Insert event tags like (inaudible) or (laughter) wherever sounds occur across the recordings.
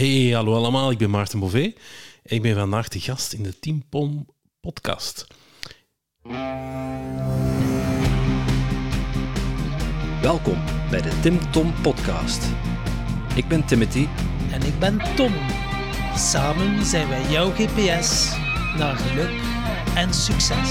Hey, hallo allemaal, ik ben Maarten Bové. Ik ben vandaag de gast in de Team Pom podcast. Welkom bij de Tim Tom podcast. Ik ben Timothy En ik ben Tom. Samen zijn wij jouw GPS naar geluk en succes.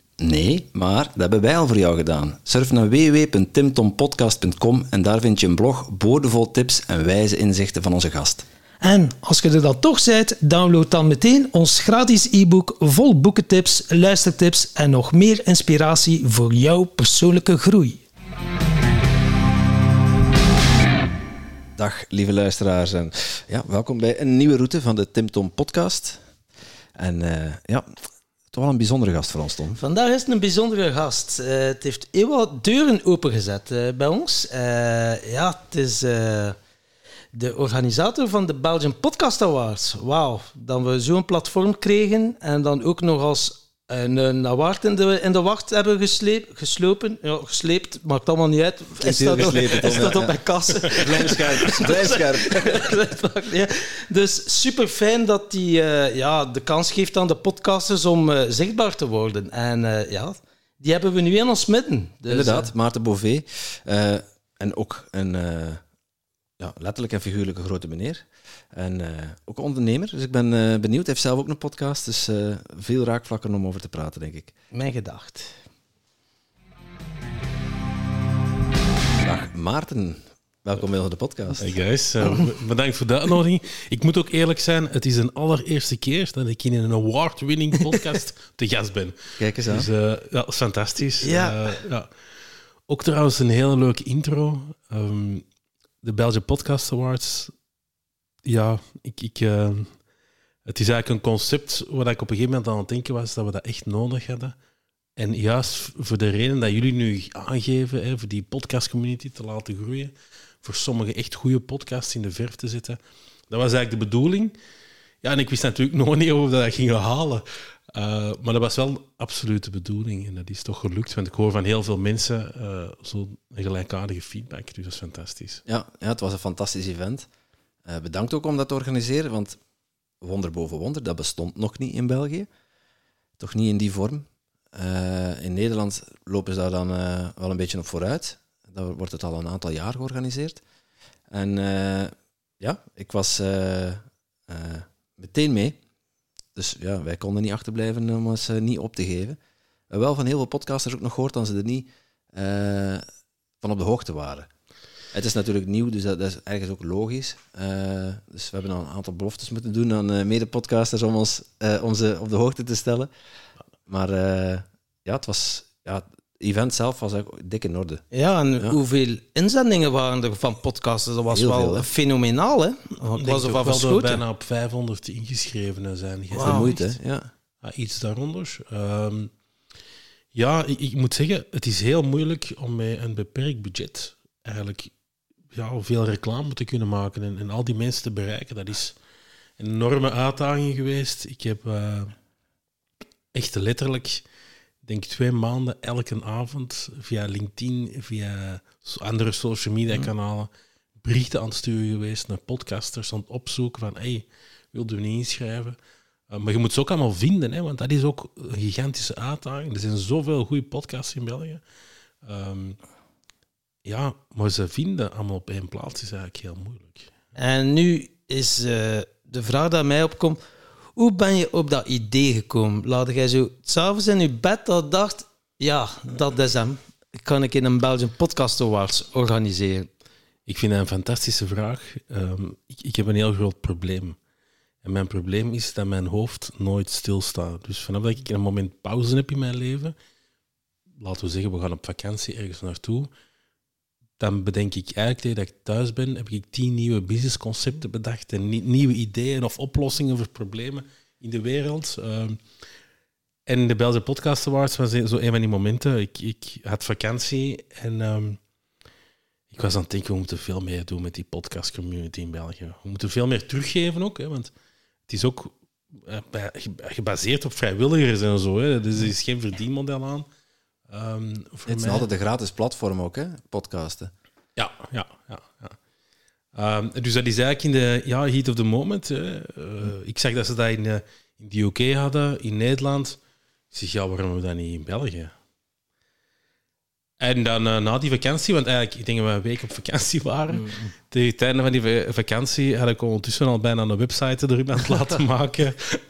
Nee, maar dat hebben wij al voor jou gedaan. Surf naar www.timtompodcast.com en daar vind je een blog boordevol tips en wijze inzichten van onze gast. En als je er dan toch bent, download dan meteen ons gratis e-book vol boekentips, luistertips en nog meer inspiratie voor jouw persoonlijke groei. Dag lieve luisteraars en ja, welkom bij een nieuwe route van de Tim Tom podcast. En uh, ja, toch wel een bijzondere gast voor ons, Tom. Vandaag is het een bijzondere gast. Uh, het heeft heel wat deuren opengezet uh, bij ons. ja, het is de organisator van de Belgian Podcast Awards. Wauw, dat we zo'n platform kregen en dan ook nog als een, een award in de, in de wacht hebben gesleep, geslopen. Ja, gesleept, maakt allemaal niet uit. Is dat, geslepen, op, is dat op mijn kassen? (laughs) Blijf ja. (laughs) Dus super fijn dat hij uh, ja, de kans geeft aan de podcasters om uh, zichtbaar te worden. En uh, ja, die hebben we nu in ons midden. Dus, Inderdaad, Maarten Bové. en ook een ja, letterlijk en figuurlijk een grote meneer. En uh, ook ondernemer. Dus ik ben uh, benieuwd. Hij heeft zelf ook een podcast. Dus uh, veel raakvlakken om over te praten, denk ik. Mijn gedacht. Dag Maarten. Welkom bij de podcast. Hey guys, (laughs) bedankt voor de uitnodiging. Ik moet ook eerlijk zijn, het is een allereerste keer dat ik in een award-winning podcast (laughs) te gast ben. Kijk eens aan. Dus ja, dat is fantastisch. Ja. ja. Ook trouwens een hele leuke intro. Um, de Belgian Podcast Awards, ja, ik, ik, uh, het is eigenlijk een concept waar ik op een gegeven moment aan het denken was dat we dat echt nodig hadden. En juist voor de reden dat jullie nu aangeven, hè, voor die podcastcommunity te laten groeien, voor sommige echt goede podcasts in de verf te zetten, dat was eigenlijk de bedoeling. Ja, en ik wist natuurlijk (laughs) nog niet of we dat gingen halen. Uh, maar dat was wel absoluut de bedoeling en dat is toch gelukt. Want ik hoor van heel veel mensen uh, zo'n gelijkaardige feedback, dus dat is fantastisch. Ja, ja het was een fantastisch event. Uh, bedankt ook om dat te organiseren, want wonder boven wonder, dat bestond nog niet in België. Toch niet in die vorm. in Nederland lopen ze daar dan wel een beetje op vooruit. Daar wordt het al een aantal jaar georganiseerd. En ja, ik was meteen mee. Dus ja, wij konden niet achterblijven om ons niet op te geven. Wel van heel veel podcasters ook nog gehoord dat ze er niet van op de hoogte waren. Het is natuurlijk nieuw, dus dat, dat is ergens ook logisch. dus we hebben al een aantal beloftes moeten doen aan mede-podcasters om, ons, om ze op de hoogte te stellen. Maar ja, het was... Ja, event zelf was ook dik in orde. Ja, en ja. hoeveel inzendingen waren er van podcasters? Dat was Heel wel veel, fenomenaal, hè? Het was er wel dat bijna op 500 ingeschrevenen zijn. Wow, de moeite, ja. ja. Iets daaronder. Um, ja, ik, ik, moet zeggen, het is heel moeilijk om met een beperkt budget eigenlijk ja, veel reclame te kunnen maken en, en al die mensen te bereiken. Dat is een enorme uitdaging geweest. Ik heb uh, echt letterlijk denk twee maanden elke avond via LinkedIn, via andere social media mhm. kanalen, berichten aan het sturen geweest naar podcasters, aan het opzoeken van hey, wilden we niet inschrijven? Uh, maar je moet ze ook allemaal vinden, hè, want dat is ook een gigantische uitdaging. Er zijn zoveel goede podcasts in België. Um, ja, maar ze vinden allemaal op één plaats is eigenlijk heel moeilijk. En nu is uh, de vraag die mij opkomt hoe ben je op dat idee gekomen? Laat jij zo s'avonds in je bed dat dacht, ja, dat is hem. Kan ik in een Belgian Podcast Awards organiseren? Ik vind dat een fantastische vraag. Um, ik, ik heb een heel groot probleem. En mijn probleem is dat mijn hoofd nooit stilstaat. Dus vanaf dat ik een moment pauze heb in mijn leven, laten we zeggen, we gaan op vakantie ergens naartoe, dan bedenk ik eigenlijk dat ik thuis ben, heb ik tien nieuwe businessconcepten bedacht en nieuwe ideeën of oplossingen voor problemen. in de wereld. Ehm, en de Belgische Podcast Awards was zo een van die momenten. Ik, ik had vakantie en ehm, ik was aan het denken, we moeten veel meer doen met die podcast community in België. We moeten veel meer teruggeven ook, hè, want het is ook eh, gebaseerd op vrijwilligers en zo. Hè. Dus er is geen verdienmodel aan. Ehm, voor Het is mij- altijd een gratis platform ook, hè? Podcasten. ja, ja, ja. ja. Ehm, dus dat is eigenlijk in de ja, heat of the moment. Hè. Eh, ik zag dat ze dat in, eh, in de UK hadden, in Nederland. Ik zeg, ja, waarom hebben we dat niet in België? En dan eh, na die vakantie, want eigenlijk, ik denk dat we een week op vakantie waren. Tegen het einde van die va- vakantie had ik ondertussen al bijna een website er iemand laten (laughs) maken.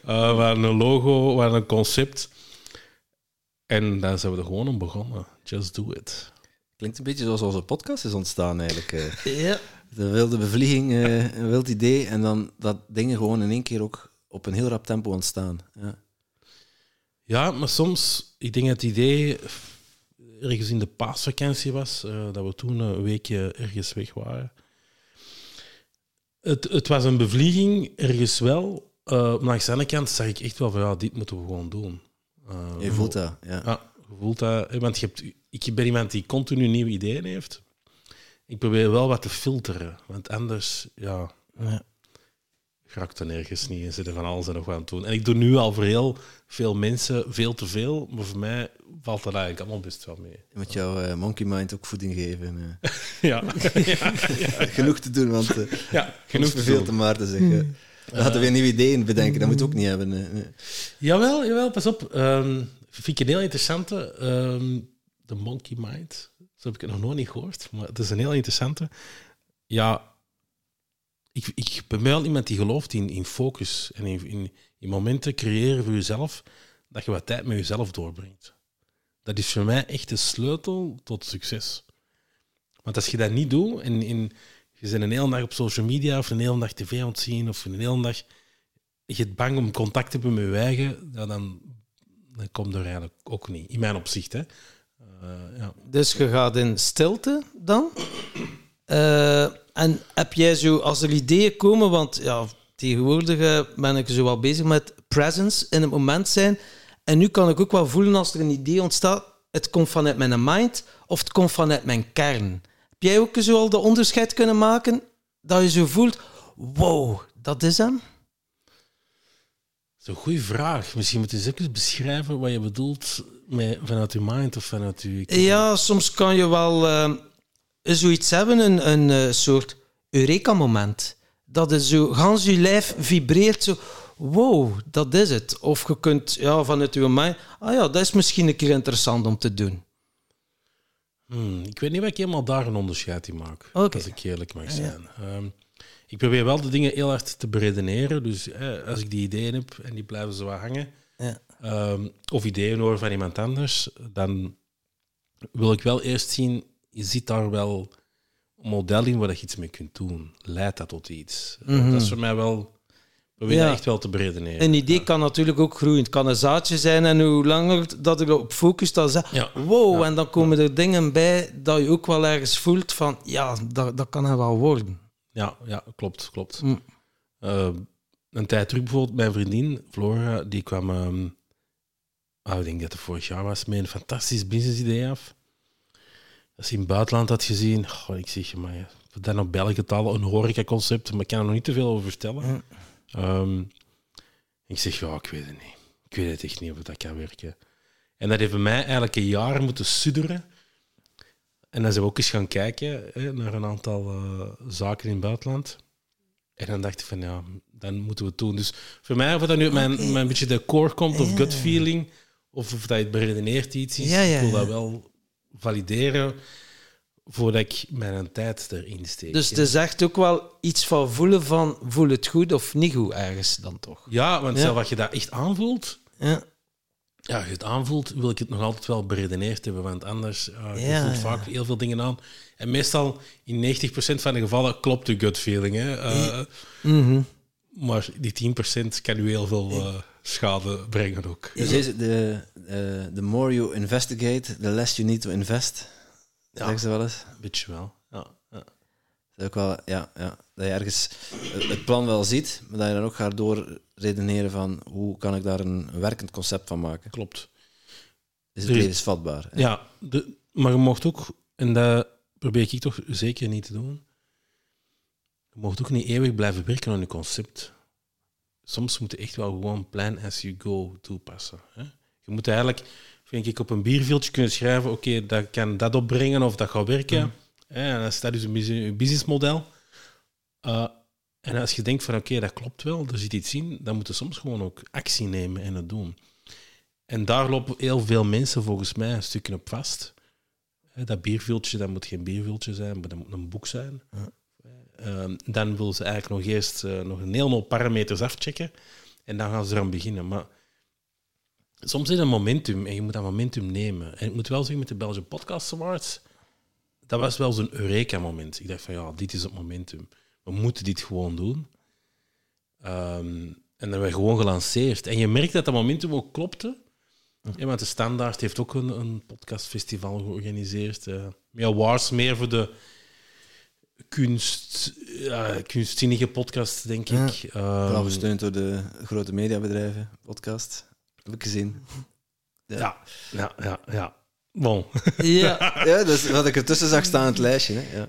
Eh we hadden een logo, we hadden een concept. En daar zijn we er gewoon om begonnen. Just do it. Klinkt een beetje zoals onze podcast is ontstaan eigenlijk. eh. (laughs) Ja. De wilde bevlieging, eh, een wild idee en dan dat dingen gewoon in één keer ook op een heel rap tempo ontstaan. Ja. Ja, maar soms, ik denk dat het idee ergens in de paasvakantie was, eh, dat we toen een weekje ergens weg waren. Het, het was een bevlieging, ergens wel. eh maar aan de andere kant zag ik echt wel van, ja, dit moeten we gewoon doen. Eh, Je voelt dat, ja. Ja, je voelt dat. hè, Want je hebt, ik ben iemand die continu nieuwe ideeën heeft. Ik probeer wel wat te filteren, want anders, ja, Ja. raakt er nergens niet en zitten van alles en nog wat aan het doen. En ik doe nu al voor heel veel mensen veel te veel, maar voor mij valt dat eigenlijk allemaal best wel mee. Je moet jouw eh, monkey mind ook voeding geven. eh. (laughs) (laughs) Ja, ja, ja, (laughs) Genoeg te doen, want eh ja genoeg verveelt de Maarten zich. eh. Dan hadden we weer nieuwe ideeën bedenken, dat moet je ook niet hebben. eh. Jawel, jawel, pas op. Ehm vind ik een heel interessante. ehm de Monkey Mind. Zo heb ik het nog nooit gehoord, maar het is een heel interessante. Ja, ik, ik ben wel iemand die gelooft in, in focus en in, in, in momenten creëren voor jezelf, dat je wat tijd met jezelf doorbrengt. Dat is voor mij echt de sleutel tot succes. Want als je dat niet doet en, en je bent een hele dag op social media of een hele dag tv aan het zien of een hele dag je bent bang om contact te hebben met je eigen, dan, dan komt er eigenlijk ook niet. In mijn opzicht, hè. Eh, ja. Dus je gaat in stilte dan. Eh, en heb jij zo, als er ideeën komen, want ja, tegenwoordig eh, ben ik zo wel bezig met presence in het moment zijn. En nu kan ik ook wel voelen als er een idee ontstaat, het komt vanuit mijn mind of het komt vanuit mijn kern. Heb jij ook zo al de onderscheid kunnen maken dat je zo voelt, wow, dat is hem? Dat is een goede vraag. Misschien moet je eens beschrijven wat je bedoelt met, vanuit je mind of vanuit je... Ja, soms kan je wel eh, zoiets hebben, een, een eh, soort Eureka-moment. Dat het zo, gans je lijf vibreert zo, wow, dat is het. Of je kunt ja, vanuit je mind, ah ja, dat is misschien een keer interessant om te doen. Hmm, ik weet niet wat ik helemaal daar een onderscheid in maak, als ik eerlijk mag zijn. Ehm, ik probeer wel de dingen heel hard te beredeneren. Dus eh, als ik die ideeën heb en die blijven zo wat hangen, Ja. ehm, of ideeën hoor van iemand anders, dan wil ik wel eerst zien, je ziet daar wel een model in waar je iets mee kunt doen. Leidt dat tot iets? Mhm. Dat is voor mij wel... Probeer Ja. echt wel te beredeneren. Een idee kan natuurlijk ook groeien. Het kan een zaadje zijn en hoe langer dat ik erop focust, dan zeg Ja. wow, en dan komen er dingen bij dat je ook wel ergens voelt van, ja, dat, dat kan er wel worden. Ja, ja klopt, klopt. Mm. Eh, een tijd terug bijvoorbeeld, mijn vriendin Flora, die kwam, ehm, ah, ik denk dat het vorig jaar was, met een fantastisch businessidee af. Dat ze in het buitenland had gezien. Goh, ik zeg, maar dan op België taal een horecaconcept, maar ik kan er nog niet te veel over vertellen. Mm. Ehm, ik zeg, ja, ik weet het niet. Ik weet het echt niet of dat kan werken. En dat heeft mij eigenlijk een jaar moeten sudderen. En dan zijn we ook eens gaan kijken hè, naar een aantal eh, zaken in het buitenland. En dan dacht ik van, ja, dan moeten we het doen. Dus voor mij, of dat nu uit mijn, mijn beetje de core komt, of Ja. gut feeling, of of dat je het beredeneerd iets is, Ja, ja, ik wil dat wel valideren voordat ik mijn tijd erin steek. Dus het is echt ook wel iets van voelen van, voel het goed of niet goed ergens dan toch? Ja, want Ja. zelf als je dat echt aanvoelt, Ja. ja, als je het aanvoelt, wil ik het nog altijd wel beredeneerd hebben, want anders uh, je Ja, voelt vaak heel veel dingen aan. En meestal, in 90% van de gevallen, klopt de gut feeling. Hè? Eh, Mhm. Maar die 10% kan u heel veel eh, schade brengen ook. Dus deze, de, eh, the more you investigate, the less you need to invest. Ja. Zeggen ze wel eens. Een beetje wel. Ja, ja. Dat, ook wel, ja, ja, dat je ergens het plan wel ziet, maar dat je dan ook gaat doorredeneren van hoe kan ik daar een werkend concept van maken. Klopt. Is het is- levensvatbaar? hè? Ja, de, maar je mocht ook, en dat probeer ik toch zeker niet te doen, je mocht ook niet eeuwig blijven werken aan je concept. Soms moet je echt wel gewoon plan as you go toepassen. Hè? Je moet eigenlijk, vind ik, op een bierviltje kunnen schrijven, oké, dat kan dat opbrengen of dat gaat werken. Hè, en dan staat dus een bus- een businessmodel. Uh, en als je denkt van, oké, dat klopt wel, er zit iets in, dan moet je soms gewoon ook actie nemen en het doen. En daar lopen heel veel mensen volgens mij een stukje op vast. Dat bierviltje, dat moet geen bierviltje zijn, maar dat moet een boek zijn. Ehm, dan willen ze eigenlijk nog eerst eh, nog een hoop parameters afchecken. En dan gaan ze eraan beginnen. Maar soms is het een momentum en je moet dat momentum nemen. En ik moet wel zeggen, met de Belgian Podcast Awards, dat was wel zo'n Eureka-moment. Ik dacht van, ja, dit is het momentum. We moeten dit gewoon doen. Ehm, en dan werd we gewoon gelanceerd. En je merkt dat dat momentum ook klopte. Ja, want de Standaard heeft ook een, een podcastfestival georganiseerd. eh met awards meer voor de kunst, kunstzinnige podcast, denk Ja. ik. Vooral gesteund door de grote mediabedrijven, podcast. Heb ik gezien. ja, ja, ja, ja. Bon. Ja, (laughs) Ja, dat is wat ik ertussen zag staan in het lijstje. Hè. Ja.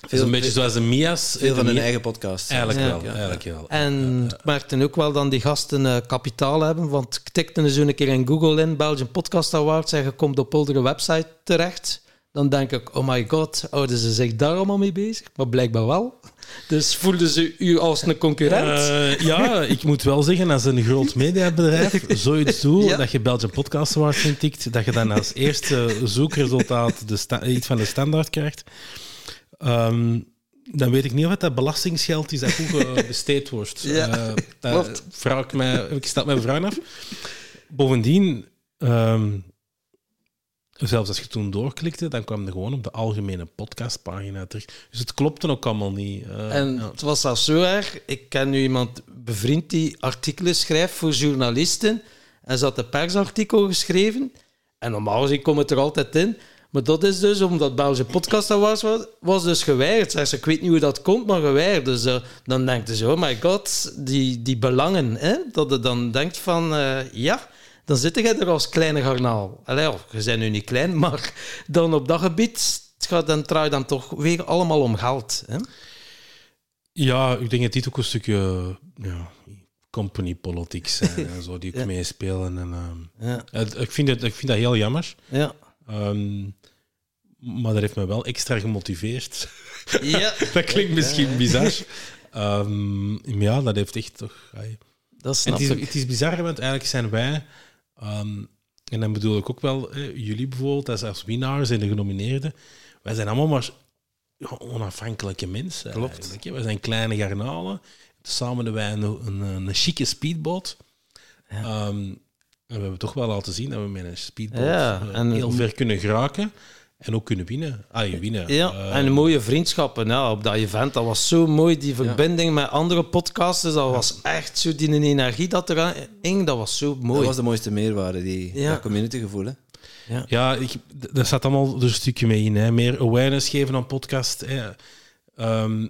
Het is een beetje zoals de Mia's. veel van hun eigen podcast. Eigenlijk Ja. wel, Ja. eigenlijk wel. en ik merkte ook wel dat die gasten eh, kapitaal hebben, want ik tikte eens een keer in Google in, Belgian Podcast Awards, en je komt op oudere website terecht. Dan denk ik, oh my god, houden ze zich daar allemaal mee bezig? Maar blijkbaar wel. Dus voelden ze u als een concurrent? Eh, ja, ik moet wel zeggen, als een groot mediabedrijf (laughs) zoiets doet, Ja. dat je Belgian Podcast Awards intikt, dat je dan als eerste zoekresultaat de iets van de standaard krijgt, ehm, dan weet ik niet of dat belastingsgeld is dat goed (laughs) besteed wordt. Ja, Eh, dat klopt. vraag ik, mij, ik stel mijn vraag af. Bovendien, ehm, zelfs als je toen doorklikte, dan kwam er gewoon op de algemene podcastpagina terug. Dus het klopte ook allemaal niet. eh, En ja. het was zelfs zo erg. Ik ken nu iemand bevriend die artikelen schrijft voor journalisten. En ze had een persartikel geschreven. En normaal gezien komt het er altijd in. Maar dat is dus omdat Belgische Podcast Awards was, was dus geweigerd. Zeg ze, ik weet niet hoe dat komt, maar geweigerd. Dus eh, dan denkt zo, oh my god, die, die belangen. Hè? Dat je dan denkt van, eh, ja, dan zit jij er als kleine garnaal. Allee, ja, je bent nu niet klein, (laughs) maar dan op dat gebied het gaat dan draait dan toch weer allemaal om geld. Hè? Ja, ik denk dat dit ook een stukje ja, company politics zijn (laughs) en zo, die ook Ja. meespelen. En, ehm, Ja. het- ik, vind het, ik vind dat heel jammer. Ja. Ehm, maar dat heeft me wel extra gemotiveerd. ja, (laughs) dat klinkt misschien bizar. Maar ja, dat heeft echt toch... ai. dat snap het, is, ik. het is bizar, want eigenlijk zijn wij... ehm, en dan bedoel ik ook wel jullie bijvoorbeeld als, als winnaars en de genomineerden. Wij zijn allemaal maar ja, onafhankelijke mensen. Klopt. Wij zijn kleine garnalen. Samen hebben wij een, een, een chique speedboot. Ehm, en we hebben toch wel laten zien dat we met een speedboot Ja, eh, en- heel ver kunnen geraken. En ook kunnen winnen. Ah, je winnen. Ja, Eh, en mooie vriendschappen ja, op dat event. Dat was zo mooi, die verbinding met andere podcasters. Dat was echt zo, die energie dat eraan hing, dat was zo mooi. Dat was de mooiste meerwaarde, die Ja. dat communitygevoel. Hè. Ja, ik, d- daar staat allemaal er een stukje mee in. Hè. Meer awareness geven aan podcast. Hè. Ehm,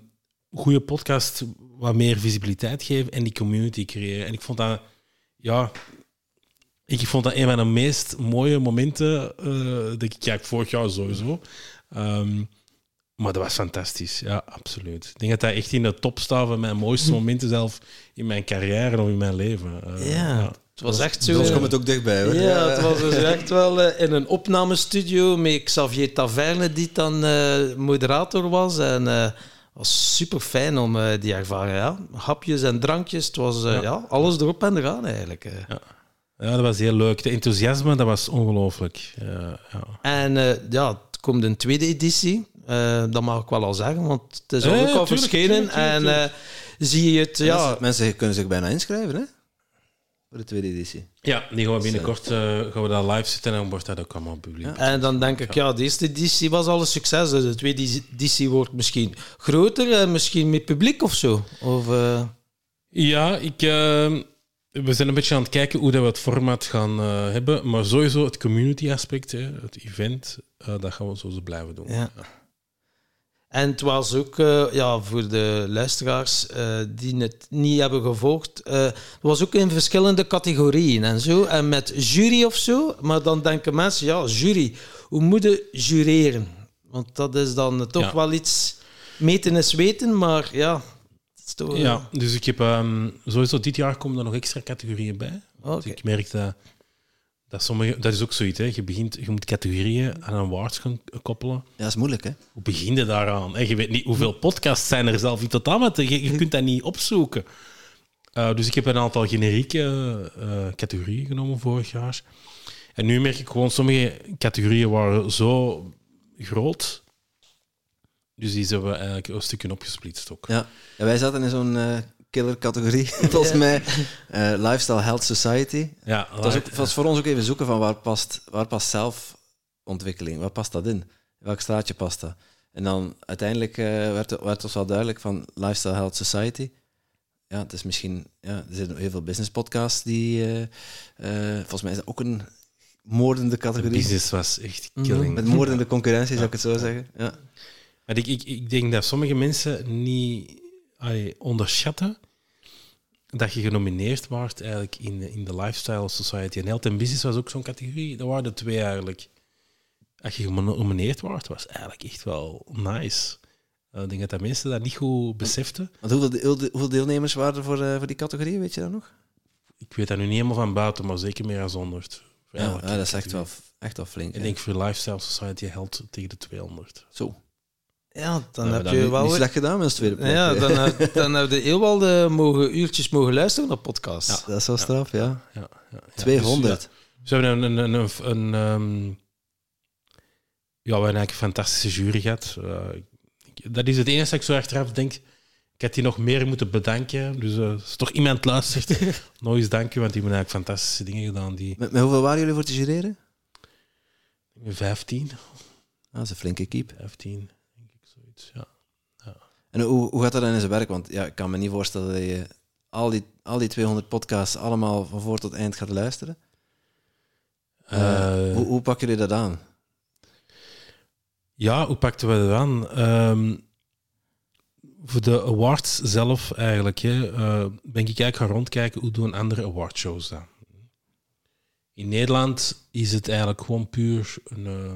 goede podcast, wat meer visibiliteit geven en die community creëren. En ik vond dat, ja, ik vond dat een van de meest mooie momenten. eh denk ik, ja, vorig jaar sowieso. Ehm, maar dat was fantastisch, ja, absoluut. Ik denk dat dat echt in de top staat van mijn mooiste momenten zelf in mijn carrière of in mijn leven. Eh, ja, het was echt zo... Soms komt het ook dichtbij, hoor. Ja, het was dus (laughs) echt wel eh, in een opnamestudio met Xavier Taverne, die dan eh, moderator was. En eh, het was super fijn om die ervaring. Ja. Hapjes en drankjes, het was eh, ja. alles erop en eraan eigenlijk. eh. Ja, dat was heel leuk. De enthousiasme, dat was ongelooflijk. Ja, ja. En eh, ja, het komt een tweede editie. Eh, dat mag ik wel al zeggen, want het is Eh, ook al tuurlijk, verschenen. tuurlijk, tuurlijk, en eh, zie je het, ja, Mensen, mensen kunnen zich bijna inschrijven, hè? Voor de tweede editie. Ja, die gaan we binnenkort eh, gaan we dat live zetten en dan wordt dat ook allemaal publiek. Ja. En dan denk ik, ja, de eerste editie was al een succes. Dus de tweede editie wordt misschien groter, en misschien met publiek of zo. Of, eh, Ja, ik, we zijn een beetje aan het kijken hoe dat we het format gaan eh, hebben. Maar sowieso het community aspect, hè, het event, eh, dat gaan we sowieso blijven doen. Ja. En het was ook, eh, ja, voor de luisteraars die het niet hebben gevolgd, het was ook in verschillende categorieën en zo. En met jury of zo. Maar dan denken mensen, ja, jury, hoe moet je jureren? Want dat is dan toch Ja. wel iets, meten is weten, maar ja. Toch, Ja, dus ik heb ehm, sowieso dit jaar komen er nog extra categorieën bij. Dus ik merk dat, dat sommige... Dat is ook zoiets, hè. Je, begint, je moet categorieën aan een awards gaan koppelen. Ja, dat is moeilijk, hè? Hoe begin je daaraan? En je weet niet hoeveel podcasts zijn er zelf in totaal, maar je, je kunt dat niet opzoeken. Eh, dus ik heb een aantal generieke eh, categorieën genomen vorig jaar. En nu merk ik gewoon, sommige categorieën waren zo groot. Dus die zijn we eigenlijk een stukje opgesplitst ook. Ja. ja wij zaten in zo'n eh, killer-categorie, (laughs) volgens mij. Eh, Lifestyle Health Society. Ja, Het was, ook, het was voor ons ook even zoeken van waar past, waar past zelfontwikkeling, waar past dat in? Welk straatje past dat? En dan uiteindelijk eh, werd, het- werd ons wel duidelijk van Lifestyle Health Society. Ja, het is misschien, ja, er zijn heel veel business podcasts die, eh, eh, volgens mij is dat ook een moordende de categorie. business was echt killing. Met moordende concurrentie, zou ik het zo zeggen. Ja. Maar ik, ik, ik denk dat sommige mensen niet allee, onderschatten dat je genomineerd wordt eigenlijk in, de- in de Lifestyle Society. En Health and Business was ook zo'n categorie. Dat waren de twee eigenlijk. Als je genomineerd wordt, was eigenlijk echt wel nice. Eh, Ik denk dat, dat mensen dat niet goed beseften. Want hoeveel, de- hoeveel deelnemers waren er voor, eh, voor die categorie, weet je dat nog? Ik weet dat nu niet helemaal van buiten, maar zeker meer dan 100. Voor Ja, ja, dat is echt wel, echt wel flink. Ik denk voor Lifestyle Society helpt tegen de 200. Zo. Ja, dan Nou, heb je wel... Niet slecht gedaan met ons tweede plek. Ja, dan, (laughs) heb- dan heb je heel wel de mogen, uurtjes mogen luisteren naar podcast. Ja. Dat is wel straf, ja. Ja, ja, ja. 200. Dus, ja, we hebben een, een, een, een, ehm, ja, we hebben eigenlijk een fantastische jury gehad. Eh, dat is het enige dat ik zo achteraf denk. Ik had die nog meer moeten bedanken. Dus eh, als toch iemand luistert, (laughs) nog eens danken, want die hebben eigenlijk fantastische dingen gedaan. Die Met, met hoeveel waren jullie voor te jureren? 15, Ah, dat is een flinke keep. 15, zoiets. Ja. En hoe, hoe gaat dat dan in zijn werk? Want ja, ik kan me niet voorstellen dat je al die, al die 200 podcasts allemaal van voor tot eind gaat luisteren. Eh, Eh, hoe, hoe pakken jullie dat aan? Ja, hoe pakten we dat aan? Ehm, voor de awards zelf eigenlijk, hè, eh, ben ik eigenlijk gaan rondkijken hoe doen andere awardshows dat. In Nederland is het eigenlijk gewoon puur een eh,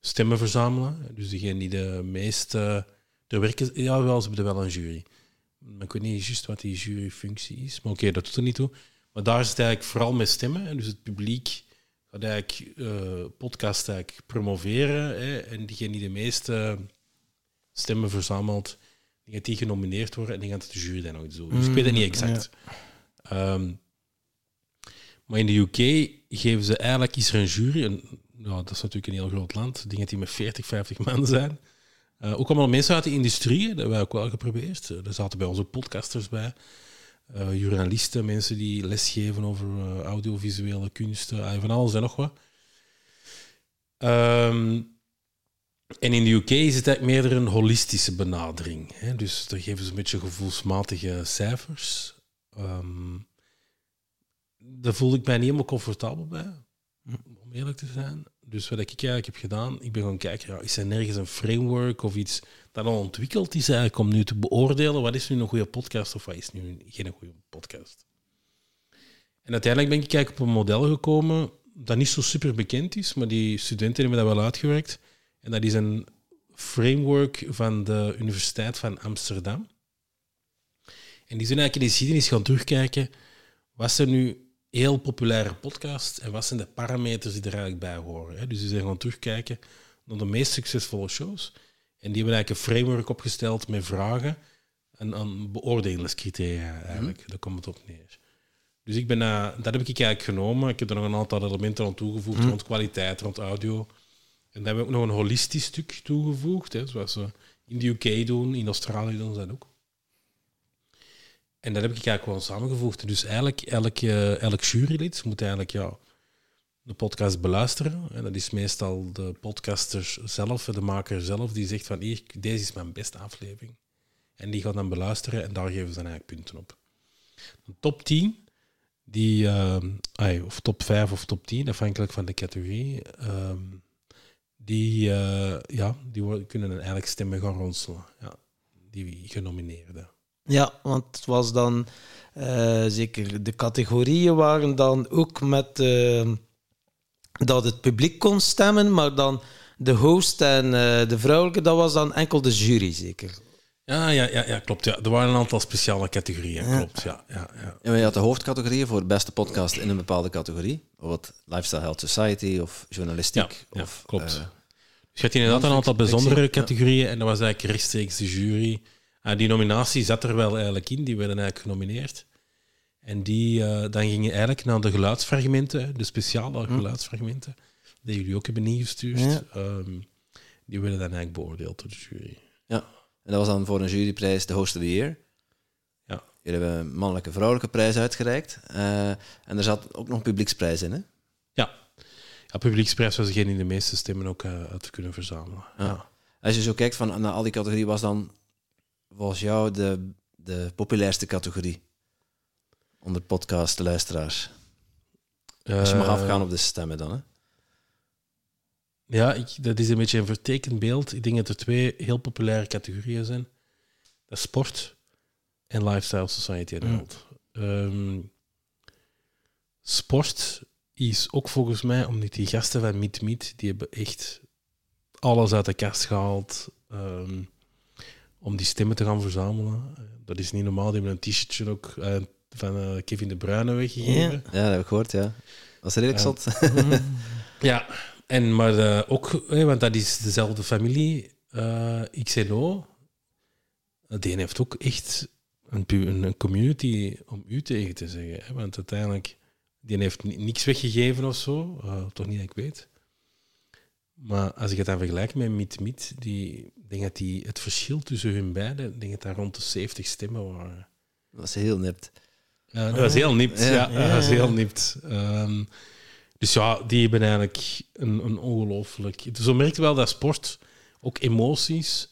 stemmen verzamelen. Dus degene die de meeste... Er werken, ja, wel, ze hebben wel een jury. Maar ik weet niet juist wat die juryfunctie is. Maar oké, dat doet er niet toe. Maar daar is het eigenlijk vooral met stemmen. hè. Dus het publiek gaat eigenlijk eh podcast eigenlijk promoveren. Hè, en diegene die de meeste stemmen verzamelt, die gaat die genomineerd worden en die gaat de jury dan nog doen. Dus ik weet het niet exact. Ehm, maar in de UK geven ze eigenlijk, is er een jury, en ja, dat is natuurlijk een heel groot land, dat die met 40, 50 (laughs) man zijn. Eh, ook allemaal mensen uit de industrie, dat hebben wij ook wel geprobeerd. Eh, Er zaten bij ook podcasters bij, eh, journalisten, mensen die lesgeven over audiovisuele kunsten, van alles en nog wat. Ehm, en in de UK is het eigenlijk meer een holistische benadering. Hè? Dus daar geven ze een beetje gevoelsmatige cijfers. Ehm daar voelde ik mij niet helemaal comfortabel bij, om eerlijk te zijn. Dus wat ik eigenlijk heb gedaan, ik ben gaan kijken, ja, is er nergens een framework of iets dat al ontwikkeld is eigenlijk om nu te beoordelen wat is nu een goede podcast of wat is nu geen goede podcast. En uiteindelijk ben ik eigenlijk op een model gekomen dat niet zo super bekend is, maar die studenten hebben dat wel uitgewerkt. En dat is een framework van de Universiteit van Amsterdam. En die zijn eigenlijk in de geschiedenis gaan terugkijken. Wat zijn nu heel populaire podcasts en wat zijn de parameters die er eigenlijk bij horen? Hè? Dus die zijn gaan terugkijken naar de meest succesvolle shows. En die hebben eigenlijk een framework opgesteld met vragen en aan beoordelingscriteria eigenlijk. Daar komt het op neer. Dus ik ben, eh, dat heb ik eigenlijk genomen. Ik heb er nog een aantal elementen aan toegevoegd rond kwaliteit, rond audio. En daar hebben we ook nog een holistisch stuk toegevoegd, hè, zoals ze in de UK doen, in Australië doen ze dat ook. En dat heb ik eigenlijk gewoon samengevoegd. Dus eigenlijk, elk, eh, elk jurylid moet eigenlijk ja, de podcast beluisteren. En dat is meestal de podcaster zelf, de maker zelf, die zegt van hier, deze is mijn beste aflevering. En die gaat dan beluisteren en daar geven ze dan eigenlijk punten op. De top 10, die, ai, of top 5 of top 10, afhankelijk van de categorie, ehm, die, eh, ja, die kunnen dan eigenlijk stemmen gaan ronselen. Ja, die genomineerden. Ja, want het was dan eh, zeker de categorieën waren dan ook met eh, dat het publiek kon stemmen, maar dan de host en eh, de vrouwelijke, dat was dan enkel de jury zeker. Ja, ja, ja, ja klopt. Ja. Er waren een aantal speciale categorieën. Klopt, ja. ja, ja. Ja, maar je had de hoofdcategorieën voor beste podcast in een bepaalde categorie. Bijvoorbeeld Lifestyle Health Society of journalistiek. Ja, ja, of, klopt. Dus je had inderdaad een aantal bijzondere categorieën en dat was eigenlijk rechtstreeks de jury. Ah, die nominatie zat er wel eigenlijk in, die werden eigenlijk genomineerd. En die, eh, dan gingen eigenlijk naar de geluidsfragmenten, de speciale geluidsfragmenten, die jullie ook hebben ingestuurd. Ja. Ehm, die werden dan eigenlijk beoordeeld door de jury. ja. En dat was dan voor een juryprijs de Host of the Year. Ja. Jullie hebben een mannelijke en vrouwelijke prijs uitgereikt. Eh, en er zat ook nog een publieksprijs in, hè? Ja. ja, publieksprijs was degene die de meeste stemmen ook eh, uit kunnen verzamelen. Ja. Ja. Als je zo kijkt van, naar al die categorieën, was dan volgens jou de, de populairste categorie onder podcast luisteraars? Als je mag Eh, afgaan op de stemmen dan, hè? Ja, ik, dat is een beetje een vertekend beeld. Ik denk dat er twee heel populaire categorieën zijn. Dat is sport en lifestyle society and Mm. health. Ehm, sport is ook volgens mij, omdat die gasten van Meet Meet, die hebben echt alles uit de kast gehaald ehm, om die stemmen te gaan verzamelen. Eh, Dat is niet normaal. Die hebben een t-shirtje ook eh, van eh, Kevin De Bruyne weggegeven. Ja, dat heb ik gehoord, ja. Was redelijk Ja. zot. (laughs) Ja, en maar eh, ook, want dat is dezelfde familie, eh XNO. Die heeft ook echt een, een, community om u tegen te zeggen. Hè, want uiteindelijk, die heeft ni- niks weggegeven of zo, eh, toch niet dat ik weet. Maar als ik het dan vergelijk met Meet Meet, die, denk dat die, het verschil tussen hun beiden, ik denk dat daar rond de 70 stemmen waren. Dat was heel nipt. Ja, dat was heel nipt. Ja. Ja, Ja, dat was heel nipt. Ehm, dus ja, die hebben eigenlijk een, een ongelooflijk... Zo merk je wel dat sport ook emoties...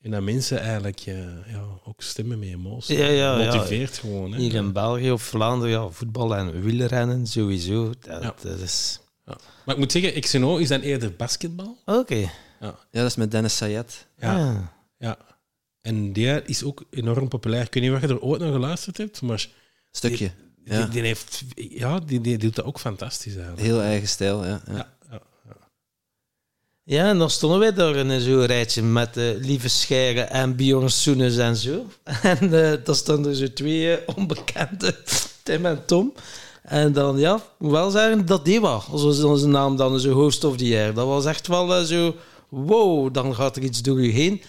En dat mensen eigenlijk eh, ja, ook stemmen met emoties. Ja, ja, ja. Motiveert gewoon. Hè. Hier in België of Vlaanderen, ja, voetbal en wielrennen sowieso. Dat, Ja. dat is... Ja. Maar ik moet zeggen, XNO is dan eerder basketbal. Oké. Ja. Ja, dat is met Dennis Sayed. Ja. Ah. ja. En die is ook enorm populair. Ik weet niet of je er ooit naar geluisterd hebt, maar Stukje. die, Ja. die, heeft, ja, die, die doet dat ook fantastisch eigenlijk. Heel eigen stijl, ja. ja. Ja, ja. Ja, en dan stonden wij daar in zo'n rijtje met eh, Lieve Scheire en Bjorn Soenes en zo. (laughs) En eh daar stonden er zo twee eh, onbekende, Tim en Tom. En dan, ja, wel zeggen, dat. Als was onze naam dan zo host of the year. Dat was echt wel eh, zo, wow, dan gaat er iets door je heen.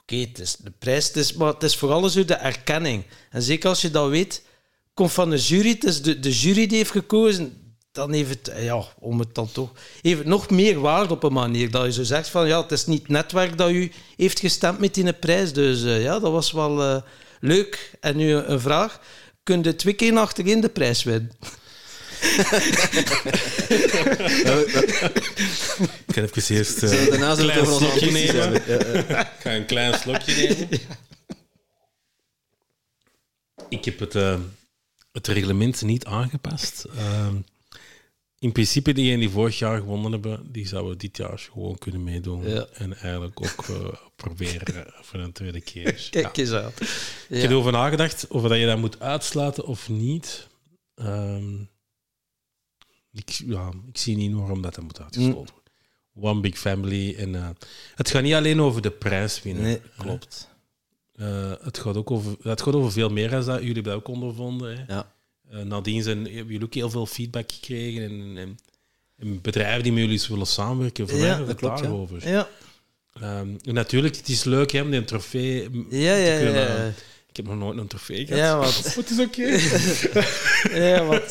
Oké, het is de prijs, het is, maar het is vooral zo de erkenning. En zeker als je dat weet, komt van de jury, het is de, de jury die heeft gekozen, dan heeft het, eh, ja, om het dan toch, het nog meer waarde op een manier. Dat je zo zegt van, ja, het is niet het netwerk dat u heeft gestemd met die prijs. Dus eh, ja, dat was wel leuk. En nu een vraag, kun je twee keer achterin de prijs winnen? Ik ga even eerst Zullen we daarna zo een slokje nemen. Ik ga een klein slokje nemen. Ik heb het, eh, het reglement niet aangepast. Ehm, in principe, diegenen die vorig jaar gewonnen hebben, die zouden dit jaar gewoon kunnen meedoen. Ja. En eigenlijk ook eh, proberen voor een tweede keer. (laughs) Kijk eens aan. Ik heb erover nagedacht of dat je dat moet uitsluiten of niet. Ehm, ik, ja, ik zie niet waarom dat, dat moet uitgesloten worden. One big family. En, eh, het gaat niet alleen over de prijs winnen. Nee, klopt. Eh, het, gaat ook over, het gaat over veel meer dan dat. Jullie hebben dat ook ondervonden. Hè. Ja. Eh, nadien zijn, hebben jullie ook heel veel feedback gekregen. En, en, en bedrijven die met jullie willen samenwerken, voor Ja, mij dat klopt, ja. daarover. Ja, Ehm, en natuurlijk, het is leuk hè, om die trofee ja, te ja. kunnen... Ik heb nog nooit een trofee gehad. Ja, want, Het is oké. ja, want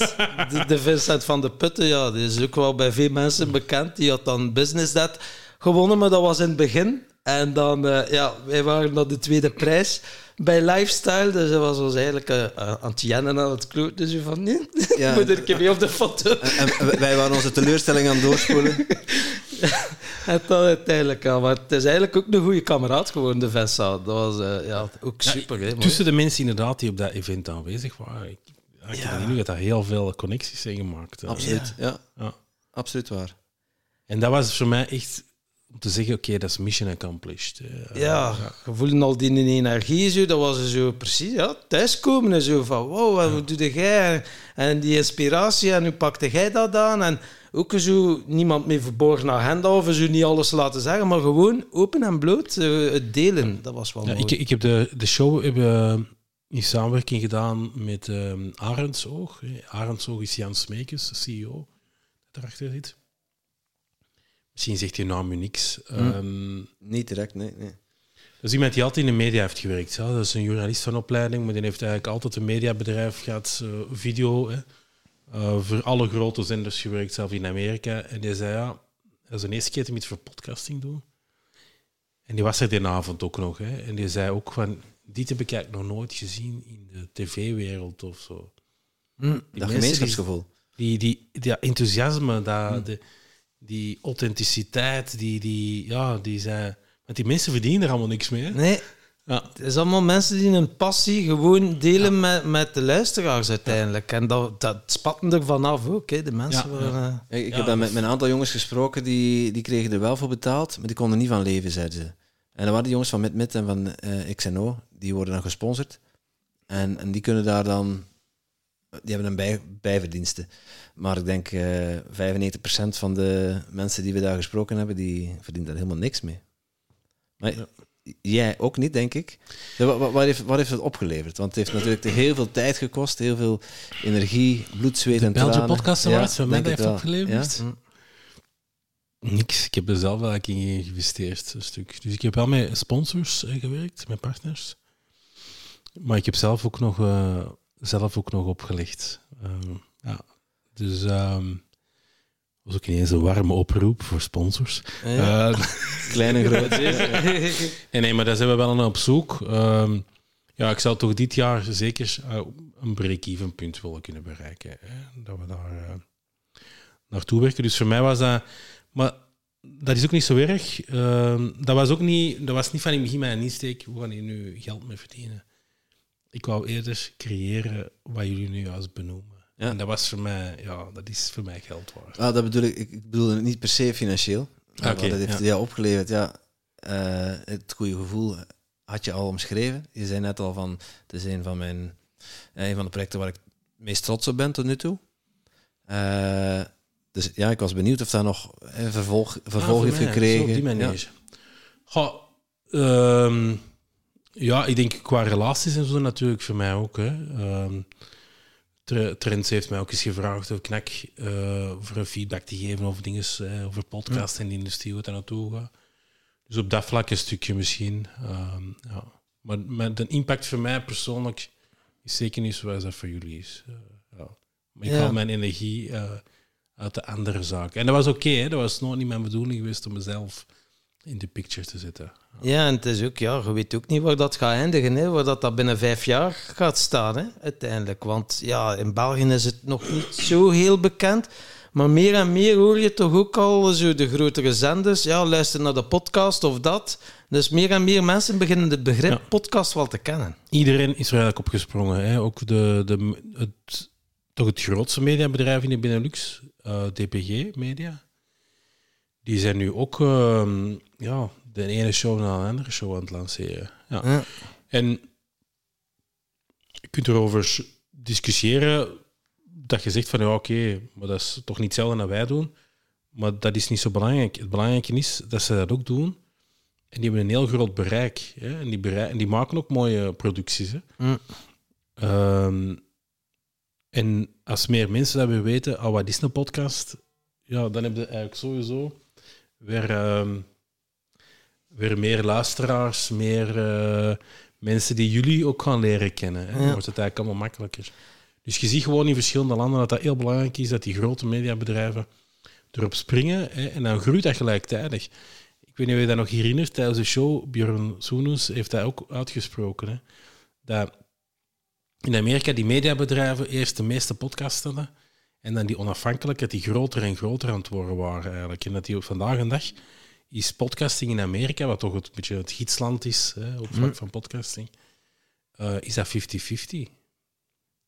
de, de Vincent van de Putten, ja, die is ook wel bij veel mensen bekend. Die had dan Business That gewonnen, maar dat was in het begin. En dan, eh, ja, wij waren dan de tweede prijs bij Lifestyle. Dus dat was ons eigenlijk eh, aan het jennen aan het kloot. Dus je van, nee, (laughs) Ja. moet er een keer mee op de foto. En, en wij waren onze teleurstelling aan het doorspoelen. (laughs) En dan uiteindelijk, ja. Maar het is eigenlijk ook een goede kameraad geworden, de Vincent. Dat was eh, ja, ook Ja, super. hè. Tussen de mensen inderdaad die op dat event aanwezig waren, ik, ja, ik Ja. heb dat er heel veel connecties zijn gemaakt. hè. Absoluut, ja. Ja. Absoluut waar. En dat was voor mij echt om te zeggen, oké, dat is mission accomplished. Eh, Ja, je voelde al die energie zo. Dat was zo precies, ja, thuiskomen en zo van, wow, wat wat doe jij? En die inspiratie, en hoe pakte jij dat aan? En ook zo niemand meer verborgen agenda of zo niet alles laten zeggen, maar gewoon open en bloot eh, het delen. Dat was wel Ja, mooi. ik, ik heb de, de show hebben in samenwerking gedaan met ehm Arendsoog. Arendsoog is Jan Smekes, de CEO, dat erachter zit. Misschien zegt hij naam u niks. Ehm, Niet direct, nee. nee. dat is iemand die altijd in de media heeft gewerkt. Ja. Dat is een journalist van opleiding, maar die heeft eigenlijk altijd een mediabedrijf gehad, eh, video, hè. Eh, voor alle grote zenders gewerkt, zelfs in Amerika. En die zei, ja, dat is de eerste keer dat voor podcasting doen. En die was er die avond ook nog. Hè. En die zei ook van, dit heb ik eigenlijk nog nooit gezien in de tv-wereld of zo. Hm. Die Dat die- gemeenschapsgevoel. die, die, dat enthousiasme, dat, de, die authenticiteit, die, die, ja, die zijn... Want die mensen verdienen er allemaal niks mee. hè. Nee, Ja. het is allemaal mensen die hun passie gewoon delen met, met de luisteraars uiteindelijk. En dat, dat spatten er vanaf ook, hè, de mensen. Ja. eh, Ik, ik Ja, heb dan met, met een aantal jongens gesproken, die, die kregen er wel voor betaald, maar die konden niet van leven, zeiden ze. En dan waren die jongens van MidMid en van eh XNO, die worden dan gesponsord. En, en die kunnen daar dan... Die hebben een bij, bijverdiensten. Maar ik denk eh 95% van de mensen die we daar gesproken hebben, die verdient daar helemaal niks mee. Maar Ja. jij ook niet, denk ik. Ja, wa- wa- Wat heeft, wat heeft het opgeleverd? Want het heeft natuurlijk heel veel tijd gekost, heel veel energie, bloed, zweet en Belgian tranen. Podcast Awards, wat mij het heeft wel. opgeleverd? Ja? Niks. Ik heb er zelf wel in geïnvesteerd, een stuk. Dus ik heb wel met sponsors eh, gewerkt, met partners. Maar ik heb zelf ook nog, eh, zelf ook nog opgelegd. Ehm, ja. Dus ehm was ook ineens een warme oproep voor sponsors. ja. Eh, (laughs) Klein en groot. (laughs) Nee, nee, maar daar zijn we wel aan op zoek. Ehm, ja, ik zou toch dit jaar zeker eh, een break-even punt willen kunnen bereiken. Hè? Dat we daar eh, naartoe werken. Dus voor mij was dat... Maar dat is ook niet zo erg. Dat, was ook niet, dat was niet van in het begin mijn insteek. Hoe gaan hier nu geld mee verdienen? Ik wou eerder creëren wat jullie nu als benoemen. Ja. En dat was voor mij... Ja, dat is voor mij geld waard. Ah, dat bedoel ik, ik bedoel het niet per se financieel. Maar Oké, wat het heeft ja. ja. opgeleverd, ja, eh, het goede gevoel had je al omschreven. Je zei net al van, het is een van mijn, eh, een van de projecten waar ik het meest trots op ben tot nu toe. Eh, dus ja, ik was benieuwd of daar nog een vervolg, vervolg Ah, heeft mij, gekregen. zo op die Ja. manier. Goh, ehm, ja, ik denk qua relaties en zo natuurlijk voor mij ook. Hè. Ehm, Tre- Trends heeft mij ook eens gevraagd of Knak eh, voor een feedback te geven over dingen, eh, over podcast en de industrie, wat daar naartoe gaat. Dus op dat vlak een stukje misschien. Ehm, ja. Maar met de impact voor mij persoonlijk is zeker niet zoals dat voor jullie is. Eh, ja. Maar ik haal mijn energie uit de andere zaken. En dat was oké, dat was nooit niet mijn bedoeling geweest om mezelf in de picture te zetten. Ja, en het is ook, ja, je weet ook niet waar dat gaat eindigen, hè, waar dat, dat binnen vijf jaar gaat staan, hè, uiteindelijk. Want ja, in België is het nog niet zo heel bekend. Maar meer en meer hoor je toch ook al zo de grotere zenders, ja, luister naar de podcast of dat. Dus meer en meer mensen beginnen het begrip Ja. podcast wel te kennen. Iedereen is er eigenlijk opgesprongen. Hè. Ook de, de, het, toch het grootste mediabedrijf in de Benelux, eh, DPG Media. Die zijn nu ook ehm, ja, de ene show na de andere show aan het lanceren. Ja. Ja. En je kunt erover discussiëren dat je zegt van ja, oké, maar dat is toch niet hetzelfde dat wij doen. Maar dat is niet zo belangrijk. Het belangrijke is dat ze dat ook doen. En die hebben een heel groot bereik. Hè? En, die bereik en die maken ook mooie producties. Hè? Mm. Ehm, en als meer mensen dat we weten, oh, wat is een podcast? Ja, dan heb je eigenlijk sowieso weer, ehm, weer meer luisteraars, meer eh, mensen die jullie ook gaan leren kennen. Hè? Dan wordt het eigenlijk allemaal makkelijker. Dus je ziet gewoon in verschillende landen dat dat heel belangrijk is, dat die grote mediabedrijven erop springen. Hè? En dan groeit dat gelijktijdig. Ik weet niet of je dat nog herinnert, tijdens de show, Björn Soenens heeft dat ook uitgesproken. Hè? Dat in Amerika die mediabedrijven eerst de meeste podcasts hadden en dan die onafhankelijke, die groter en groter aan het worden waren eigenlijk. En dat die op vandaag een dag is podcasting in Amerika, wat toch het beetje het gidsland is hè, op vlak Mm. van podcasting, eh, is dat 50-50.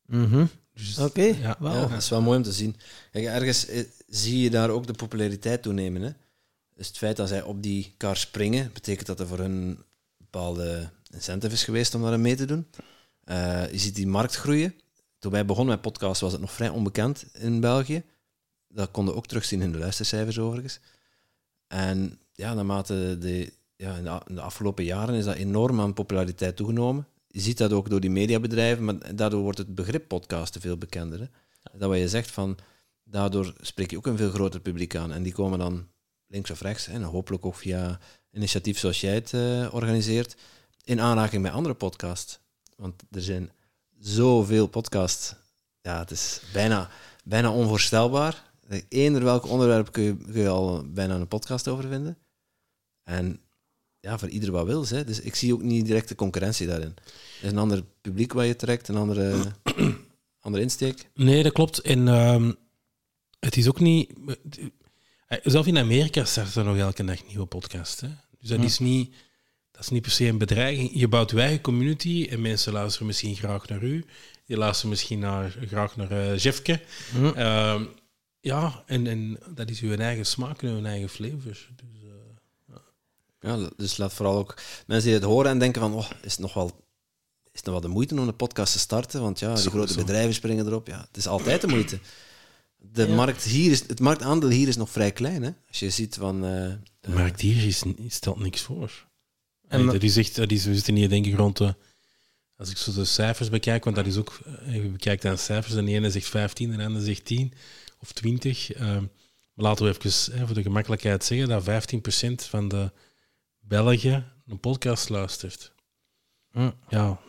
Mhm. Dus, Oké, ja. wauw. Ja, dat is wel mooi om te zien. Kijk, ergens eh, zie je daar ook de populariteit toenemen. Hè? Dus het feit dat zij op die kar springen, betekent dat er voor hun een bepaalde incentive is geweest om daar aan mee te doen. Eh, je ziet die markt groeien. Toen wij begonnen met podcast was het nog vrij onbekend in België. Dat konden we ook terugzien in de luistercijfers overigens. En ja, naarmate de, ja, de, afgelopen jaren is dat enorm aan populariteit toegenomen. Je ziet dat ook door die mediabedrijven, maar daardoor wordt het begrip podcast veel bekender. Dat wat je zegt van, daardoor spreek je ook een veel groter publiek aan. En die komen dan links of rechts, en hopelijk ook via initiatief zoals jij het eh, organiseert, in aanraking met andere podcasts. Want er zijn zoveel podcasts. Ja, het is bijna, bijna onvoorstelbaar. Eender welk onderwerp kun je, kun je al bijna een podcast over vinden. En ja, voor ieder wat wil. Hè. Dus ik zie ook niet direct de concurrentie daarin. Er is een ander publiek waar je trekt, een andere, (clears throat) andere insteek. Nee, dat klopt. En ehm, het is ook niet... eh, Zelf in Amerika starten er nog elke dag nieuwe podcasts. Hè? Dus dat is niet... Dat is niet per se een bedreiging. Je bouwt je eigen community en mensen luisteren misschien graag naar u. Die luisteren misschien naar, graag naar eh Jeffke. Ehm, ja, en, en dat is uw eigen smaak en uw eigen flavors. Dus, eh, Ja, dus laat vooral ook mensen die het horen en denken van, oh, is het nog wel, is het nog wel de moeite om een podcast te starten? Want ja, die grote bedrijven springen erop. Ja, het is altijd de moeite. De markt hier is, het marktaandeel hier is nog vrij klein. Hè? Als je ziet van... eh, de markt hier is, stelt niks voor. En En ma- dat is echt, dat is, we zitten hier denk ik rond de, als ik zo de cijfers bekijk, want dat is ook, eh, je bekijkt aan cijfers, en de ene zegt 15 en de andere zegt 10 of 20. ehm, maar laten we even hè, voor de gemakkelijkheid zeggen dat 15% van de Belgen een podcast luistert. Ja. Ja,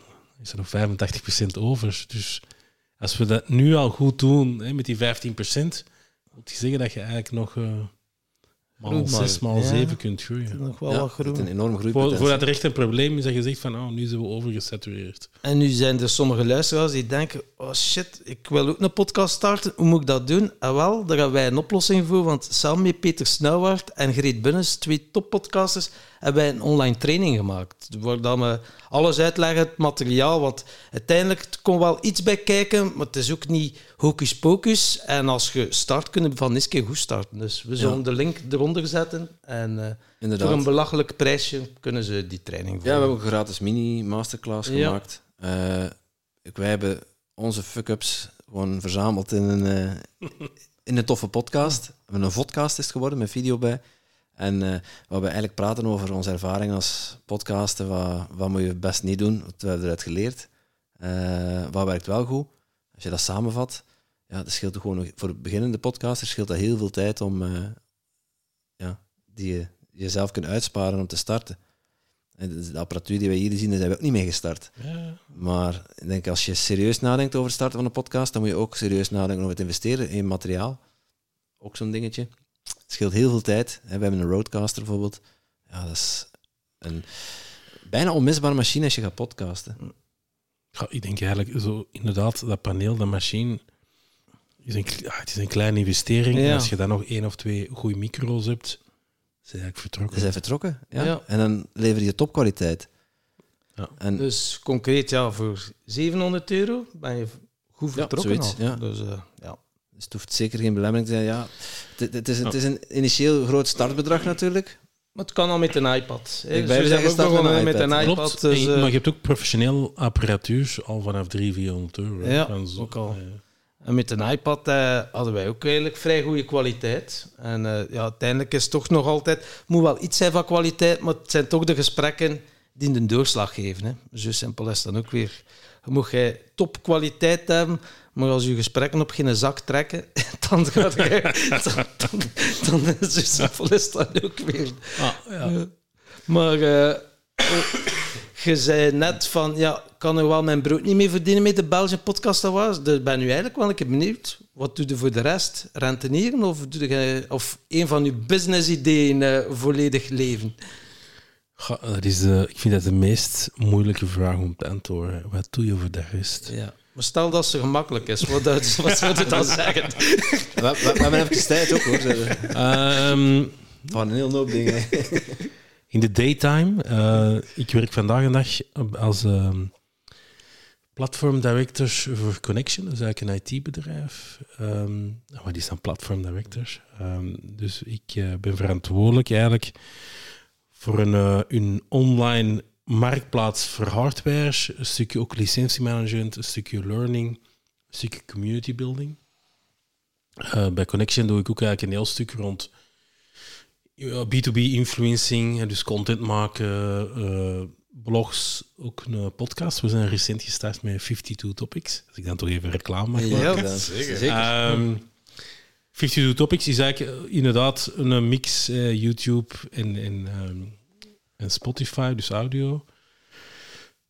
is er nog 85% over. Dus als we dat nu al goed doen hè, met die 15%, wil je zeggen dat je eigenlijk nog eh maar. 6, maal Ja. 7 kunt groeien. nog wel ja, wat het groen. een enorme Voor, groeipotentie. voordat er echt een probleem is dat je zegt van oh, nu zijn we overgesatureerd. En nu zijn er sommige luisteraars die denken: oh shit, ik wil ook een podcast starten. Hoe moet ik dat doen? En wel, daar hebben wij een oplossing voor. Want samen met Peter Snauwaard en Greet Bunnes, twee toppodcasters, hebben wij een online training gemaakt. Waar dan we alles uitleggen, het materiaal. Want uiteindelijk het komt wel iets bij kijken, maar het is ook niet hocus pocus. En als je start, kun je van keer goed starten. Dus we zullen de link eronder zetten. En eh, voor een belachelijk prijsje kunnen ze die training Ja, we volgen. hebben ook een gratis mini-masterclass Ja. gemaakt. Eh, ik, wij hebben onze fuck-ups gewoon verzameld in een, eh, in een toffe podcast. Een vodcast is geworden, met video bij. En eh waar we eigenlijk praten over onze ervaring als podcaster. Wat, wat moet je best niet doen? Wat hebben we eruit geleerd? Eh, wat werkt wel goed? Als je dat samenvat, ja, dat scheelt gewoon voor beginnende podcasters scheelt dat heel veel tijd om eh, ja, die je jezelf kunt uitsparen om te starten. En de de apparatuur die wij hier zien, daar zijn we ook niet mee gestart. Ja. Maar ik denk, als je serieus nadenkt over het starten van een podcast, dan moet je ook serieus nadenken over het investeren in materiaal. Ook zo'n dingetje. Het scheelt heel veel tijd. We hebben een roadcaster bijvoorbeeld. Ja, dat is een bijna onmisbare machine als je gaat podcasten. Ja, ik denk eigenlijk zo, inderdaad, dat paneel, de machine, is een, ja, het is een kleine investering. Ja. En als je dan nog één of twee goede micro's hebt, het eigenlijk vertrokken. Ze zijn vertrokken. Ja. Ja. En dan lever je topkwaliteit. Ja. En Dus concreet, ja, voor 700 euro ben je goed vertrokken zoiets, al. ja. Dus, eh, ja. Dus het hoeft zeker geen belemmering te zijn. Ja, het, het, is, het is een initieel groot startbedrag natuurlijk. Maar het kan al met een iPad. hè. Ik ben zijn we ook met begonnen een met een iPad. Klopt, dus, eh, maar je hebt ook professioneel apparatuur al vanaf 300, 400 euro. Ja, zo- ook al. En met een iPad eh, hadden wij ook eigenlijk vrij goede kwaliteit. En eh, ja, uiteindelijk is het toch nog altijd... Het moet wel iets zijn van kwaliteit, maar het zijn toch de gesprekken die de doorslag geven. Hè. Zo simpel is dan ook weer. Je moet jij topkwaliteit hebben, maar als je gesprekken op geen zak trekken, (laughs) dan gaat je... (laughs) Dan, dan, dan is dat ook weer. ah, ja. Ja. Maar eh, je zei net van, ja, ik kan er wel mijn brood niet mee verdienen met de Belgian Podcast Awards. Dus ben nu eigenlijk wel een keer benieuwd. Wat doe je voor de rest? Rentenieren of, doe je, of een van je business-ideeën eh, volledig leven? Dat is de, ik vind dat de meest moeilijke vraag om te antwoorden. Wat doe je voor de rest? Ja. Maar stel dat ze gemakkelijk is, wat, uit- (laughs) wat zou je dan zeggen? We, we, we hebben even tijd ook hoor. Ehm, Van een heel hoop dingen. in de daytime, eh, ik werk vandaag een dag als ehm, platform directors voor Connection, dat is eigenlijk een IT-bedrijf. Ehm maar die staan platform directors. Ehm, dus ik eh, ben verantwoordelijk eigenlijk voor een, eh, een online marktplaats voor hardware, een stukje ook licentiemanagement, een stukje learning, een stukje community building. Eh, bij Connection doe ik ook eigenlijk een heel stuk rond ja, B2B influencing, en dus content maken, eh, blogs, ook een podcast. We zijn recent gestart met 52 Topics. Als ik dan toch even reclame mag maken. Ja, dat- zeker. zeker. Ehm 52 Topics is eigenlijk eh, inderdaad een mix eh, YouTube en, en, ehm, en Spotify, dus audio.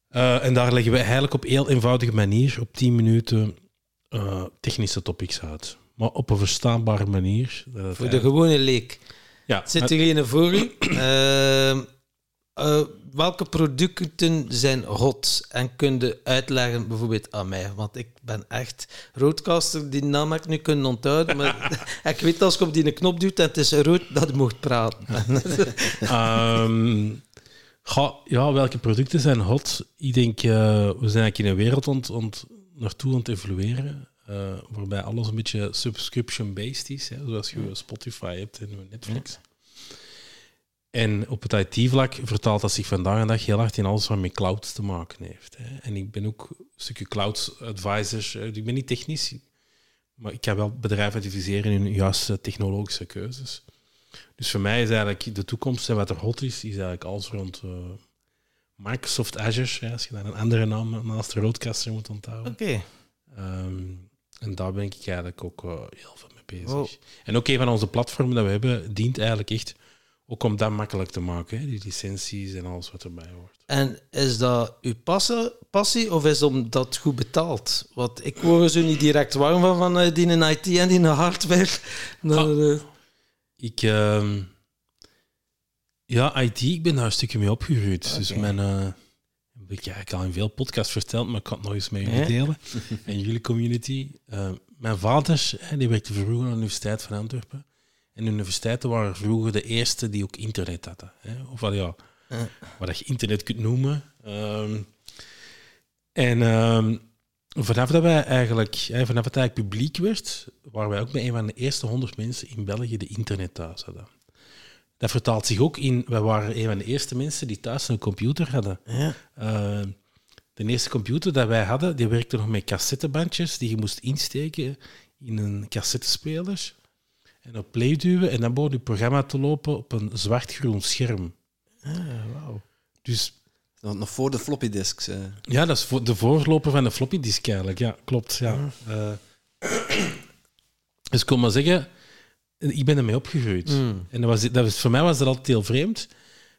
Eh, en daar leggen we eigenlijk op heel eenvoudige manier, op 10 minuten, eh, technische topics uit. Maar op een verstaanbare manier. Voor de eigenlijk- gewone leek. ja, Zit er een voor u? (coughs) Welke producten zijn hot? En kun je uitleggen bijvoorbeeld aan mij? Want ik ben echt roadcaster, die naam heb ik nu kunnen onthouden. Maar (laughs) ik weet als je op die knop duwt en het is rood, dat mocht praten. (laughs) Ehm, ga- ja, welke producten zijn hot? Ik denk, eh, we zijn eigenlijk in een wereld ont, ont, naartoe aan het evolueren, eh, waarbij alles een beetje subscription-based is, hè, zoals je Spotify hebt en Netflix. En op het IT-vlak vertaalt dat zich vandaag de dag heel hard in alles wat met cloud te maken heeft. Hè. En ik ben ook een stukje cloud advisor. eh, Ik ben niet technisch, maar ik kan wel bedrijven adviseren in hun juiste technologische keuzes. Dus voor mij is eigenlijk de toekomst en wat er hot is, is eigenlijk alles rond eh, Microsoft Azure. Als je daar een andere naam naast de Roadcaster moet onthouden. Oké. Ehm, en daar ben ik eigenlijk ook eh, heel veel mee bezig. Oh. En ook een van onze platformen dat we hebben, dient eigenlijk echt ook om dat makkelijk te maken. Hè? Die licenties en alles wat erbij hoort. En is dat uw passie, passie of is omdat goed betaalt? Want ik word er zo niet direct warm van, van eh, die in IT en die in hardware. Dan, eh, Ik, ehm, ja, IT, ik ben daar een stukje mee opgegroeid. Dus Oké. mijn, eh, heb ik eigenlijk al in veel podcasts verteld, maar ik kan het nog eens met jullie delen. en jullie community. Mijn vader, die werkte vroeger aan de Universiteit van Antwerpen. En universiteiten waren vroeger de eerste die ook internet hadden. Hè? Of wat, ja, wat dat je internet kunt noemen. Ehm, en ehm, vanaf dat wij eigenlijk, hè, vanaf het eigenlijk publiek werd, waren wij ook met een van de eerste honderd mensen in België die internet thuis hadden. Dat vertaalt zich ook in, wij waren een van de eerste mensen die thuis een computer hadden. ja. Eh, de eerste computer dat wij hadden, die werkte nog met cassettebandjes die je moest insteken in een cassettespeler en op play duwen en dan begon je programma te lopen op een zwart-groen scherm. Ah, wauw. Dus Nog voor de floppy disks. eh. ja, dat is voor de voorloper van de floppy disk eigenlijk. Ja, klopt. Ja. Eh, (clears throat) dus ik kon maar zeggen, ik ben ermee opgegroeid. Mm. En dat was, dat was, voor mij was dat altijd heel vreemd.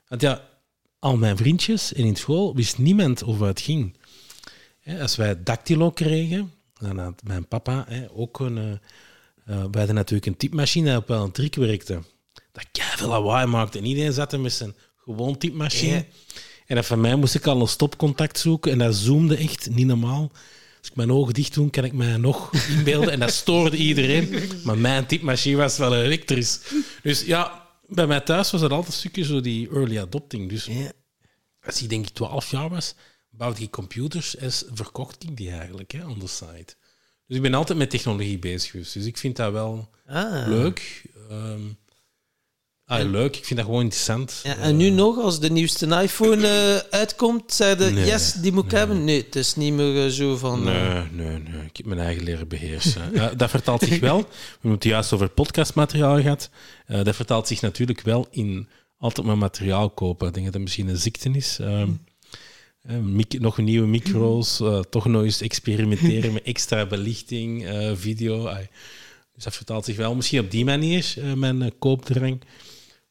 Want ja, al mijn vriendjes en in school wist niemand over wat het ging. Hè, als wij dactylo kregen, dan had mijn papa hè, ook een... eh, wij hadden natuurlijk een typemachine op wel een trick werkte. Dat veel lawaai maakte. En iedereen zat er met zijn gewoon typemachine. En dat van mij moest ik al een stopcontact zoeken. En dat zoomde echt niet normaal. Als ik mijn ogen dicht doe, kan ik mij nog (laughs) inbeelden. En dat stoorde iedereen. Maar mijn typemachine was wel elektrisch. Dus ja, bij mij thuis was het altijd een stukje zo die early adopting. Dus als ik denk ik 12 jaar was, bouwde ik computers en verkocht ik die eigenlijk hè, on the side. Dus ik ben altijd met technologie bezig geweest. Dus ik vind dat wel Ah. leuk. Ehm, ah, leuk, ik vind dat gewoon interessant. Ja, en nu nog, als de nieuwste iPhone eh, uitkomt, zeiden Nee, yes, die moet ik hebben. Nee, het is niet meer eh, zo van... eh, Nee, nee, nee. Ik heb mijn eigen leren beheersen. (laughs) Ja, dat vertaalt zich wel. We hebben het juist over podcastmateriaal gehad. Eh, dat vertaalt zich natuurlijk wel in altijd maar materiaal kopen. Ik denk dat dat misschien een ziekte is. Ehm, eh, nog nieuwe micro's. eh, toch nog eens experimenteren met extra belichting, eh, video. Dus dat vertaalt zich wel misschien op die manier, eh, mijn koopdrang.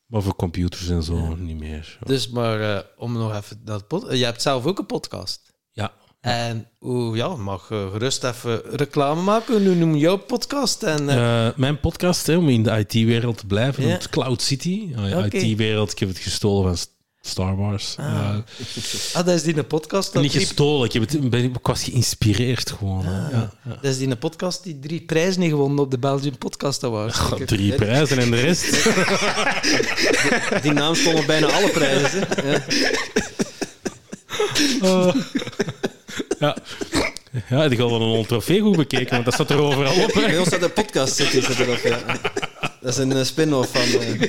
Maar voor computers en zo niet meer. Dus maar om nog even dat je hebt zelf ook een podcast. Ja. En hoe ja, mag gerust even reclame maken. Nu noem je jouw podcast. En, mijn podcast, hè, om in de IT-wereld te blijven, Ja. noemt Cloud City. Ah. IT-wereld, ik heb het gestolen van Star Wars. Ah. Eh, ah, dat is die een podcast. Dat niet drie- gestolen, ik, heb het, ben, ik was geïnspireerd gewoon. Ah. Ja, ja. Dat is die een podcast die drie prijzen heeft gewonnen op de Belgian Podcast Awards. Drie prijzen en de rest. (laughs) Die naam stond op bijna alle prijzen. hè. Ja. Oh. ja. Ja, die wel een trofee goed bekeken, want dat staat er overal op. Bij ons staat de podcast zit hier, zit erop, ja. Dat is een eh, spin-off van... eh,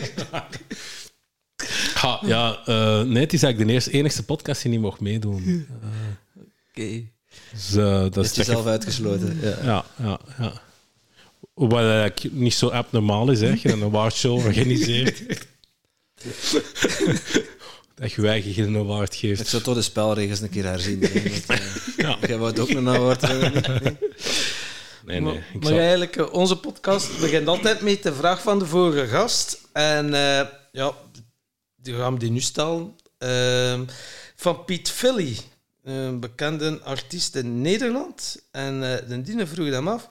Ja, ja eh, nee, het is eigenlijk de eerste, enigste podcast die niet mocht meedoen. Oké. Dus, eh, dat Dat is jezelf uitgesloten. Ja. Ja, ja, ja. Wat eigenlijk niet zo abnormaal is, hè. Je een awardshow organiseert. (laughs) dat je wij geen award Ik geeft. zou toch de spelregels een keer herzien. (laughs) Dat, Ja. Jij wou het ook een award hebben? (laughs) Nee, nee. Ik maar zal- eigenlijk, onze podcast begint altijd met de vraag van de vorige gast. En ja, die gaan we die nu stellen. Ehm, van Piet Philly, een bekende artiest in Nederland. En eh de diene vroeg hem af.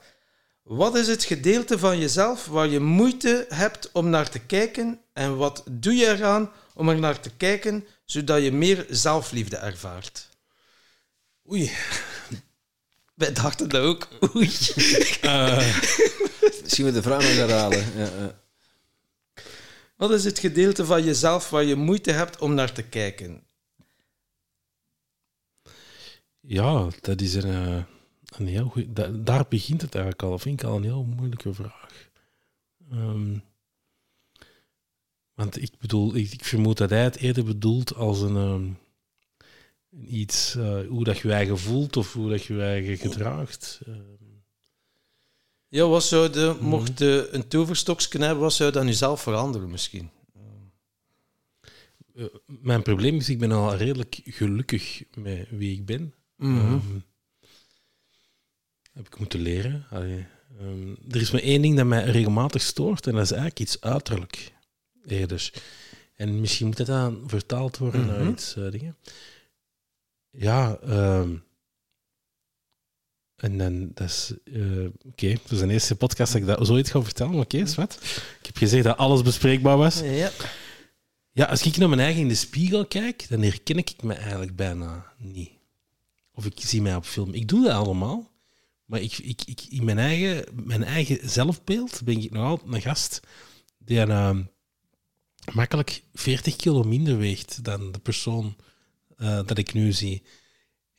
Wat is het gedeelte van jezelf waar je moeite hebt om naar te kijken? En wat doe je eraan om er naar te kijken, zodat je meer zelfliefde ervaart? Oei. (laughs) Wij dachten dat ook. Oei. (laughs) Eh, Misschien we de vraag nog herhalen. Ja, ja. Wat is het gedeelte van jezelf waar je moeite hebt om naar te kijken? ja, dat is een, eh, een heel goed. Daar begint het eigenlijk al. Vind ik al een heel moeilijke vraag. Ehm, want ik bedoel, ik, ik vermoed dat hij het eerder bedoelt als een. ehm, iets, eh, hoe dat je je eigen voelt of hoe dat je je eigen gedraagt. Ehm, Ja, wat zou je, mocht je een toverstokje hebben, wat zou je dan jezelf veranderen misschien? Eh, mijn probleem is, ik ben al redelijk gelukkig met wie ik ben. Mhm. Ehm, heb ik moeten leren. Allee, ehm, er is maar één ding dat mij regelmatig stoort, en dat is eigenlijk iets uiterlijk. Eerder. En misschien moet dat dan vertaald worden naar Mhm. iets eh, dingen. Ja, ehm, en dan, dat is... eh, Oké, dat is de eerste podcast dat ik dat zoiets ga vertellen. Oké, is wat. Ik heb gezegd dat alles bespreekbaar was. Ja. Ja, als ik naar mijn eigen in de spiegel kijk, dan herken ik me eigenlijk bijna niet. Of ik zie mij op film. Ik doe dat allemaal. Maar ik, ik, ik, in mijn eigen, mijn eigen zelfbeeld ben ik nog altijd een gast die ehm, makkelijk 40 kilo minder weegt dan de persoon eh, dat ik nu zie.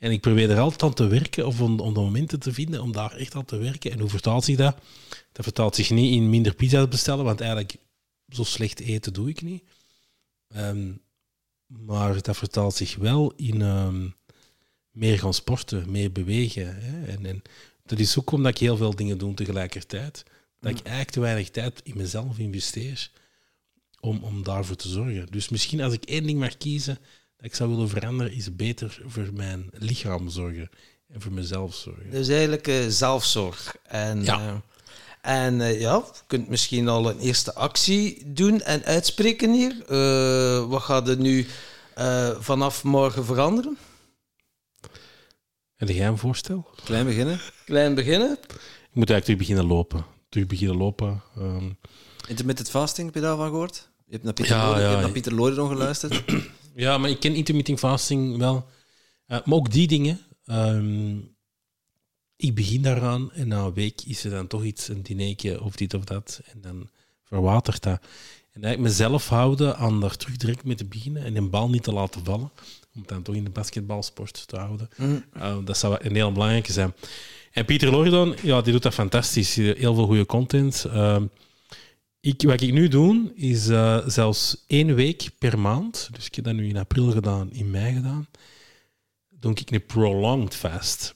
En ik probeer er altijd aan te werken, of om, om de momenten te vinden om daar echt aan te werken. En hoe vertaalt zich dat? Dat vertaalt zich niet in minder pizza's bestellen, want eigenlijk zo slecht eten doe ik niet. Ehm, maar dat vertaalt zich wel in ehm, meer gaan sporten, meer bewegen. Hè? En, en dat is ook omdat ik heel veel dingen doe tegelijkertijd. Dat ik eigenlijk te weinig tijd in mezelf investeer om, om daarvoor te zorgen. Dus misschien als ik één ding mag kiezen dat ik zou willen veranderen, is beter voor mijn lichaam zorgen en voor mezelf zorgen. Dus eigenlijk eh, zelfzorg. En, Ja. eh, en eh, ja, je kunt misschien al een eerste actie doen en uitspreken hier. Eh, wat gaat er nu eh, vanaf morgen veranderen? Heb jij een voorstel? Klein beginnen. Klein beginnen. Ik moet eigenlijk terug beginnen lopen. Terug beginnen lopen. ehm, Intermittent fasting, heb je daarvan gehoord? Je hebt naar Pieter, Ja, je ja. hebt naar Pieter Loriron geluisterd. Ja, maar ik ken intermittent fasting wel. Eh, maar ook die dingen. ehm, ik begin daaraan en na een week is er dan toch iets, een dinertje of dit of dat. En dan verwatert dat. En eigenlijk mezelf houden aan daar terug direct mee te beginnen en een bal niet te laten vallen. Om het dan toch in de basketbalsport te houden. Eh, dat zou een heel belangrijke zijn. En Pieter Loridon, ja, die doet dat fantastisch. Heel veel goede content. Ehm, ik, wat ik nu doe, is eh, zelfs één week per maand. Dus ik heb dat nu in april gedaan, in mei gedaan. Doe ik een prolonged fast.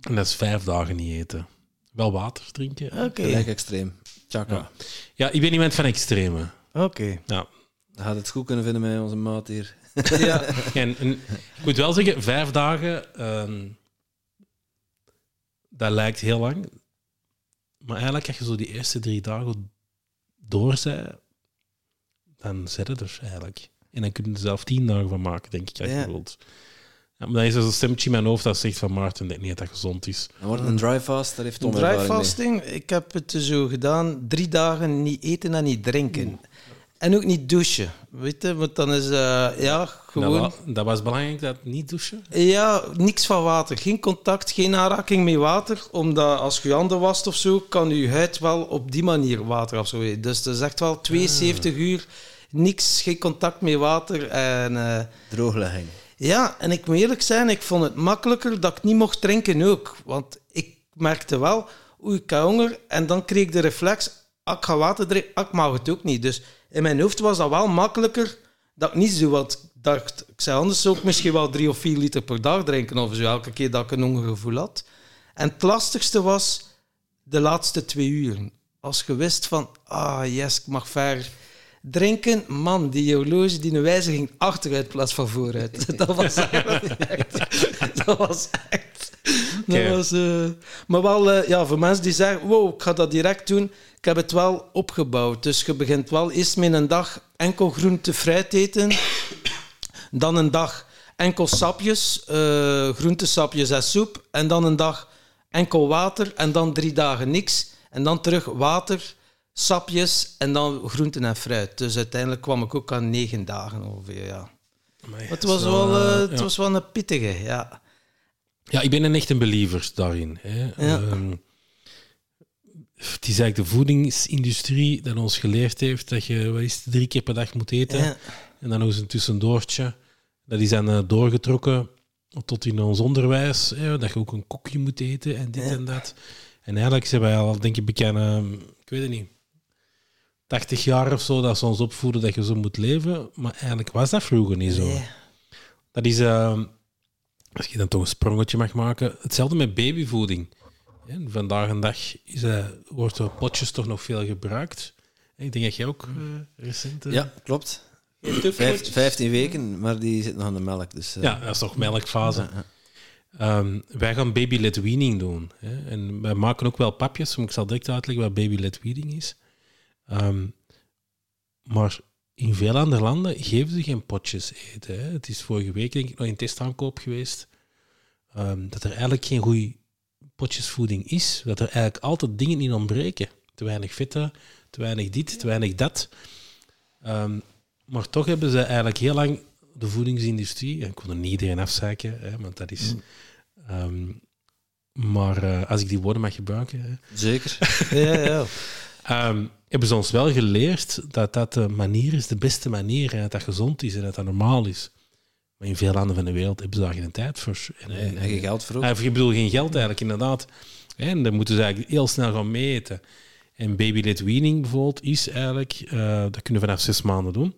En dat is vijf dagen niet eten. Wel water drinken. Oké. Gelijk extreem. Tjaka. Ja. Ja, ik ben iemand van extreme. Oké. Ja. Dan gaat het goed kunnen vinden met onze maat hier. (laughs) Ja. En, en ik moet wel zeggen, vijf dagen, ehm, dat lijkt heel lang. Maar eigenlijk, als je zo die eerste drie dagen door bent, dan zit het er eigenlijk. En dan kun je er zelf tien dagen van maken, denk ik, als Ja. je wilt. Ja, maar dan is er zo'n stemmetje in mijn hoofd dat zegt van Maarten, denk niet dat dat gezond is. Dan wordt het een dry fast, heeft Tom Dry fasting, ik heb het zo gedaan, drie dagen niet eten en niet drinken. En ook niet douchen, weet je, want dan is, eh, ja, Dat, gewoon... wa- dat was belangrijk, dat niet douchen. Ja, niks van water. Geen contact, geen aanraking met water. Omdat als je je handen wast of zo, kan je huid wel op die manier water afzoeken. Dus dat is echt wel 72 uur, niks, geen contact met water. En eh, Drooglegging. Ja, en ik moet eerlijk zijn, ik vond het makkelijker dat ik niet mocht drinken ook. Want ik merkte wel, oei, ik heb honger. En dan kreeg ik de reflex, ah, ik ga water drinken, ah, ik mag het ook niet. Dus in mijn hoofd was dat wel makkelijker dat ik niet zo wat dacht. Ik zei anders ook misschien wel drie of vier liter per dag drinken of zo, elke keer dat ik een hongergevoel had. En het lastigste was de laatste twee uur. Als je wist van, ah yes, ik mag ver drinken. Man, die horloge, die een wijze ging achteruit in plaats van vooruit. (laughs) Dat was echt... Dat was echt... Dat was, eh, maar wel, eh, ja, voor mensen die zeggen, wow, ik ga dat direct doen. Ik heb het wel opgebouwd. Dus je begint wel eerst met een dag enkel groente, fruit eten. Dan een dag enkel sapjes, eh groentesapjes en soep. En dan een dag enkel water. En dan drie dagen niks. En dan terug water, sapjes en dan groenten en fruit. Dus uiteindelijk kwam ik ook aan negen dagen ongeveer, ja. Amai, Het was, zo, wel, eh, eh, het ja. was wel een pittige, ja. Ja, ik ben een echt een believer daarin. Hè. Ja. Ehm, het is eigenlijk de voedingsindustrie dat ons geleerd heeft dat je wat is het, drie keer per dag moet eten. ja. En dan nog eens een tussendoortje. Dat is dan eh, doorgetrokken tot in ons onderwijs. Hè, dat je ook een kokje moet eten en dit Ja. en dat. En eigenlijk zijn wij al, denk ik, bekend, eh, ik weet het niet, 80 jaar of zo dat ze ons opvoeden dat je zo moet leven. Maar eigenlijk was dat vroeger niet zo. Nee. Dat is, eh, als je dan toch een sprongetje mag maken, hetzelfde met babyvoeding. Ja, vandaag en dag is, eh, wordt er potjes toch nog veel gebruikt. Ik denk dat jij ook eh, recent... eh, Ja, klopt. heeft ook Vijf, potjes. 15 weken, maar die zit nog aan de melk. Dus, eh, Ja, dat is toch melkfase. ja, ja. Ehm, wij gaan baby-led weaning doen. Hè? En wij maken ook wel papjes, maar ik zal direct uitleggen wat baby-led weaning is. Ehm, maar in veel andere landen geven ze geen potjes eten. Hè? Het is vorige week denk ik nog in testaankoop geweest ehm, dat er eigenlijk geen goede potjesvoeding is. Dat er eigenlijk altijd dingen in ontbreken. Te weinig vetten, te weinig dit, te weinig dat. Ehm, maar toch hebben ze eigenlijk heel lang de voedingsindustrie, en ik wil er niet iedereen afzeiken, hè, want dat is... ehm, maar eh, als ik die woorden mag gebruiken, hè, Zeker. Ja, ja. (laughs) ehm, hebben ze ons wel geleerd dat dat de manier is, de beste manier, en dat dat gezond is en dat dat normaal is. Maar in veel landen van de wereld hebben ze daar geen tijd voor. En, en- En geen geld voor ook. Ah, ik bedoel, geen geld eigenlijk, inderdaad. En dan moeten ze eigenlijk heel snel gaan meten. En baby-led weaning bijvoorbeeld is eigenlijk, eh, dat kunnen we vanaf zes maanden doen.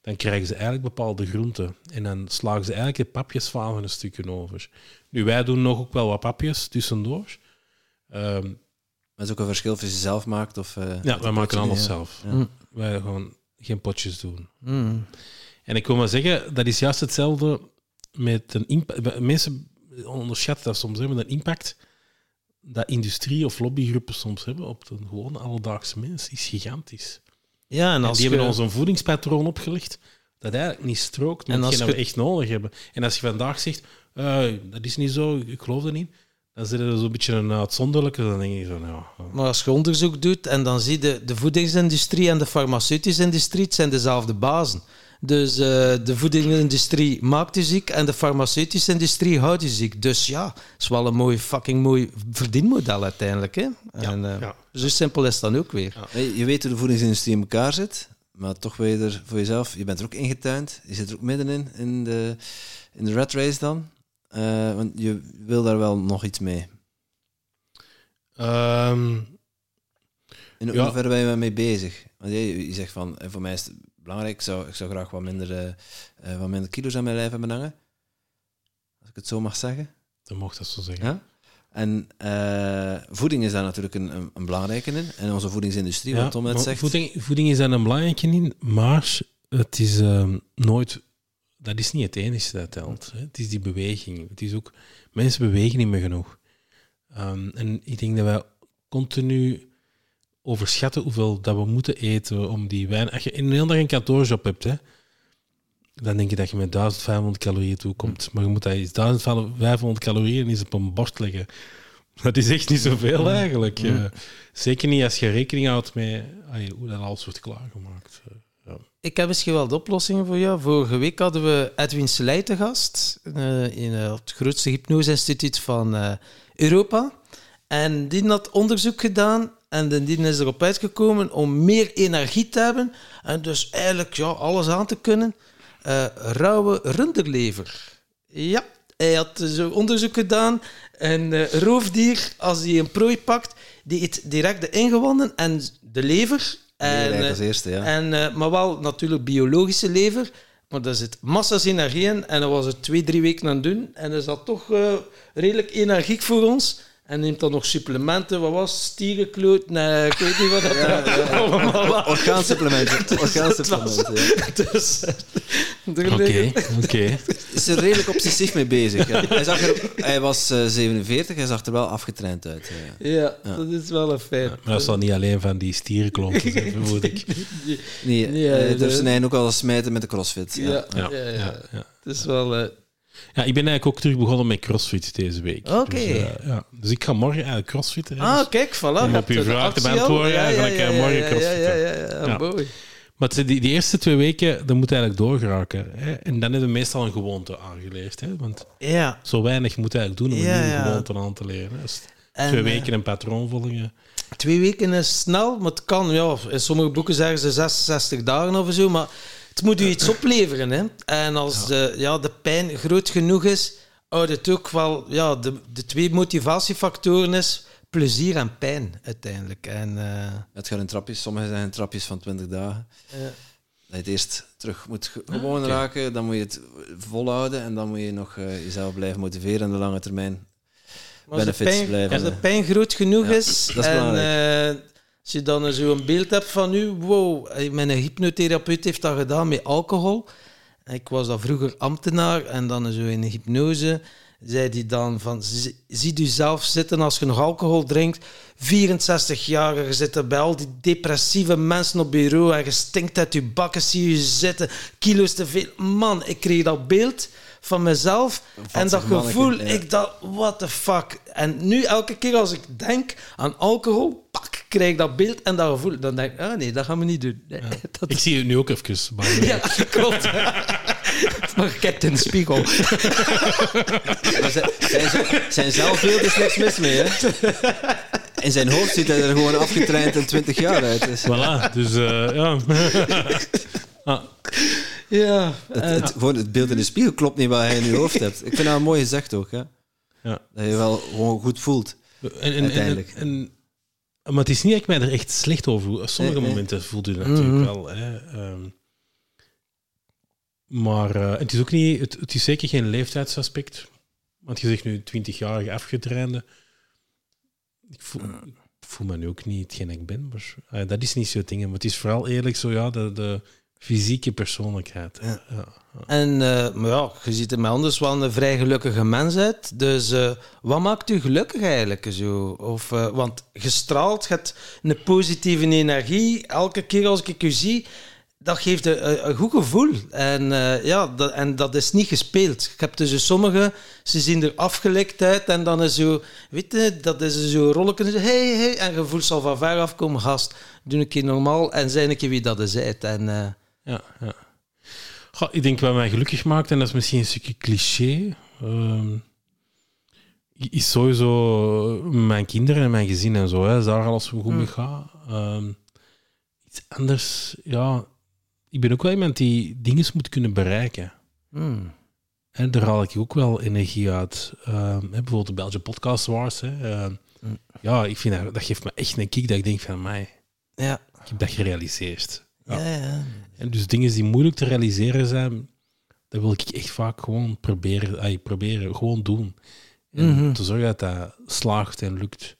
Dan krijgen ze eigenlijk bepaalde groenten. En dan slagen ze eigenlijk de papjes van een stukje over. Nu, wij doen nog ook wel wat papjes tussendoor. Ehm, Dat is ook een verschil of je ze zelf maakt of... eh, ja, wij maken alles ja. zelf. Ja. Wij gaan geen potjes doen. Mm. En ik wil maar zeggen, dat is juist hetzelfde met een impact. Mensen onderschatten dat soms, hè, met een impact dat industrie of lobbygroepen soms hebben op de gewone alledaagse mens, is gigantisch. Ja, en En als die hebben ons een voedingspatroon opgelegd dat eigenlijk niet strookt met dat we je- echt nodig hebben. En als je vandaag zegt, eh, dat is niet zo, ik geloof er niet, dan zit er zo'n beetje een uitzonderlijke, dan denk je zo, nou... ja. Maar als je onderzoek doet en dan zie je de voedingsindustrie en de farmaceutische industrie, het zijn dezelfde bazen. Dus eh, de voedingsindustrie maakt je ziek en de farmaceutische industrie houdt je ziek. Dus ja, het is wel een mooi, fucking mooi verdienmodel uiteindelijk. Hè? En, eh, ja. Zo simpel is het dan ook weer. Je weet hoe de voedingsindustrie in elkaar zit, maar toch wil je er voor jezelf... Je bent er ook ingetuind, je zit er ook middenin, in de, in de rat race dan. Eh, want je wil daar wel nog iets mee. Ehm, In Ja. hoeverre ben je mee bezig? Want je, je zegt van, eh, voor mij is het belangrijk, ik zou, ik zou graag wat minder, eh, wat minder kilo's aan mijn lijf hebben hangen. Als ik het zo mag zeggen. dan mocht dat zo zeggen. Ja? En voeding is daar natuurlijk een, een, een belangrijke in. En onze voedingsindustrie, wat Tom net zegt. Voeding, voeding is daar een belangrijke in, maar het is ehm, nooit... Dat is niet het enige dat telt. Hè. Het is die beweging. Het is ook... Mensen bewegen niet meer genoeg. Ehm, en ik denk dat wij continu overschatten hoeveel dat we moeten eten om die wijn... Als je in een hele dag een kantoorjob hebt, hè, dan denk je dat je met 1500 calorieën toekomt. Maar je moet dat eens 1500 calorieën eens op een bord leggen. Dat is echt niet zoveel eigenlijk. eh. zeker niet als je rekening houdt met hoe dat alles wordt klaargemaakt. Ik heb misschien wel de oplossingen voor jou. Vorige week hadden we Edwin Selei gast eh, in eh, het grootste hypnoseinstituut van eh, Europa. En die had onderzoek gedaan en die is erop uitgekomen om meer energie te hebben en dus eigenlijk ja, alles aan te kunnen. rauwe runderlever. Ja, hij had zo onderzoek gedaan. Een roofdier, als hij een prooi pakt, die eet direct de ingewanden en de lever. En, eh, als eerste, ja. en, eh, maar wel natuurlijk biologische lever. Maar daar zit massa's energie in. En dat was het twee, drie weken aan het doen. En is dat toch eh, redelijk energiek voor ons. En neemt dan nog supplementen. Wat was het? Stierenkloot? Nee, ik weet niet wat dat allemaal was. Orgaansupplementen. (laughs) Orgaansupplementen, ja. (laughs) Dus, eh, Oké, oké. is er redelijk obsessief mee bezig. Ja. Hij, zag er, hij was eh, 47, hij zag er wel afgetraind uit. Ja, dat is wel een feit. Maar dat zal niet alleen van die stierenklontjes (laughs) zijn, vermoed ik. Nee, Nee, hij durft zijn ook al smijten met de crossfit. Ja. Ja, ja, Ja, ja, ja, ja. Het is wel... eh, Ja, ik ben eigenlijk ook terug begonnen met crossfit deze week. Oké. Dus, eh, ja. dus ik ga morgen eigenlijk crossfitten. Ah, kijk, voilà. Om je op de vraag te beantwoorden, Ja, ga ik, morgen ja, ja, crossfitten. Ja, ja, mooi. Maar die, die eerste twee weken, dat moet eigenlijk doorgeraken. Hè? En dan hebben we meestal een gewoonte aangeleerd. Hè? Want Ja. zo weinig moet je eigenlijk doen om een nieuwe gewoonte aan te leren. Dus En, twee eh, weken een patroon volgen. Twee weken is snel, maar het kan. Ja, in sommige boeken zeggen ze 66 dagen of zo, maar het moet u iets opleveren. Hè? En als de, ja, de pijn groot genoeg is, houdt het ook wel... Ja, de, de twee motivatiefactoren is plezier en pijn, uiteindelijk. En, eh, Het gaat in trapjes, sommige zijn in trapjes van 20 dagen. ja. Dat je het eerst terug moet ge- gewoon raken, dan moet je het volhouden en dan moet je nog eh, jezelf blijven motiveren aan de lange termijn. Maar als de, benefits pijn, blijven, als de eh. pijn groot genoeg Ja, is, dat is en belangrijk. Als je dan zo'n beeld hebt van u, wow, mijn hypnotherapeut heeft dat gedaan met alcohol. Ik was dan vroeger ambtenaar en dan zo in hypnose zei hij dan van, zie u zelf zitten als je nog alcohol drinkt, 64 jaar, je zit er bij al die depressieve mensen op bureau en je stinkt uit je bakken, zie je zitten, kilo's te veel. Man, ik kreeg dat beeld van mezelf en dat gevoel, ik dacht, what the fuck. En nu elke keer als ik denk aan alcohol, pak, krijg ik dat beeld en dat gevoel. Dan denk ik, ah nee, dat gaan we niet doen. Nee, (laughs) dat Ik zie het nu ook even. (laughs) way. ja, klopt. (laughs) maar kijk in de spiegel. Maar zijn, zijn, zelfbeeld is niks mis mee, hè? In zijn hoofd ziet hij er gewoon afgetraind in 20 jaar uit. Dus Voilà, dus eh, ja. ah, Ja, het, het, gewoon het beeld in de spiegel klopt niet wat hij in je hoofd hebt. Ik vind dat mooi gezegd ook, hè? ja. Dat je wel gewoon goed voelt. En, en, en, Uiteindelijk. en- maar het is niet dat ik mij er echt slecht over voel. Sommige Nee, nee. momenten voelt u dat natuurlijk Mhm. wel. Hè. Ehm, maar eh, het is ook niet, het, het is zeker geen leeftijdsaspect. Want je zegt nu 20-jarige afgetrainde. Ik voel, ik voel me nu ook niet hetgeen ik ben. Maar, eh, dat is niet zo'n ding. Maar het is vooral eerlijk zo, ja, de, de fysieke persoonlijkheid. Ja. Ja. En eh, maar ja, je ziet er mij anders wel een vrij gelukkige mens uit. Dus eh, wat maakt u gelukkig eigenlijk zo? Of, eh, want gestraald, je hebt een positieve energie. Elke keer als ik u zie, dat geeft een, een goed gevoel. En, ja, dat, en dat is niet gespeeld. Ik heb dus sommigen, ze zien er afgelekt uit en dan is zo, weet je, dat is zo rolletje. en zo, Hey, hey, en je voelt zal van ver afkomen, gast. Doe een keer normaal en zijn een keer wie dat is. uit. En, eh, Ja, ja. Goh, ik denk wat mij gelukkig maakt, en dat is misschien een stukje cliché, ehm, is sowieso mijn kinderen en mijn gezin en zo. Hè. Is daar alles goed mee gaat. Ehm, iets anders, ja. Ik ben ook wel iemand die dingen moet kunnen bereiken. En daar haal ik ook wel energie uit. Ehm, bijvoorbeeld de Belgian Podcast Wars. Hè. Mm. Ja, ik vind dat, dat geeft me echt een kick dat ik denk van mij. Ja. Ik heb dat gerealiseerd. Ja. Ja. En dus dingen die moeilijk te realiseren zijn, dat wil ik echt vaak gewoon proberen, ay, proberen gewoon doen. En Mhm. te zorgen dat dat slaagt en lukt.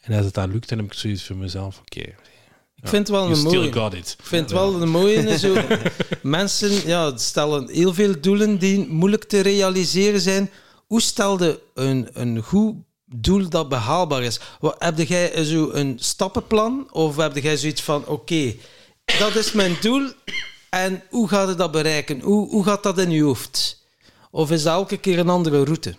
En als het dan lukt, dan heb ik zoiets voor mezelf, oké, Ik vind het wel een mooie. Ik vind het wel een mooie. Zo. (laughs) Mensen ja, stellen heel veel doelen die moeilijk te realiseren zijn. Hoe stelde een, een goed doel dat behaalbaar is? Wat, heb jij zo een stappenplan? Of heb jij zoiets van: oké, dat is mijn doel en hoe gaat het dat bereiken? Hoe, hoe gaat dat in je hoofd? Of is dat elke keer een andere route?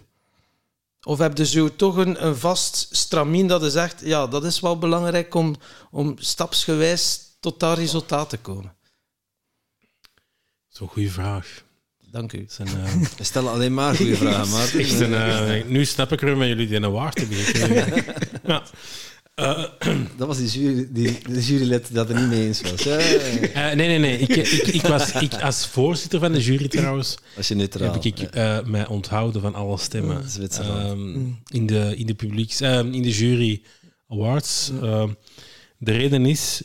Of heb je zo toch een, een vast stramien dat je zegt, ja, dat is wel belangrijk om, om stapsgewijs tot dat resultaat te komen? Zo'n goede vraag. Dank u. Dat is een, eh, (laughs) We stellen alleen maar goede vragen, (laughs) Maarten. echt een, eh, nu snap ik er met jullie die een waard te beginnen. (laughs) ja. Eh, (clears throat) Dat was die, jury, die de jurylid dat er niet mee eens was. Eh, nee, nee, nee. Ik, ik, ik was, ik, als voorzitter van de jury trouwens, Als je neutraal. heb ik ja. eh, mij onthouden van alle stemmen. Ehm, in, de, in, de publieks, ehm, in de jury awards. Ehm, de reden is,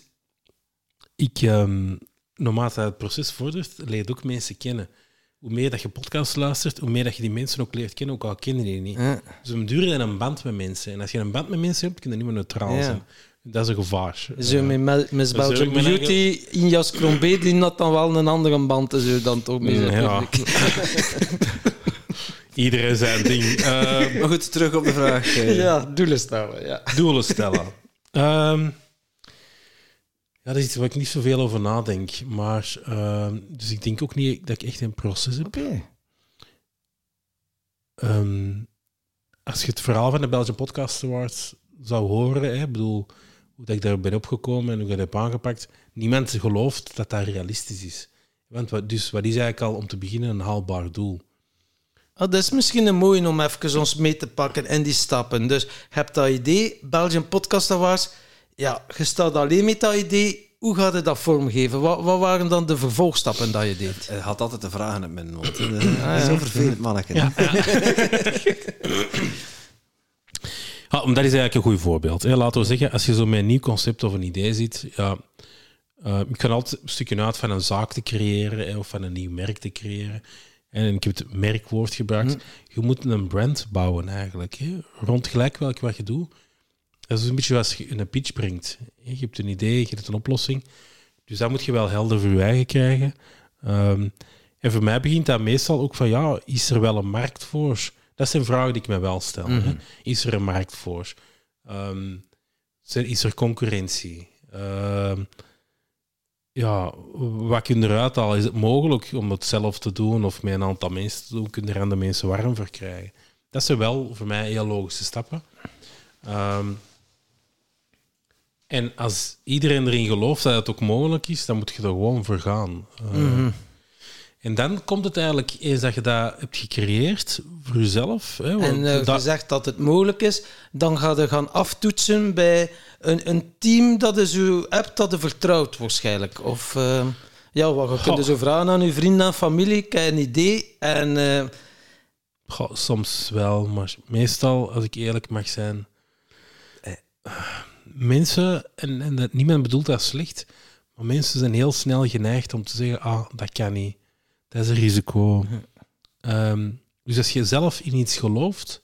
ik, ehm, naarmate het proces vordert, leer je ook mensen kennen. Hoe meer dat je podcast luistert, hoe meer dat je die mensen ook leert kennen, ook al kennen die je niet. Ja. Dus we duren een band met mensen. En als je een band met mensen hebt, kun je niet meer neutraal Ja. zijn. Dat is een gevaar. Zo met mijn Beauty, Injas Crombé, die had dan wel een andere band, zo dan toch mee zijn Ja. publiek. (laughs) iedereen zijn ding. Maar goed, terug op de vraag. (laughs) eh. Ja, doelen stellen, ja. doelen stellen. (laughs) Ehm, ja, dat is iets waar ik niet zoveel over nadenk. Maar, ehm, dus ik denk ook niet dat ik echt een proces heb. Oké. Ehm, als je het verhaal van de Belgian Podcast Awards zou horen, hè, ik bedoel, hoe dat ik daar ben opgekomen en hoe ik dat heb aangepakt, niemand gelooft dat dat realistisch is. Want wat, dus wat is eigenlijk al om te beginnen een haalbaar doel? Ah, dat is misschien een mooie om even ons mee te pakken en die stappen. Dus je hebt dat idee, Belgian Podcast Awards. Ja, je staat alleen met dat idee. Hoe gaat je dat vormgeven? Wat, wat waren dan de vervolgstappen dat je deed? Hij had altijd de vragen in mijn mond. (clears throat) Dat is Zo vervelend, manneke. Ja, maar dat is eigenlijk een goed voorbeeld. Hè. Laten we zeggen, als je zo met een nieuw concept of een idee ziet, ja, eh, ik ga altijd een stukje uit van een zaak te creëren hè, of van een nieuw merk te creëren. En ik heb het merkwoord gebruikt. Je moet een brand bouwen eigenlijk. Hè. Rond gelijk welk wat je doet. Dat is een beetje als je een pitch brengt. Je hebt een idee, je hebt een oplossing. Dus dat moet je wel helder voor je eigen krijgen. Ehm, en voor mij begint dat meestal ook van, ja, is er wel een markt voor? Dat zijn vragen die ik me wel stel. hè. Is er een markt voor? Ehm, is er concurrentie? Ehm, ja, wat kun je eruit halen? Is het mogelijk om het zelf te doen of met een aantal mensen te doen? Kun je er aan de mensen warm voor krijgen? Dat zijn wel voor mij heel logische stappen. Ehm, en als iedereen erin gelooft dat het ook mogelijk is, dan moet je er gewoon voor gaan. Eh, En dan komt het eigenlijk eens dat je dat hebt gecreëerd voor jezelf. Hè, En eh, dat- je zegt dat het mogelijk is, dan ga je gaan aftoetsen bij een, een team dat je zo hebt, dat je vertrouwt waarschijnlijk. Of eh, ja, wat je kunt Goh. zo vragen aan je vrienden en familie, ik heb een idee. En Goh, soms wel, maar meestal, als ik eerlijk mag zijn, eh, mensen, en, en dat, niemand bedoelt dat slecht, maar mensen zijn heel snel geneigd om te zeggen, ah, dat kan niet, dat is een risico. Ehm, dus als je zelf in iets gelooft,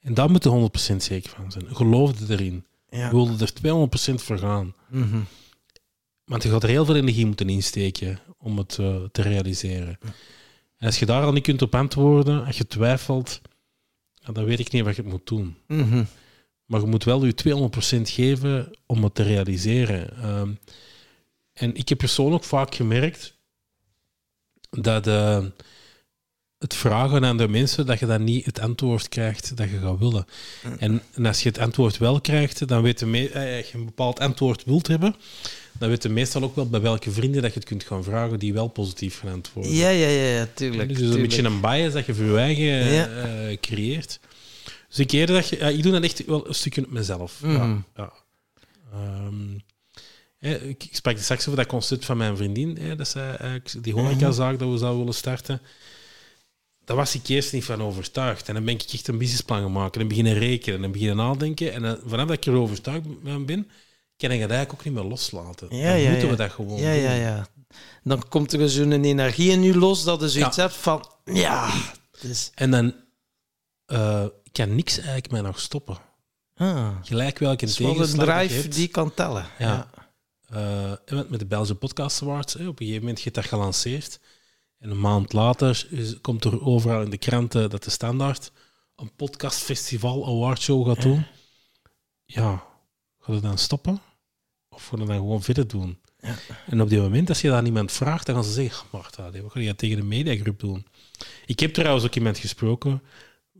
en daar moet je 100% zeker van zijn, geloof er erin. ja. Je wilde er 200% voor gaan. Mhm. Want je gaat er heel veel energie moeten insteken om het eh, te realiseren. En als je daar al niet kunt op antwoorden, als je twijfelt, dan weet ik niet wat je moet doen. Mhm. Maar je moet wel je 200% geven om het te realiseren. Ehm, en ik heb persoonlijk vaak gemerkt dat eh, het vragen aan de mensen, dat je dan niet het antwoord krijgt dat je gaat willen. En, en als je het antwoord wel krijgt, dan weet je, me- eh, als je een bepaald antwoord wilt hebben, dan weet je meestal ook wel bij welke vrienden dat je het kunt gaan vragen die wel positief gaan antwoorden. Ja, ja, ja, ja, tuurlijk. Dus een tuurlijk. beetje een bias dat je voor je eigen Ja. eh, creëert. Dus ik eerder dat je, ja, ik doe dat echt wel een stukje op mezelf. Mhm. Ja, ja. Ehm, hè, ik, ik sprak straks over dat concept van mijn vriendin, hè, dat zij die horecazaak dat we zouden willen starten. Daar was ik eerst niet van overtuigd. En dan ben ik echt een businessplan maken en beginnen rekenen en beginnen nadenken. En dan, vanaf dat ik er overtuigd van ben, kan ik het eigenlijk ook niet meer loslaten. Ja, dan ja, moeten ja. we dat gewoon Ja, doen. ja, ja. Dan komt er zo'n energie in je los dat je zoiets Ja. hebt van, ja, is... En dan eh, kan niks eigenlijk mij nog stoppen. Ah, Gelijk welke een dat je drive die kan tellen. Ja. Eh, en met- de Belgische Podcast Awards, hè, op een gegeven moment je dat gelanceerd. En een maand later is, komt er overal in de kranten dat de standaard een podcastfestival awardshow gaat doen. Ja, gaat het dan stoppen? Of gaan we dan gewoon verder doen? En op dit moment, als je daar niemand vraagt, dan gaan ze zeggen, "Ah, Marta, wat ga je tegen de mediagroep doen? Ik heb trouwens ook iemand gesproken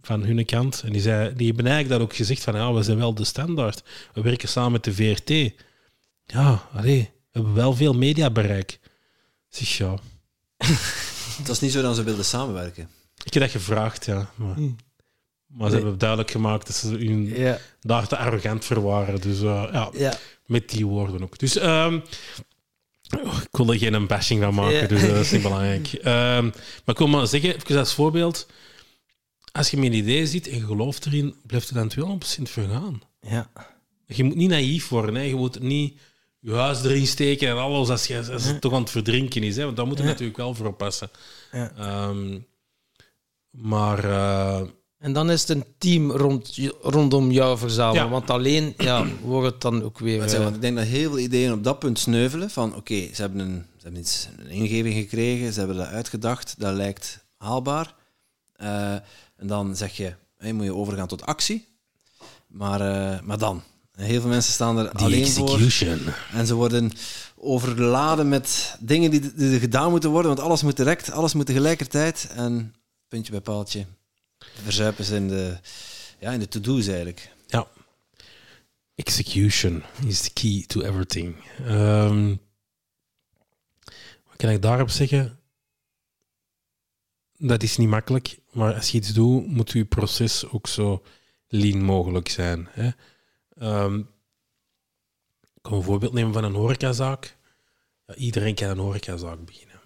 van hun kant. En die, zei, die hebben eigenlijk dat ook gezegd van, ja, we zijn wel de standaard. We werken samen met de VRT. Ja, allee, we hebben wel veel mediabereik. Zeg ja. (laughs) Het was niet zo dat ze wilden samenwerken. Ik heb dat gevraagd, ja. Maar Maar ze Nee. hebben duidelijk gemaakt dat ze hun Ja, daar te arrogant voor waren. Dus eh, ja, ja. met die woorden ook. Dus ehm, oh, ik wil er geen bashing van maken, Ja. dus eh, dat is niet belangrijk. (laughs) Ehm, maar ik wil maar zeggen, even als voorbeeld, als je met een idee ziet en je gelooft erin, blijft er dan 200% voor gaan. ja. Je moet niet naïef worden. Hè. Je moet niet je huis erin steken en alles als, je, als het toch aan het verdrinken is. Hè. Want daar moet je Ja. natuurlijk wel voor oppassen. Ja. Ehm, maar eh, En dan is het een team rond, rondom jou verzamelen. Ja. Want alleen ja, wordt het dan ook weer... Maar het eh, want ik denk dat heel veel ideeën op dat punt sneuvelen. Van oké, ze hebben, een, ze hebben iets, een ingeving gekregen, ze hebben dat uitgedacht, dat lijkt haalbaar. Eh, en dan zeg je, hey, moet je overgaan tot actie. Maar, eh, maar dan, heel veel mensen staan er die alleen voor. execution. En ze worden overladen met dingen die, die gedaan moeten worden, want alles moet direct, alles moet tegelijkertijd. En puntje bij paaltje verzuipen ze in de, ja, in de to-do's eigenlijk. Ja. Execution is the key to everything. Ehm, wat kan ik daarop zeggen? Dat is niet makkelijk, maar als je iets doet, moet je proces ook zo lean mogelijk zijn. Hè? Ehm, ik kan een voorbeeld nemen van een horecazaak. Ja, iedereen kan een horecazaak beginnen.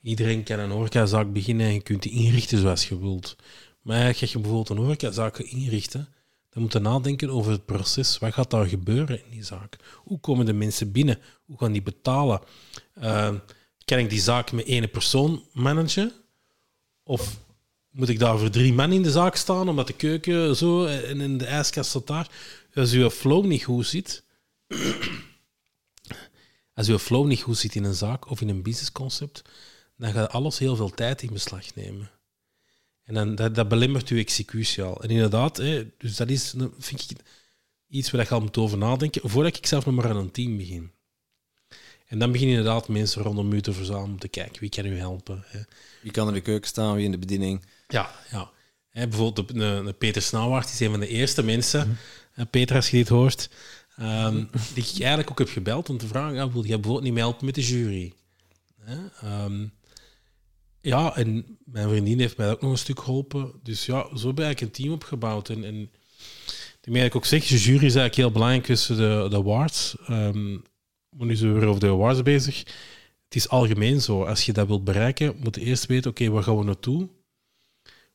Iedereen kan een horecazaak beginnen en je kunt die inrichten zoals je wilt. Maar als je bijvoorbeeld een horecazaak inrichten, dan moet je nadenken over het proces. Wat gaat daar gebeuren in die zaak? Hoe komen de mensen binnen? Hoe gaan die betalen? Eh, kan ik die zaak met één persoon managen? Of moet ik daar voor drie man in de zaak staan, omdat de keuken zo en in de ijskast staat daar? Als je flow niet goed zit, (clears throat) als je flow niet goed zit in een zaak of in een businessconcept, dan gaat alles heel veel tijd in beslag nemen. En dan, dat, dat belemmert je executie al. En inderdaad, hè, dus dat is, vind ik, iets waar je al moet over nadenken, voordat ik zelf nog maar aan een team begin. En dan begin je inderdaad mensen rondom u te verzamelen om te kijken wie kan u helpen. Hè. Wie kan in de keuken staan, wie in de bediening. Ja, ja. Bijvoorbeeld de, de- de Peter Snauwaard is een van de eerste mensen, hè, Peter als je dit hoort, ehm, die ik eigenlijk ook heb gebeld om te vragen, ja, wil jij bijvoorbeeld niet mee helpen met de jury? Ehm, ja, en mijn vriendin heeft mij ook nog een stuk geholpen. Dus ja, zo heb ik eigenlijk een team opgebouwd. En, en daarmee ik ook zeg, de jury is eigenlijk heel belangrijk tussen de, de awards. Maar nu zijn we weer over de awards bezig. Het is algemeen zo. Als je dat wilt bereiken, moet je eerst weten, oké, waar gaan we naartoe?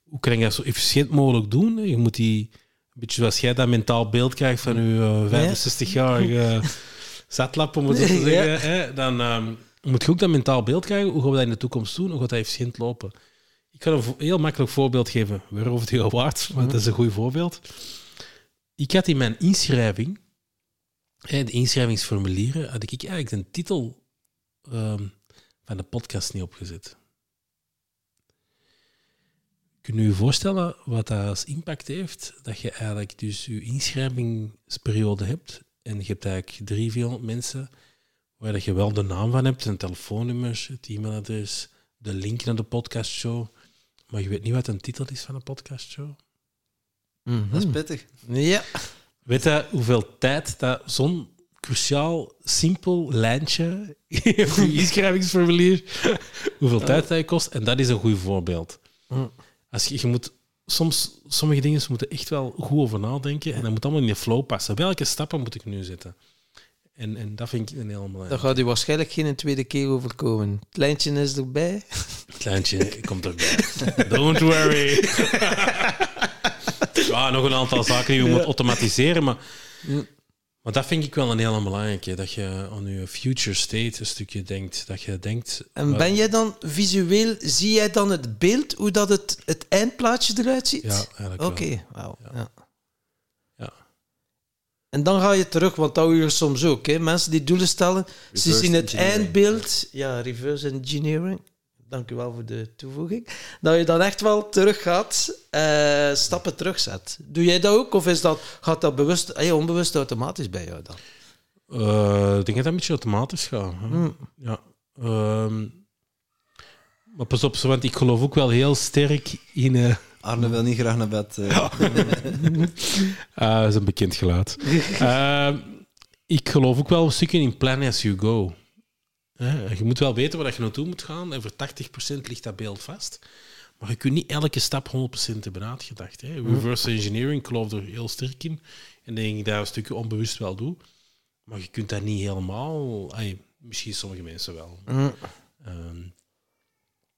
Hoe kan je dat zo efficiënt mogelijk doen? Je moet die, een beetje zoals jij dat mentaal beeld krijgt van je eh, 65-jarige (laughs) zatlap, om het zo te Ja. zeggen, hè, dan ehm, moet je ook dat mentaal beeld krijgen. Hoe gaan we dat in de toekomst doen? Hoe gaat dat efficiënt lopen? Ik ga een heel makkelijk voorbeeld geven. Weer over die awards, want dat is een goed voorbeeld. Ik had in mijn inschrijving, hè, de inschrijvingsformulieren, had ik eigenlijk de titel ehm, van de podcast niet opgezet. Kun je je voorstellen wat dat als impact heeft? Dat je eigenlijk dus je inschrijvingsperiode hebt en je hebt eigenlijk drie, vierhonderd mensen waar dat je wel de naam van hebt, een telefoonnummer, het e-mailadres, de link naar de podcastshow, maar je weet niet wat een titel is van een podcastshow. mhm. Dat is pittig. Ja. Weet je hoeveel tijd dat zo'n cruciaal, simpel lijntje op je (laughs) inschrijvingsformulier, hoeveel tijd dat je kost? En dat is een goed voorbeeld. Mm. Als je, je moet soms, sommige dingen moeten echt wel goed over nadenken en dat moet allemaal in de flow passen. Welke stappen moet ik nu zetten? En, en dat vind ik een heel Daar belangrijk. gaat u waarschijnlijk geen tweede keer overkomen. Het lijntje is erbij. Het lijntje komt erbij. Don't worry. (laughs) ja, nog een aantal zaken die je moet automatiseren, maar. Maar dat vind ik wel een heel belangrijke. Dat je aan je future state een stukje denkt. Dat je denkt... En ben jij dan visueel, zie jij dan het beeld, hoe dat het, het eindplaatje eruit ziet? Ja, eigenlijk Oké, wel. wauw. Ja. Ja. Ja. En dan ga je terug, want dat hoor je soms ook. Hè. Mensen die doelen stellen, ze zien het eindbeeld. Ja, reverse engineering. Dank u wel voor de toevoeging. Dat je dan echt wel terug gaat, eh, stappen terugzet. Doe jij dat ook? Of is dat, gaat dat bewust, eh, onbewust automatisch bij jou dan? Eh, ik denk dat dat een beetje automatisch gaat. hè. Hm. Ja. Ehm, maar pas op, want ik geloof ook wel heel sterk in... eh, Arne wil niet graag naar bed. eh. Ah, (laughs) dat is een bekend geluid. (laughs) Ehm, ik geloof ook wel een stukje in plan as you go. Je moet wel weten waar je naartoe moet gaan. En voor 80% ligt dat beeld vast. Maar je kunt niet elke stap 100% hebben uitgedacht. Hè. Reverse engineering, ik geloof er heel sterk in. En denk ik dat een stukje onbewust wel doe. Maar je kunt dat niet helemaal... ay, misschien sommige mensen wel. Mm. Ehm,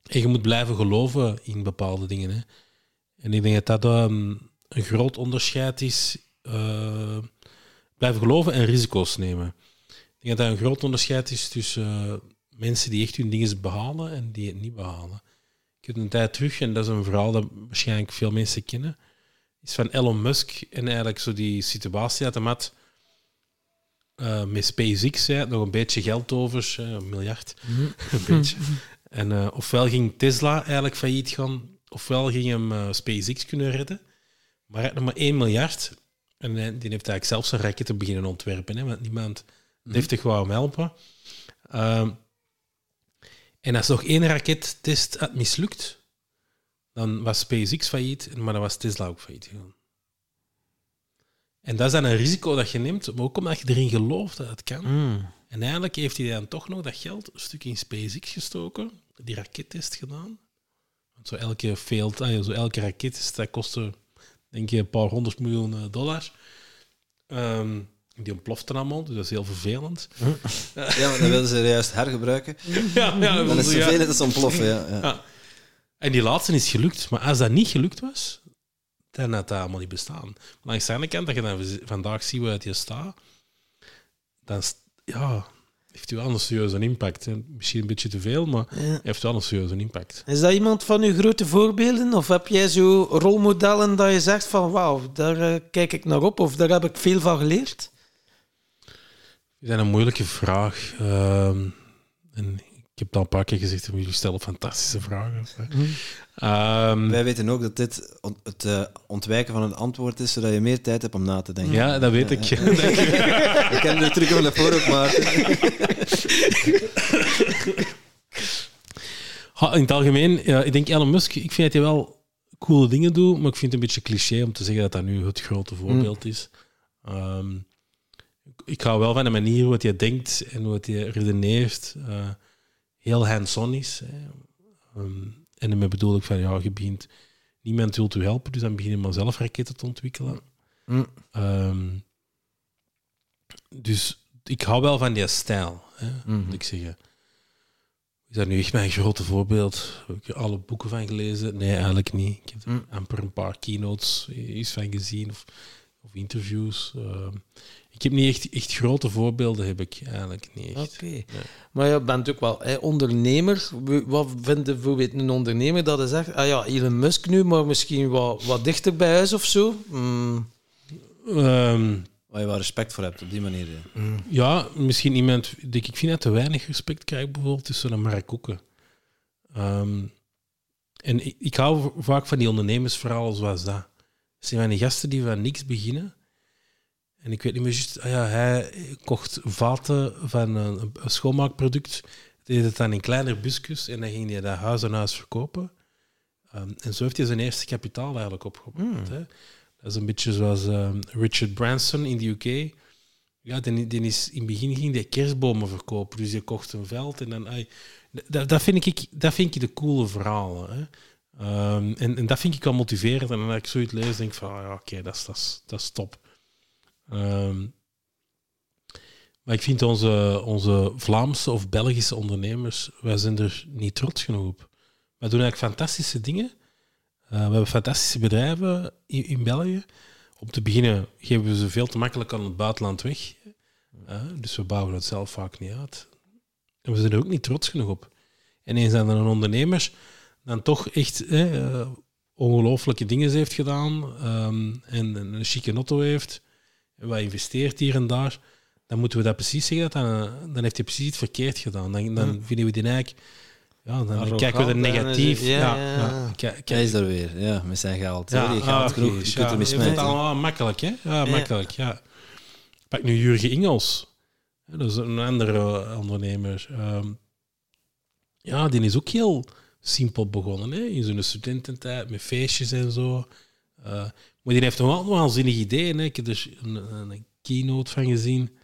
en je moet blijven geloven in bepaalde dingen. Hè. En ik denk dat dat ehm, een groot onderscheid is. eh, blijven geloven en risico's nemen. Ik denk dat dat een groot onderscheid is tussen eh, mensen die echt hun dingen behalen en die het niet behalen. Ik heb een tijd terug, en dat is een verhaal dat waarschijnlijk veel mensen kennen, is van Elon Musk en eigenlijk zo die situatie dat hij had eh, met SpaceX, hè, nog een beetje geld over, hè, een miljard, (laughs) een beetje. En eh, ofwel ging Tesla eigenlijk failliet gaan, ofwel ging hem eh, SpaceX kunnen redden. Maar hij had nog maar 1 miljard. En die heeft eigenlijk zelfs een raket te beginnen ontwerpen, hè, want niemand deftig wou hem helpen. Ehm, en als nog één rakettest had mislukt, dan was SpaceX failliet, maar dan was Tesla ook failliet gegaan. En dat is dan een risico dat je neemt, maar ook omdat je erin gelooft dat het kan. Mm. En eigenlijk heeft hij dan toch nog dat geld een stuk in SpaceX gestoken, die rakettest gedaan. Want zo elke failed, ah zo elke rakettest, dat kostte denk je een paar honderd miljoen eh, dollar. Ehm, die ontplofte allemaal, dus dat is heel vervelend. Ja, maar dan willen ze juist hergebruiken. (laughs) ja, ja, Dan is het ja. vervelend dat ze ontploffen. Ja, ja. Ja. En die laatste is gelukt. Maar als dat niet gelukt was, dan had dat allemaal niet bestaan. Maar langs de andere kant, dat je dan vandaag ziet waar het je staat, dan ja, heeft hij wel een serieuze impact. hè. Misschien een beetje te veel, maar Ja. heeft wel een serieuze impact. Is dat iemand van uw grote voorbeelden? Of heb jij zo rolmodellen dat je zegt van wauw, daar eh, kijk ik naar op of daar heb ik veel van geleerd? Is een moeilijke vraag. Ehm, en ik heb het al een paar keer gezegd, jullie stellen fantastische vragen. Ehm, Wij weten ook dat dit on- het eh, ontwijken van een antwoord is, zodat je meer tijd hebt om na te denken. ja, dat weet ik. (laughs) Ik ken de truc van de voor ook, maar... Ha, in het algemeen, ja, ik denk Elon Musk, ik vind dat hij wel coole dingen doet, maar ik vind het een beetje cliché om te zeggen dat dat nu het grote voorbeeld is. Ehm, ik hou wel van de manier hoe hij denkt en hoe hij redeneert. eh, heel hands-on is. Hè. Ehm, en daarmee bedoel ik van, ja, je begint... Niemand wil u helpen, dus dan begin je maar zelf raketten te ontwikkelen. Mm. Ehm, dus ik hou wel van die stijl, hè, Mhm. moet ik zeggen. Is dat nu echt mijn grote voorbeeld? Heb ik er alle boeken van gelezen? Nee, eigenlijk niet. Ik heb er Mm. amper een paar keynotes iets van gezien of, of interviews. Ehm, ik heb niet echt, echt grote voorbeelden, heb ik eigenlijk niet echt. Oké. Maar je bent ook wel hè, ondernemer. Wat vindt bijvoorbeeld een ondernemer dat hij zegt, ah ja, Elon Musk nu, maar misschien wat, wat dichter bij huis of zo? Mm. Ehm, Waar je wel respect voor hebt, op die manier. ja. Ja, misschien iemand... die- Ik vind dat te weinig respect krijgt, bijvoorbeeld tussen een Mark Koeken. Ehm, en ik, ik hou vaak van die ondernemersverhalen zoals dat. Het zijn van die gasten die van niks beginnen. En ik weet niet meer juist... ah ja, hij kocht vaten van een, een schoonmaakproduct, deed het dan in kleiner busjes en dan ging hij dat huis aan huis verkopen. Ehm, en zo heeft hij zijn eerste kapitaal eigenlijk opgebouwd. Hè. Dat is een beetje zoals ehm, Richard Branson in de UK. Ja, die, die is, in het begin ging die kerstbomen verkopen. Dus je kocht een veld en dan... dat, dat, vind ik, dat vind ik de coole verhalen. Hè. Ehm, en, en dat vind ik wel motiverend. En dan als ik zoiets lees, denk ik van... ah ja, oké, dat, is, dat, is, dat is top. Ehm, maar ik vind onze, onze Vlaamse of Belgische ondernemers... wij zijn er niet trots genoeg op. Wij doen eigenlijk fantastische dingen. Eh, we hebben fantastische bedrijven in, België. Om te beginnen geven we ze veel te makkelijk aan het buitenland weg. Eh, dus we bouwen het zelf vaak niet uit. En we zijn er ook niet trots genoeg op. En eens dat een ondernemer dan toch echt eh, ongelooflijke dingen heeft gedaan ehm, en een, chique auto heeft, wat investeert hier en daar, dan moeten we dat precies zeggen. Dat dan, dan heeft hij precies iets verkeerd gedaan. Dan, dan vinden we die eigenlijk... Ja, dan Arrogant, kijken we er hè, negatief. ja, Ja, ja, ja. Kijk- Hij is er weer, ja, met zijn geld. ja, ah, geld oké, genoeg, je ja, kunt ermee je vindt het allemaal makkelijk, hè? Ja, makkelijk, ja. Pak nu Jurgen Ingels. Ja, Dat is een andere eh, ondernemer. Ehm, ja, die is ook heel simpel begonnen, hè? In zijn studententijd, met feestjes en zo. Eh, maar die heeft wel waanzinnig ideeën, hè? Ik heb er een, een, een keynote van gezien.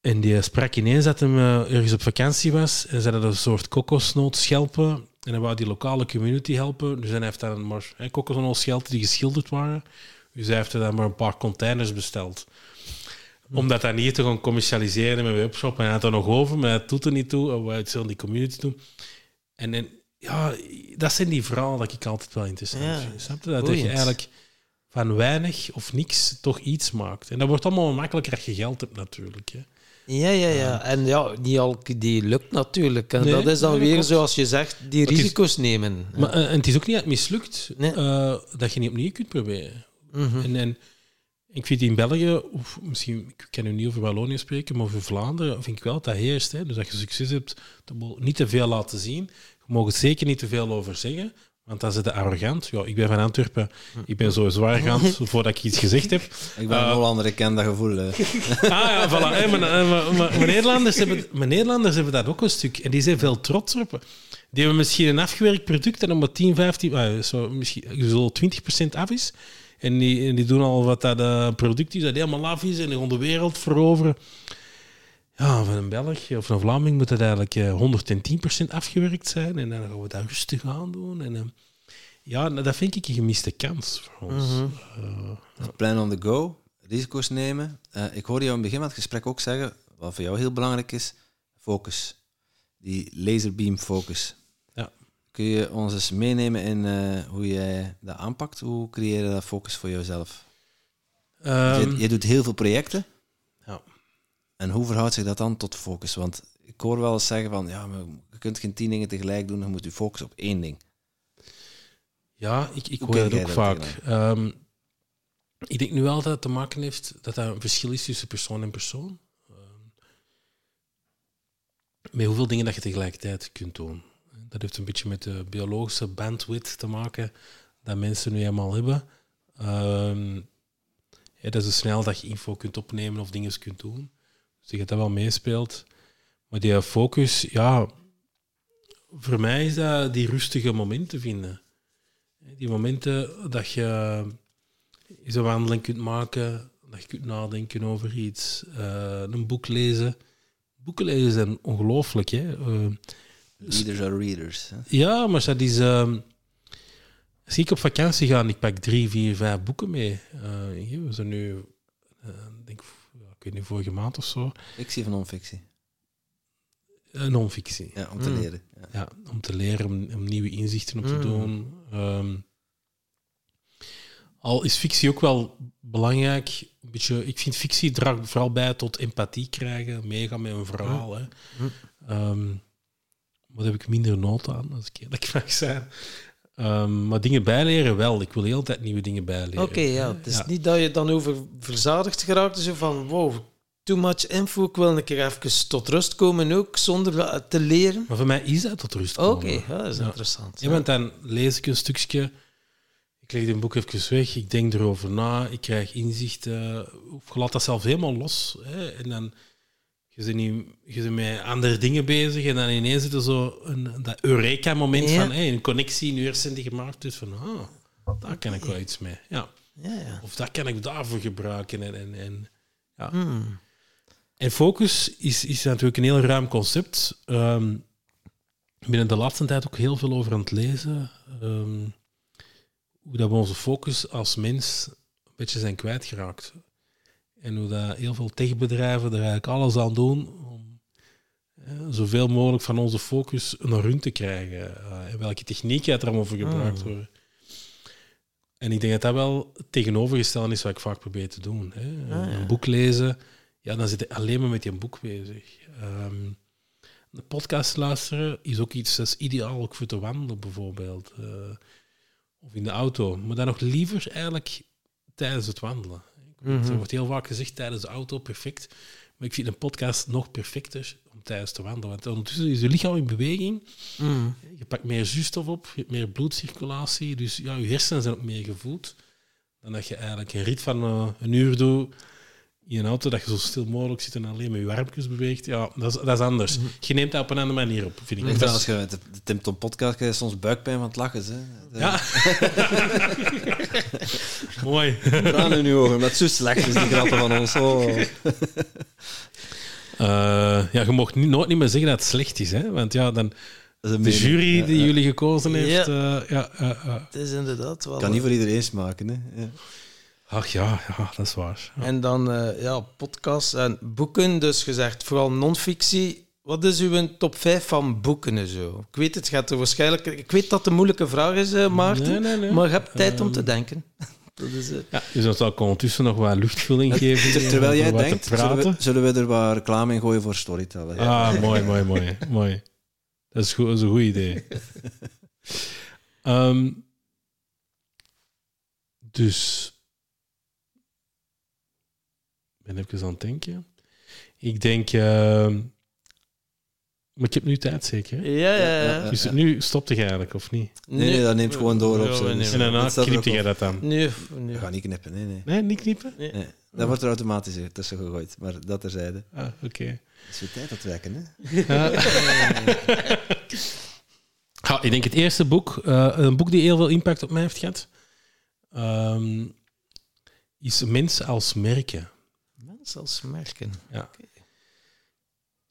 En die sprak ineens dat hij ergens op vakantie was en ze hadden een soort kokosnootschelpen En hij wou die lokale community helpen. Dus hij heeft dan maar hè, kokosnolschelten die geschilderd waren. Dus hij heeft er dan maar een paar containers besteld. Om dat dan niet te gaan commercialiseren met webshop. En hij had er nog over, maar het doet er niet toe. Of het zal die community doen. En, en ja, dat zijn die verhalen dat ik altijd wel interessant Ja, vind. Snap je? Dat, dat je eigenlijk van weinig of niks toch iets maakt. En dat wordt allemaal makkelijker als je geld hebt natuurlijk. Hè. Ja, ja, ja. En ja, niet elke die lukt natuurlijk. En Nee, dat is dan nee, weer, zoals je zegt, die is- risico's nemen. Maar, eh, en het is ook niet dat het mislukt Nee. eh, dat je niet opnieuw kunt proberen. Mhm. En, en ik vind in België, of misschien, ik kan nu niet over Wallonië spreken, maar over Vlaanderen vind ik wel dat dat heerst. Hè. Dus dat je succes hebt, niet te veel laten zien. Je mag er zeker niet te veel over zeggen, want dan zit je arrogant. Ja, ik ben van Antwerpen, ik ben zo zwaar arrogant (laughs) voordat ik iets gezegd heb. Ik ben Eh, een Hollander, ik ken dat gevoel. (laughs) Ah ja, voilà. Eh, maar Nederlanders hebben, maar Nederlanders hebben dat ook een stuk. En die zijn veel trotser op. Die hebben misschien een afgewerkt product en maar 10, 15, ah, zo, misschien zo 20% af is. En die, en die doen al wat dat eh, product is, dat helemaal af is en die gaan de wereld veroveren. Ja, van een Belg of een Vlaming moet dat eigenlijk eh, 110% afgewerkt zijn. En dan gaan we dat rustig aan doen. En, eh, ja, nou, dat vind ik een gemiste kans voor ons. Mhm. Eh, Plan on the go, risico's nemen. Eh, ik hoorde jou in het begin van het gesprek ook zeggen, wat voor jou heel belangrijk is, focus. Die laserbeam focus. Ja. Kun je ons eens meenemen in eh, hoe jij dat aanpakt? Hoe creëer je dat focus voor jezelf? ehm, je, je doet heel veel projecten. En hoe verhoudt zich dat dan tot focus? Want ik hoor wel eens zeggen van, ja, maar je kunt geen tien dingen tegelijk doen, je moet je focussen op één ding. Ja, ik, ik hoor dat ook dat vaak. Ehm, ik denk nu wel dat het te maken heeft dat dat een verschil is tussen persoon en persoon. Ehm, met hoeveel dingen dat je tegelijkertijd kunt doen. Dat heeft een beetje met de biologische bandwidth te maken dat mensen nu eenmaal hebben. Ehm, ja, dat is hoe snel dat je info kunt opnemen of dingen kunt doen. Dus ik dat dat wel meespeelt. Maar die focus, ja, voor mij is dat die rustige momenten vinden. Die momenten dat je eens een wandeling kunt maken, dat je kunt nadenken over iets, eh, een boek lezen. Boeken lezen zijn ongelooflijk. Hè? Eh, Leaders are readers. Hè? ja, maar dat is. ehm, als ik op vakantie ga en ik pak drie, vier, vijf boeken mee. eh, we zijn nu, eh, denk, ik weet niet, vorige maand of zo. Fictie van non-fictie. Uh, non-fictie. Ja, om te Mm. leren. Ja. Ja, om te leren, om, om nieuwe inzichten op te Mm. doen. Ehm, al is fictie ook wel belangrijk. Een beetje, ik vind fictie draagt vooral bij tot empathie krijgen, meegaan met een verhaal. Hè. Mm. Ehm, maar daar heb ik minder nood aan, als ik eerlijk mag zijn. Ehm, maar dingen bijleren wel. Ik wil heel de tijd nieuwe dingen bijleren. Oké, ja. Het is Ja. niet dat je dan over verzadigd geraakt. Zo van, wow, too much info. Ik wil een keer even tot rust komen ook, zonder te leren. Maar voor mij is dat tot rust Oké, komen. ja, dat is Ja. interessant. Ja, want dan lees ik een stukje. Ik leg een boek even weg, ik denk erover na, ik krijg inzichten. Of je laat dat zelf helemaal los. Hè, en dan je bent, niet, je bent met andere dingen bezig en dan ineens zit er zo een, dat Eureka-moment Ja. van hey, een connectie in je hersenen die gemaakt is van ah, daar kan ik wel iets mee. Ja. Ja, ja. Of dat kan ik daarvoor gebruiken. En, en, en, ja. Hmm. En focus is, is natuurlijk een heel ruim concept. Ehm, ik ben de laatste tijd ook heel veel over aan het lezen. ehm, hoe dat we onze focus als mens een beetje zijn kwijtgeraakt. En hoe dat heel veel techbedrijven er eigenlijk alles aan doen om eh, zoveel mogelijk van onze focus naar hun te krijgen. Eh, en welke technieken er allemaal voor gebruikt Ah. worden. En ik denk dat dat wel het tegenovergestelde is wat ik vaak probeer te doen. Hè. Ah, ja. Een boek lezen, ja, dan zit je alleen maar met je boek bezig. Ehm, de podcast luisteren is ook iets dat is ideaal ook voor te wandelen, bijvoorbeeld. eh, of in de auto. Maar dan nog liever eigenlijk tijdens het wandelen. Mhm. Er wordt heel vaak gezegd tijdens de auto, perfect. Maar ik vind een podcast nog perfecter om tijdens te wandelen. Want ondertussen is je lichaam in beweging. Hmm. Je pakt meer zuurstof op, je hebt meer bloedcirculatie. Dus ja, je hersenen zijn ook meer gevoed. Dan dat je eigenlijk een rit van eh, een uur doet in een auto, dat je zo stil mogelijk zit en alleen met je armpjes beweegt. Ja, dat is, dat is anders. Je neemt dat op een andere manier op, vind ik. Ik is- als je met de, de Tim Tom podcast krijg je soms buikpijn van het lachen. Hè. De- Ja. (laughs) (laughs) Mooi. Tranen in je ogen, is zo slecht is die grappen van ons. Oh. Eh, ja, je mocht niet, nooit niet meer zeggen dat het slecht is. Hè? Want ja, dan, De mening. jury die ja. jullie gekozen heeft. Ja. eh, ja, ja. Het is inderdaad wel... Kan niet voor iedereen smaken, hè. Ja. Ach ja, ja, dat is waar. Ja. En dan eh, ja, podcasts en boeken. Dus gezegd vooral non-fictie. Wat is uw top 5 van boeken en zo? Ik weet het gaat er waarschijnlijk... Ik weet dat het een moeilijke vraag is, eh, Maarten. Nee, nee, nee. Maar je hebt tijd om te Ehm, denken. Dat is, eh, Ja, dus dan zal ondertussen nog wat luchtvulling geven. Ter- Terwijl jij denkt, zullen we, zullen we er wat reclame in gooien voor Storyteller? Ja. Ah, mooi, mooi, mooi, mooi. Dat is, goed, dat is een goed idee. Ehm, dus. Ik ben even aan het denken. Ik denk. ehm, maar ik heb nu tijd zeker. ja, ja, Ja, Dus nu stopte je eigenlijk, of niet? Nee, nee, dat neemt gewoon door op zo. Dus- nemen- En daarna knipte jij dat aan. Nee, nee. We gaan niet knippen, nee, nee. Nee, niet knippen? nee. nee. Dat wordt er automatisch tussen gegooid, maar dat terzijde. Ah, oké. Het is weer tijd dat werken, hè? Ja. (laughs) Ja, ik denk het eerste boek, eh, een boek die heel veel impact op mij heeft gehad, ehm, is Mensen als Merken. Mensen als merken. Ja.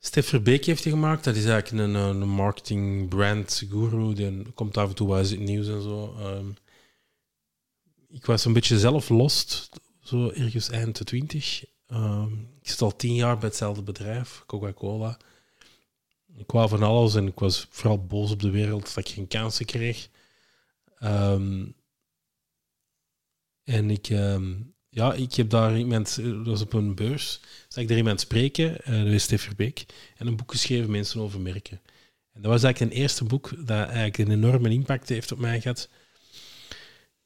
Stef Verbeek heeft die gemaakt. Dat is eigenlijk een, een marketing brand guru. Die komt af en toe wel eens in het nieuws en zo. Ehm, ik was een beetje zelf lost, zo ergens eind de twintig. Ehm, ik zit al tien jaar bij hetzelfde bedrijf, Coca-Cola. Ik wou van alles en ik was vooral boos op de wereld dat ik geen kansen kreeg. Ehm, en ik, ja, ik heb daar iemand, dat was op een beurs, zag ik daar iemand spreken, eh, dat is Stef Verbeek, en een boek geschreven, Mensen over merken. En dat was eigenlijk een eerste boek dat eigenlijk een enorme impact heeft op mij gehad.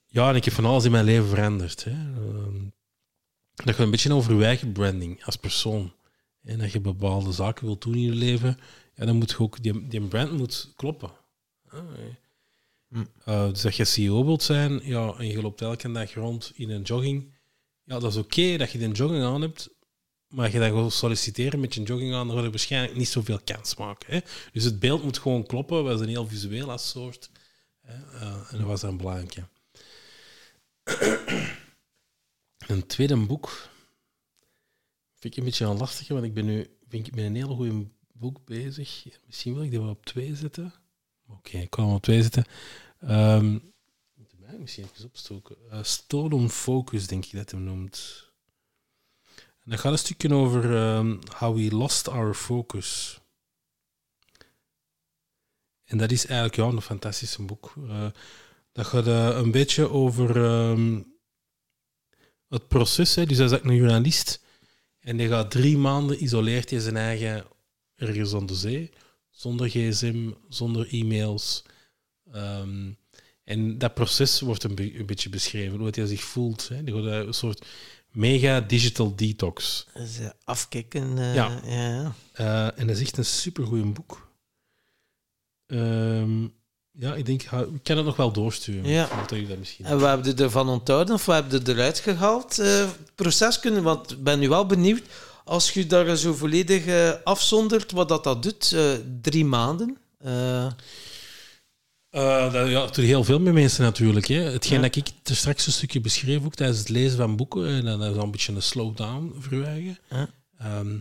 Ja, en ik heb van alles in mijn leven veranderd. Hè. Ehm, dat gaat een beetje over je eigen branding als persoon. En dat je bepaalde zaken wilt doen in je leven, ja, dan moet je ook, die, die brand moet kloppen. Eh, dus dat je CEO wilt zijn, ja, en je loopt elke dag rond in een jogging, ja, dat is oké dat je een jogging aan hebt, maar je dan gaat solliciteren met je jogging aan, dan ga je waarschijnlijk niet zoveel kans maken. Dus het beeld moet gewoon kloppen. We zijn heel visueel als soort. Eh, en dat was een belangrijke. (clears throat) Een tweede boek vind ik een beetje een lastige, want ik ben nu vind ik met een heel goed boek bezig. Misschien wil ik die wel op twee zetten. Oké, ik kan op twee zetten. Ehm moet ik misschien even opstoken. Eh, Stolen Focus, denk ik dat hem noemt. En dat gaat een stukje over ehm, how we lost our focus. En dat is eigenlijk ja, een fantastisch boek. Eh, dat gaat eh, een beetje over ehm, het proces. Hè. Dus hij is een journalist. En die gaat drie maanden isoleert hij zijn eigen ergens aan de zee. Zonder gsm, zonder e-mails. Ehm, en dat proces wordt een, be- een beetje beschreven, hoe hij zich voelt. Hè. Die gaat een soort mega digital detox. Dus, eh, afkicken. eh, Ja. Eh, en dat is echt een supergoeie boek. Ehm, ja, ik denk, ik kan het nog wel doorsturen. Ja. Ik dat misschien... En we hebben je ervan onthouden of we hebben je eruit gehaald? eh, het proces kunnen, want ik ben nu wel benieuwd. Als je daar zo volledig afzondert, wat dat, dat doet, drie maanden. Eh, dat, ja, dat je heel veel met mensen natuurlijk. Hè. Hetgeen Ja. dat ik er straks een stukje beschreef, ook tijdens het lezen van boeken, en dan is dat een beetje een slowdown voor je eigen. Ja. Ehm,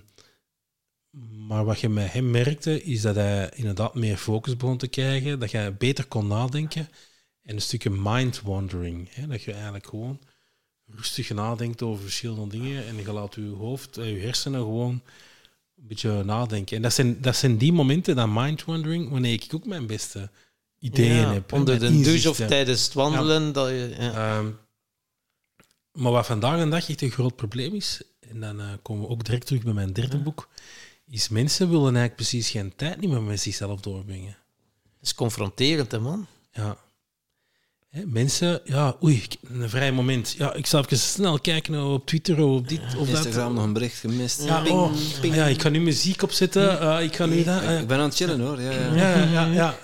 maar wat je met hem merkte, is dat hij inderdaad meer focus begon te krijgen, dat hij beter kon nadenken en een stukje mind wandering. Hè. Dat je eigenlijk gewoon rustig nadenkt over verschillende dingen en je laat je hoofd, je hersenen gewoon een beetje nadenken. En dat zijn, dat zijn die momenten, dat mind wandering, wanneer ik ook mijn beste ideeën ja, onder de douche of tijdens het wandelen. Dat je, ja. Ehm, maar wat vandaag een dag echt een groot probleem is, en dan eh, komen we ook direct terug bij mijn derde boek, is mensen willen eigenlijk precies geen tijd niet meer met zichzelf doorbrengen. Dat is confronterend, hè, man. Ja. Hè, mensen, ja, oei, een vrij moment. Ja, ik zal even snel kijken op Twitter of op dit of dat. Instagram nog een bericht gemist. Ja, Ping, oh, ping. ja, ik ga nu muziek opzetten. eh, ik ga nu dat. eh, Ik ben aan het chillen hoor. Ja, ja. ja, ja,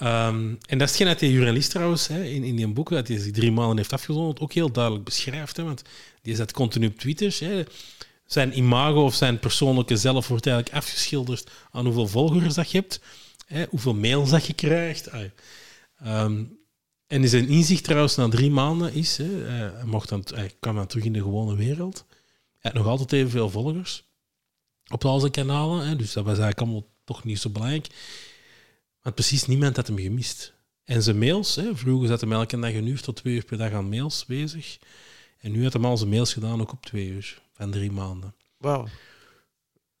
Ehm, en dat is hetgeen dat die journalist trouwens hè, in, in die boek, dat hij zich drie maanden heeft afgezonderd, ook heel duidelijk beschrijft. Hè, want die zet continu op Twitter. Hè. Zijn imago of zijn persoonlijke zelf wordt eigenlijk afgeschilderd aan hoeveel volgers dat je hebt, hè, hoeveel mails dat je krijgt. Ehm, en zijn inzicht trouwens na drie maanden is, hè, hij, mocht dan, hij kwam dan terug in de gewone wereld. Hij had nog altijd evenveel volgers op al zijn kanalen, hè, dus dat was eigenlijk allemaal toch niet zo belangrijk. Want precies niemand had hem gemist. En zijn mails, hè, vroeger zat hij elke dag een uur tot twee uur per dag aan mails bezig. En nu had hij al zijn mails gedaan, ook op twee uur van drie maanden. Wauw.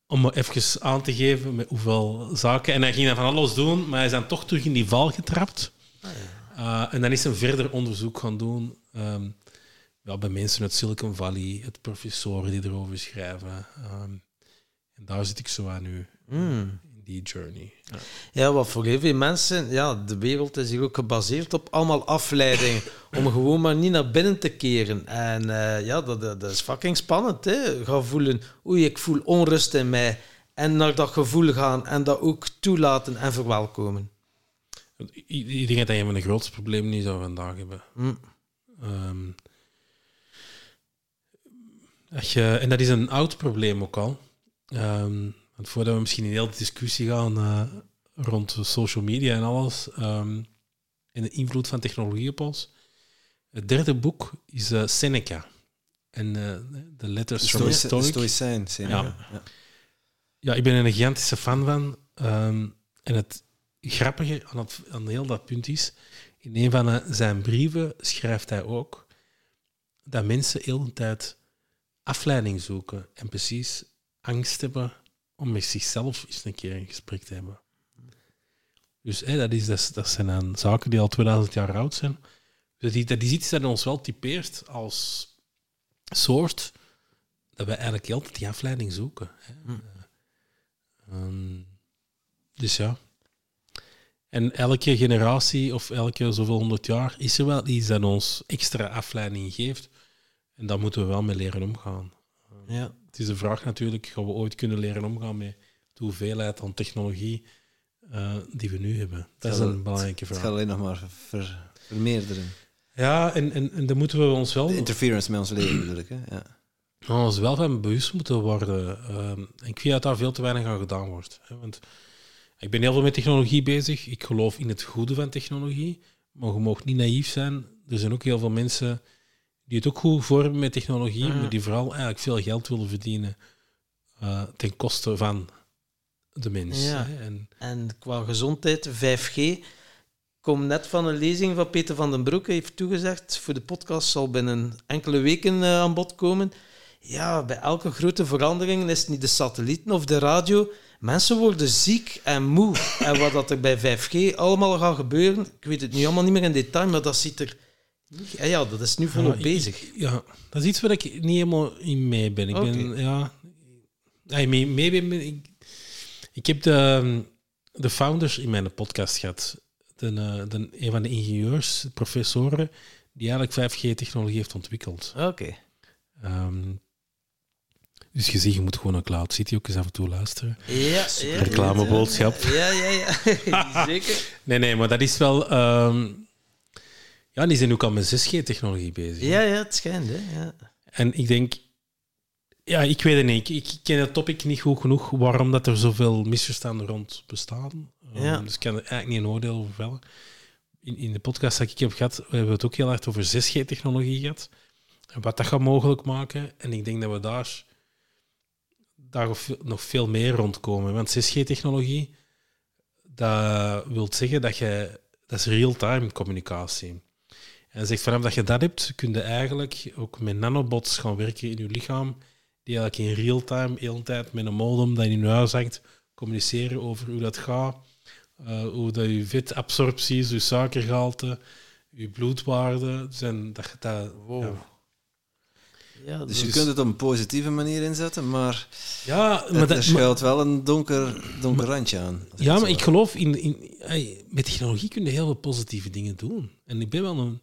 Om even aan te geven met hoeveel zaken. En hij ging dan van alles doen, maar hij is dan toch terug in die val getrapt. Uh, en dan is hij verder onderzoek gaan doen. ehm, ja, bij mensen uit Silicon Valley, het professoren die erover schrijven. Ehm, en daar zit ik zo aan nu, Hmm. Die journey. Ja. Ja, wat voor heel veel mensen, ja, de wereld is hier ook gebaseerd op allemaal afleidingen. (coughs) om gewoon maar niet naar binnen te keren. En eh, ja, dat, dat, is fucking spannend. Hè? Ga voelen, oei, ik voel onrust in mij. En naar dat gevoel gaan en dat ook toelaten en verwelkomen. Ik ik denk dat een van de grootste problemen we vandaag hebben. Hm. Ehm, je, en dat is een oud probleem ook al. Ehm, want voordat we misschien in heel de discussie gaan eh, rond social media en alles, ehm, en de invloed van technologie op ons. Het derde boek is eh, Seneca. En eh, de Letters from a Stoïci- Stoic. Stoïcijn. Seneca. Ja. Ja. Ja, ik ben er een gigantische fan van. Ehm, en het grappige aan, het, aan heel dat punt is, in een van zijn brieven schrijft hij ook dat mensen heel de tijd afleiding zoeken en precies angst hebben om met zichzelf eens een keer een gesprek te hebben. Dus dat, is, dat, dat zijn dan zaken die al 2000 jaar oud zijn. Dus die, dat is iets dat ons wel typeert als soort, dat wij eigenlijk heel de tijd die afleiding zoeken. Hè. Ehm, dus ja. En elke generatie of elke zoveel honderd jaar is er wel iets dat ons extra afleiding geeft. En daar moeten we wel mee leren omgaan. Ja. Het is de vraag natuurlijk, gaan we ooit kunnen leren omgaan met de hoeveelheid aan technologie eh, die we nu hebben? Dat is een belangrijke Het vraag. gaat alleen nog maar ver, vermeerderen. Ja, en, en, en daar moeten we ons wel, De interference met ons leven natuurlijk. Hè? Ja. ons wel van bewust moeten worden. Ehm, en ik vind dat daar veel te weinig aan gedaan wordt. Hè, want ik ben heel veel met technologie bezig. Ik geloof in het goede van technologie. Maar je mag niet naïef zijn. Er zijn ook heel veel mensen die het ook goed vormen met technologie, maar die vooral eigenlijk veel geld willen verdienen eh, ten koste van de mens. Ja. hè. En, En qua gezondheid, 5G. Ik kom net van een lezing van Peter van den Broek. Hij heeft toegezegd, voor de podcast zal binnen enkele weken eh, aan bod komen. Ja, bij elke grote verandering is het niet de satellieten of de radio. Mensen worden ziek en moe. en wat dat er bij 5G allemaal gaat gebeuren, ik weet het nu allemaal niet meer in detail, maar dat ziet er... Ja, ja dat is nu volop Ja, ik- bezig. Ja, dat is iets waar ik niet helemaal in mee ben. Ik ben, ja... ja mee, mee ben, ik, ik heb de, de founders in mijn podcast gehad. De, eh, de, een van de ingenieurs, professoren, die eigenlijk 5G-technologie heeft ontwikkeld. Oké. Ehm, dus je ziet, je moet gewoon naar Cloud City ook eens af en toe luisteren. Ja, ja, Reclameboodschap. Ja, ja, ja. (laughs) Zeker. Nee, nee, maar dat is wel... ehm, ja, die zijn ook al met 6G-technologie bezig. Ja, ja, het schijnt, hè. Ja. En ik denk, ja, ik weet het niet. Ik, ik ken het topic niet goed genoeg waarom dat er zoveel misverstanden rond bestaan. Um, Ja. Dus ik kan er eigenlijk niet een oordeel over vellen. In, in de podcast die ik heb gehad, we hebben het ook heel hard over 6G-technologie gehad. En wat dat gaat mogelijk maken. En ik denk dat we daar, daar nog veel- nog veel meer rondkomen. Want 6G-technologie, dat wil zeggen dat je... Dat is real-time communicatie. En hij zegt, vanaf dat je dat hebt, kun je eigenlijk ook met nanobots gaan werken in je lichaam, die eigenlijk in real time, de hele tijd met een modem dat in je huis hangt, communiceren over hoe dat gaat, eh, hoe dat je vetabsorptie is, je suikergehalte, je bloedwaarde. Zijn, dat, dat, ja. Ja, Dus je is- kunt het op een positieve manier inzetten, maar, ja, maar, er maar, schuilt wel een donker, donker randje aan. ja, maar zo ik geloof in, in hey, met technologie kun je heel veel positieve dingen doen. En ik ben wel een,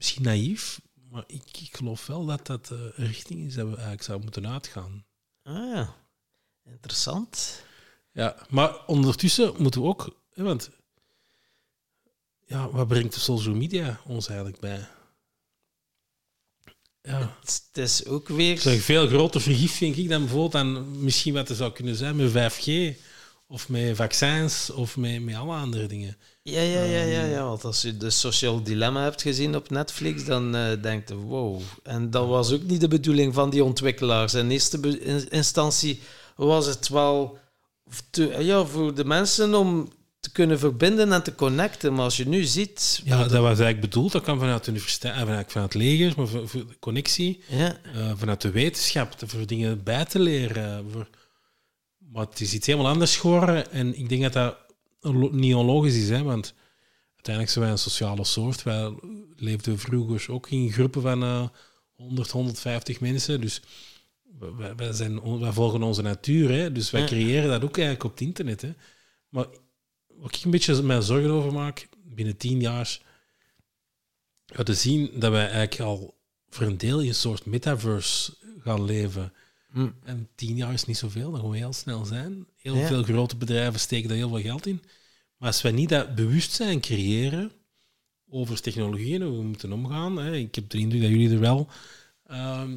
misschien naïef, maar ik, ik geloof wel dat dat de richting is dat we eigenlijk zouden moeten uitgaan. Ah ja, interessant. Ja, maar ondertussen moeten we ook, hè, want ja, wat brengt de social media ons eigenlijk bij? Ja, Het is ook weer... het is een veel groter vergif, denk ik, dan bijvoorbeeld dan misschien wat er zou kunnen zijn met 5G of met vaccins of met, met alle andere dingen. Ja, ja, ja, ja, ja. Want als je de Social Dilemma hebt gezien op Netflix, dan eh denkt je, wow. En dat was ook niet de bedoeling van die ontwikkelaars. In eerste in- instantie was het wel te- ja, voor de mensen om te kunnen verbinden en te connecten. Maar als je nu ziet... Ja, dat was eigenlijk bedoeld. Dat kan vanuit de universiteit, eh, vanuit, vanuit het leger, maar voor, voor de connectie, Ja, eh, vanuit de wetenschap, te- voor dingen bij te leren. Voor, maar het is iets helemaal anders geworden. En ik denk dat dat niet onlogisch is, hè, want uiteindelijk zijn wij een sociale soort. Wij leefden vroeger ook in groepen van eh 100, 150 mensen. Dus wij, wij, zijn, wij volgen onze natuur. Hè, dus wij creëren dat ook eigenlijk op het internet. Hè. Maar wat ik een beetje mij zorgen over maak, binnen tien jaar ja, te zien dat wij eigenlijk al voor een deel in een soort metaverse gaan leven. Hm. En tien jaar is niet zoveel, dat gaan we heel snel zijn. Heel Ja. veel grote bedrijven steken daar heel veel geld in. Maar als wij niet dat bewustzijn creëren over technologieën en hoe we moeten omgaan, hè, ik heb de indruk dat jullie er wel ehm,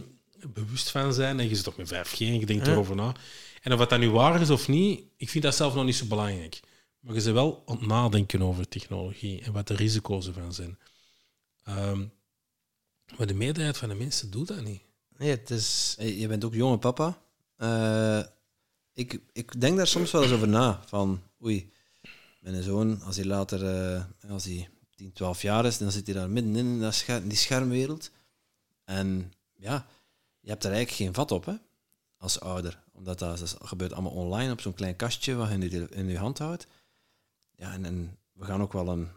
bewust van zijn. En je zit toch met 5G en je denkt Ja. erover na. En of dat nu waar is of niet, ik vind dat zelf nog niet zo belangrijk. Maar je bent wel aan het nadenken over technologie en wat de risico's ervan zijn. Ehm, maar de meerderheid van de mensen doet dat niet. Nee, het is... Je bent ook jonge papa. Eh, ik, ik denk daar soms wel eens over na. Van, oei, mijn zoon, als hij later, eh, als hij 10, 12 jaar is, dan zit hij daar middenin in dat in die schermwereld. En ja, je hebt er eigenlijk geen vat op, hè, als ouder. Omdat dat, gebeurt allemaal online op zo'n klein kastje wat je in je, in je hand houdt. Ja, en, we gaan ook wel een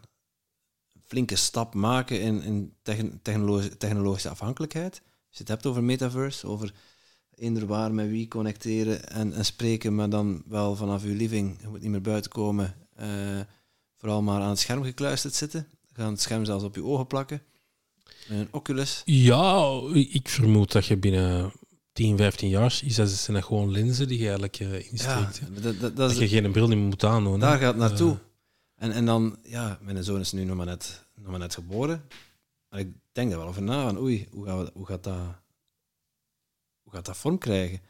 flinke stap maken in, in techn- technologische, technologische afhankelijkheid. Je het hebt over metaverse, over eender waar met wie connecteren en, en spreken, maar dan wel vanaf je living, je moet niet meer buiten komen, eh, vooral maar aan het scherm gekluisterd zitten. Gaan het scherm zelfs op je ogen plakken. Met een Oculus. Ja, ik vermoed dat je binnen 10, 15 jaar is dat, zijn dat gewoon lenzen die je eigenlijk eh, Ja, insteekt. hè. dat, dat, dat is, je geen bril niet meer moet aandoen. daar gaat het naartoe. Eh, En, en dan, ja, mijn zoon is nu nog maar net, nog maar net geboren. Maar ik denk daar wel over na, van oei, hoe, gaan we, hoe, gaat dat, hoe gaat dat vorm krijgen?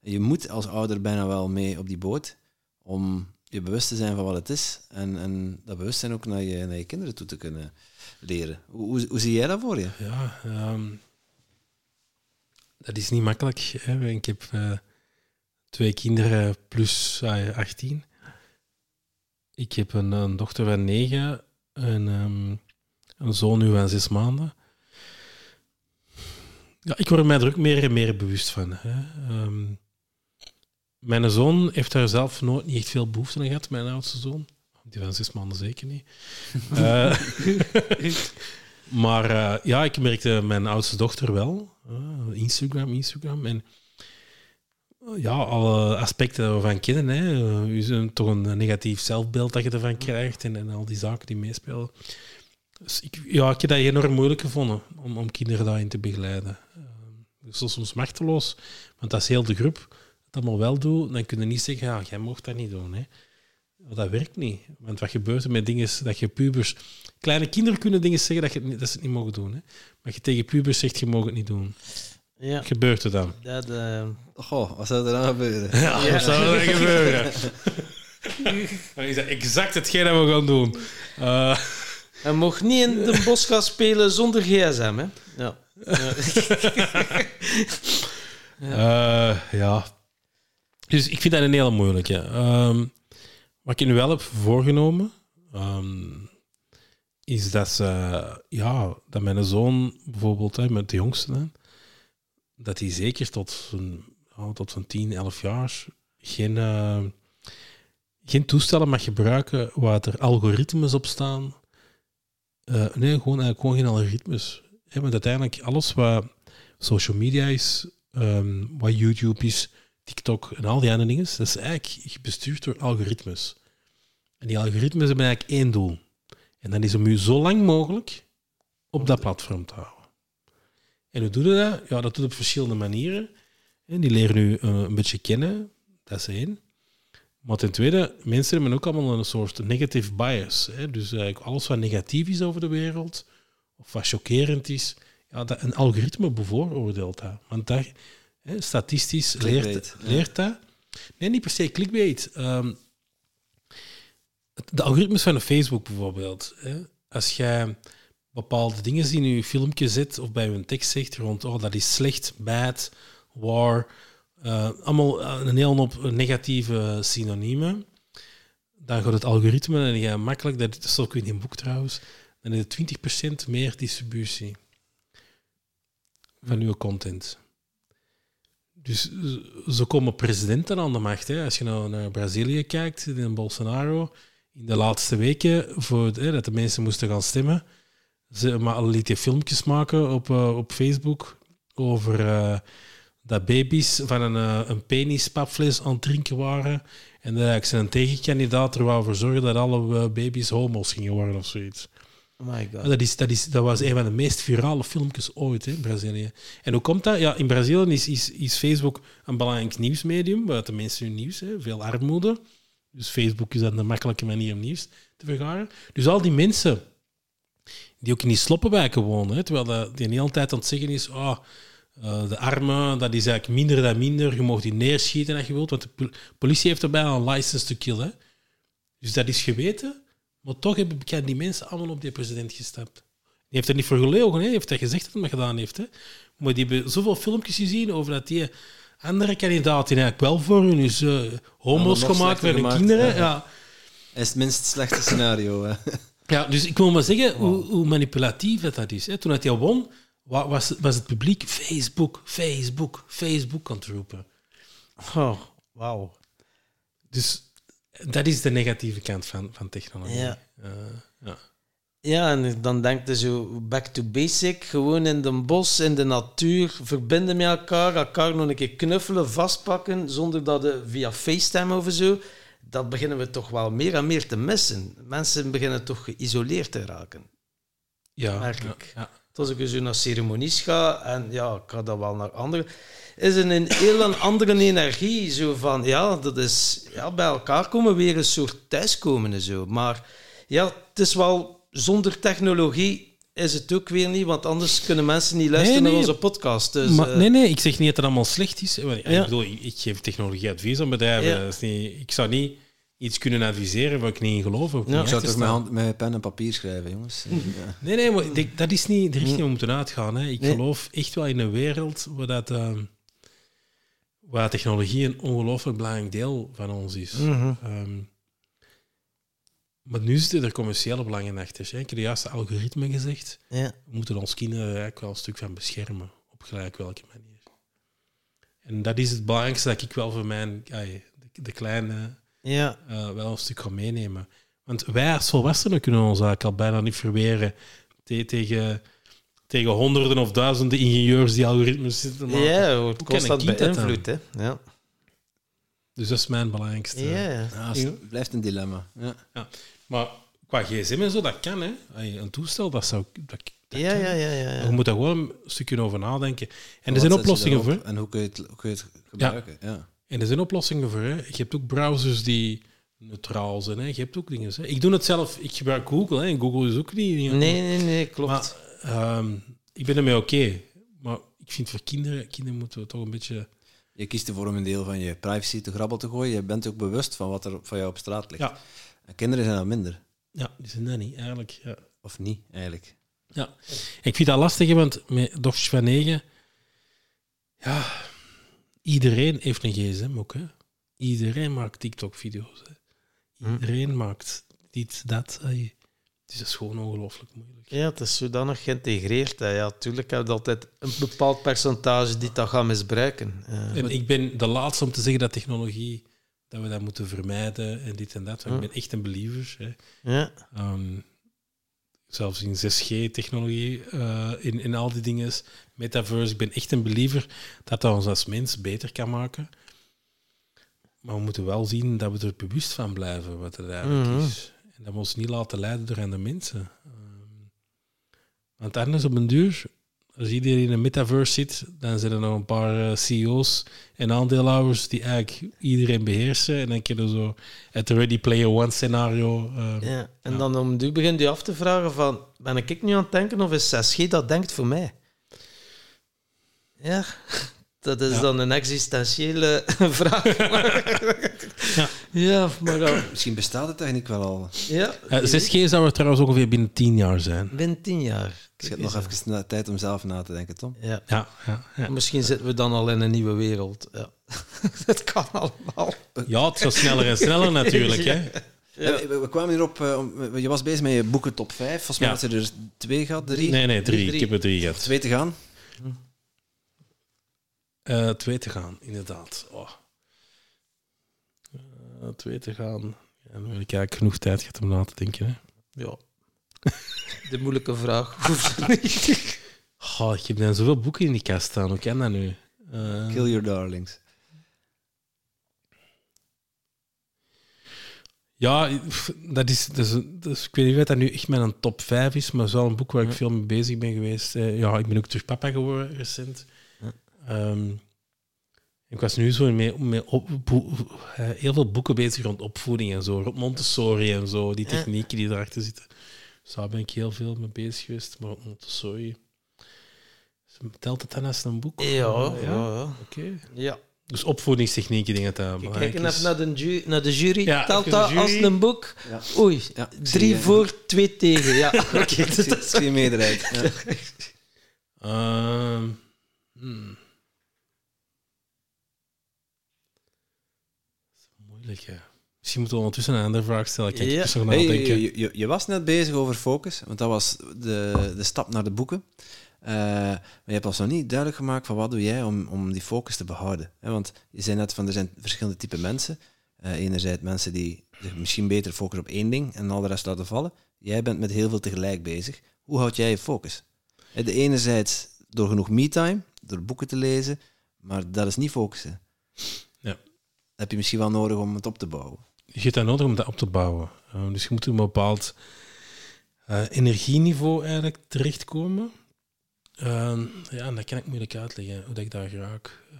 En je moet als ouder bijna wel mee op die boot om je bewust te zijn van wat het is. En, en dat bewustzijn ook naar je, naar je kinderen toe te kunnen leren. Hoe, hoe, zie jij dat voor je? Ja, ehm, dat is niet makkelijk. Hè. Ik heb eh, twee kinderen plus eh, 18. Ik heb een, een dochter van 9 en ehm, een zoon nu van 6 maanden. Ja, ik word mij er ook meer en meer bewust van. Hè. Ehm, mijn zoon heeft daar zelf nooit niet echt veel behoefte aan gehad, mijn oudste zoon. Die van zes maanden zeker niet. (laughs) Eh, maar eh, ja, ik merkte mijn oudste dochter wel. Instagram, Instagram. En eh, ja, alle aspecten ervan kennen. Hè. Is een, toch een negatief zelfbeeld dat je ervan krijgt en, en al die zaken die meespelen. Dus ik, ja, ik heb dat enorm moeilijk gevonden om, om kinderen daarin te begeleiden. Eh, dus dat is soms machteloos, want als heel de groep het allemaal wel doet, dan kun je niet zeggen, ja, jij mocht dat niet doen. Hè. Dat werkt niet. Want wat gebeurt er met dingen dat je pubers... Kleine kinderen kunnen dingen zeggen dat, je dat ze het niet mogen doen. Hè. Maar je tegen pubers zegt, je mag het niet doen. Ja, Wat gebeurt er dan? dat... eh, Goh, wat zou er dan gebeuren? (laughs) Ja, wat zou er dan gebeuren? (laughs) Dan is dat exact hetgeen dat we gaan doen. Eh, Hij mocht niet in de bos gaan spelen zonder gsm, hè? Ja. (laughs) ja. Eh, ja. Dus ik vind dat een hele moeilijke. Ehm wat ik nu wel heb voorgenomen, ehm, is dat, ze, ja, dat mijn zoon bijvoorbeeld, hè, met de jongste, hè, dat hij zeker tot zijn, ja, tot zijn 10, 11 jaar geen, eh, geen toestellen mag gebruiken waar er algoritmes op staan. Eh, nee, gewoon, eigenlijk gewoon geen algoritmes. Want uiteindelijk alles wat social media is, ehm, wat YouTube is, TikTok en al die andere dingen, dat is eigenlijk bestuurd door algoritmes. En die algoritmes hebben eigenlijk één doel. En dat is om u zo lang mogelijk op dat platform te houden. En hoe doe je dat? Ja, dat doet op verschillende manieren. En die leren u eh, een beetje kennen, dat is één. Maar ten tweede, mensen hebben ook allemaal een soort negative bias. Hè? Dus eigenlijk alles wat negatief is over de wereld, of wat chockerend is, ja, dat een algoritme bevooroordeelt dat. Want dat, hè, statistisch leert, ja. leert dat. Nee, niet per se clickbait. Het- de algoritmes van Facebook bijvoorbeeld. Hè, als jij bepaalde dingen in je filmpje zet of bij je tekst zegt rond oh, dat is slecht, bad, war, eh, allemaal eh, een heel hoop negatieve synoniemen, dan gaat het algoritme en je makkelijk, dat staat ook in een boek trouwens, dan is het 20% meer distributie van uw content. Dus zo komen presidenten aan de macht. Hè. Als je nou naar Brazilië kijkt, in Bolsonaro, in de laatste weken, voor, hè, dat de mensen moesten gaan stemmen, ze maar liet hij filmpjes maken op, eh, op Facebook over dat baby's van een, eh, een penispapfles aan het drinken waren. En dat eigenlijk zijn tegenkandidaat er wou voor zorgen dat alle eh, baby's homo's gingen worden of zoiets. Oh my god. Dat, is, dat, is, dat was een van de meest virale filmpjes ooit hè, in Brazilië. En hoe komt dat? Ja, in Brazilië is, is, is Facebook een belangrijk nieuwsmedium, waar de mensen hun nieuws, hè, veel armoede. Dus Facebook is dan een makkelijke manier om nieuws te vergaren. Dus al die mensen die ook in die sloppenwijken wonen, hè, terwijl die niet altijd aan het zeggen is, oh, eh, de armen, dat is eigenlijk minder dan minder, je mag die neerschieten als je wilt, want de pol- politie heeft erbij een license to kill. Hè. Dus dat is geweten, maar toch hebben die mensen allemaal op die president gestapt. Die heeft er niet voor gelogen, hè. die heeft dat gezegd dat hij dat gedaan heeft. Hè. Maar die hebben zoveel filmpjes gezien over dat die andere kandidaat die eigenlijk wel voor hun is eh, homo's gemaakt met hun kinderen. ja. Ja. is het minst slechte scenario. Hè. Ja, dus ik wil maar zeggen hoe, hoe manipulatief dat, dat is. Hè. Toen hij won, wa- was, was het publiek Facebook, Facebook, Facebook aan het roepen. Oh, wauw. Dus dat is de negatieve kant van, van technologie. Ja. Eh, ja. Ja, en dan denkt je zo back to basic. Gewoon in de bos, in de natuur, verbinden met elkaar, elkaar nog een keer knuffelen, vastpakken, zonder dat je via FaceTime of zo. Dat beginnen we toch wel meer en meer te missen. Mensen beginnen toch geïsoleerd te raken. Ja, ja, ja. Als ik dus naar ceremonies ga, en ja, ik ga dat wel naar andere, is er een heel een andere energie. Zo van, ja, dat is ja, bij elkaar komen, weer een soort thuiskomen en zo. Maar ja, het is wel, zonder technologie is het ook weer niet, want anders kunnen mensen niet luisteren Nee, naar onze podcast. Dus, maar, eh, nee, nee, ik zeg niet dat het allemaal slecht is. Ja. Ik bedoel, ik, ik geef technologieadvies aan bedrijven. Ja. Dat is niet, ik zou niet iets kunnen adviseren waar ik niet in geloof. of Ja. niet Ik zou toch met, hand, met pen en papier schrijven, jongens. (laughs) Ja. Nee, nee, maar ik dat is niet de richting om moeten uitgaan. Hè. Ik Nee. geloof echt wel in een wereld waar, dat, ehm, waar technologie een ongelooflijk belangrijk deel van ons is. mhm. Ehm, maar nu zitten er commerciële belangen achter. hè. Ik heb de juiste algoritme gezegd. ja. We moeten ons kinderen er eigenlijk wel een stuk van beschermen. Op gelijk welke manier. En dat is het belangrijkste dat ik wel voor mijn de kleine ja, eh, wel een stuk gaan meenemen. Want wij als volwassenen kunnen ons eigenlijk al bijna niet verweren te- tegen, tegen honderden of duizenden ingenieurs die algoritmes zitten te maken. ja, Hoe kan dat beïnvloed. Hè? Ja. Dus dat is mijn belangrijkste. Ja. Ja, het blijft een dilemma. Ja. Maar qua gsm en zo, dat kan. Hè. Een toestel, dat zou... Dat, dat Ja, kan. ja, ja, ja, ja. Je moet daar gewoon een stukje over nadenken. En er zijn oplossingen voor. En hoe kun je het, hoe kun je het gebruiken? Ja. En er zijn oplossingen voor. Hè. Je hebt ook browsers die neutraal zijn. Hè. Je hebt ook dingen. Hè. Ik doe het zelf. Ik gebruik Google. Hè. En Google is ook niet... niet- Nee, nee, nee, klopt. Maar ehm, ik ben ermee oké. Maar ik vind voor kinderen, kinderen moeten we toch een beetje... Je kiest ervoor om een deel van je privacy te grabbel te gooien. Je bent ook bewust van wat er van jou op straat ligt. Ja. En kinderen zijn dat minder. Ja, die zijn dat niet, eigenlijk. Ja. Of niet, eigenlijk. ja. Ik vind dat lastig, hè, want met dochters van negen... Ja, iedereen heeft een gsm ook, hè. Iedereen maakt TikTok-video's. Hm. Iedereen maakt dit, dat. Het is gewoon ongelooflijk moeilijk. Ja, het is zodanig geïntegreerd. Hè. Ja, tuurlijk heb je altijd een bepaald percentage die dat gaat misbruiken. Eh, En ik ben de laatste om te zeggen dat technologie... Dat we dat moeten vermijden en dit en dat. Hm. Ik ben echt een believer. Hè. ja, Ehm, zelfs in 6G-technologie, eh, in, in al die dingen, metaverse. Ik ben echt een believer dat dat ons als mens beter kan maken. Maar we moeten wel zien dat we er bewust van blijven wat het eigenlijk Mhm. is. En dat we ons niet laten leiden door andere mensen. Ehm, want anders op een duur, als iedereen in een metaverse zit, dan zijn er nog een paar eh, CEO's en aandeelhouders die eigenlijk iedereen beheersen. En dan kun je zo het Ready Player One scenario. eh, ja. En Ja. dan om nu begint je af te vragen van... Ben ik nu aan het denken of is 6G dat denkt voor mij? Ja, dat is Ja. dan een existentiële (laughs) vraag. Ja. ja, maar dan... Misschien bestaat de techniek wel al. Ja, Eh, 6G zou er trouwens ongeveer binnen 10 jaar zijn. binnen tien jaar. Dus je nog even na- tijd om zelf na te denken, Tom. Ja. Ja, ja, ja. Misschien zitten we dan al in een nieuwe wereld. Ja. (laughs) dat kan allemaal. ja het gaat sneller en sneller (laughs) natuurlijk. Hè. Ja. Eh, We, kwamen hierop, eh, om- je was bezig met je boeken top 5. Volgens mij Ja. had je er twee gehad, drie. Nee, nee, drie. Drie. Ik heb er drie gehad. Twee te gaan. Eh, twee te gaan, inderdaad. Oh. Eh, twee te gaan. Ja, dan heb ik eigenlijk genoeg tijd gehad om na te denken. Hè. Ja. (laughs) De moeilijke vraag. (laughs) Hoeft niet. Oh, ik heb dan zoveel boeken in die kast staan. Hoe kan dat nu? Eh, Kill Your Darlings. Ja, dat is, dat is, dat is- ik weet niet of dat nu echt mijn top 5 is, maar het is wel een boek waar ik Ja. veel mee bezig ben geweest. Ja, ik ben ook terug papa geworden recent. Ehm, ik was nu zo mee, mee op, eh, heel veel boeken bezig rond opvoeding en zo, rond Montessori en zo, die technieken die erachter zitten. Dus daar ben ik heel veel mee bezig geweest, maar rond Montessori. Telt het dan als een boek? Ja, ja, ja. Oké. ja. Dus opvoedingstechnieken, denk ik dat dat Kijk belangrijk even is. naar de, ju- naar de jury. Ja, Telt dat als een boek? Ja. Oei, drie eh, voor, twee tegen. Ja, oké. (laughs) Ik zie, ik zie een meerderheid. Ja. Ehm, Hè. Misschien moeten we ondertussen een andere vraag stellen. Ik Ja. Hey, nadenken. je, je, je was net bezig over focus, want dat was de, de stap naar de boeken. Eh, maar je hebt ons nog niet duidelijk gemaakt van wat doe jij om, om die focus te behouden. Hè, want je zei net van er zijn verschillende typen mensen. Eh enerzijds mensen die zich misschien beter focussen op één ding en al de rest laten vallen. Jij bent met heel veel tegelijk bezig. Hoe houd jij je focus? De enerzijds door genoeg me-time, door boeken te lezen, maar dat is niet focussen. Heb je misschien wel nodig om het op te bouwen. Je hebt dat nodig om dat op te bouwen. Eh, dus je moet op een bepaald eh, energieniveau eigenlijk terechtkomen. Ehm, ja, en dat kan ik moeilijk uitleggen, hoe dat ik daar geraak. Eh,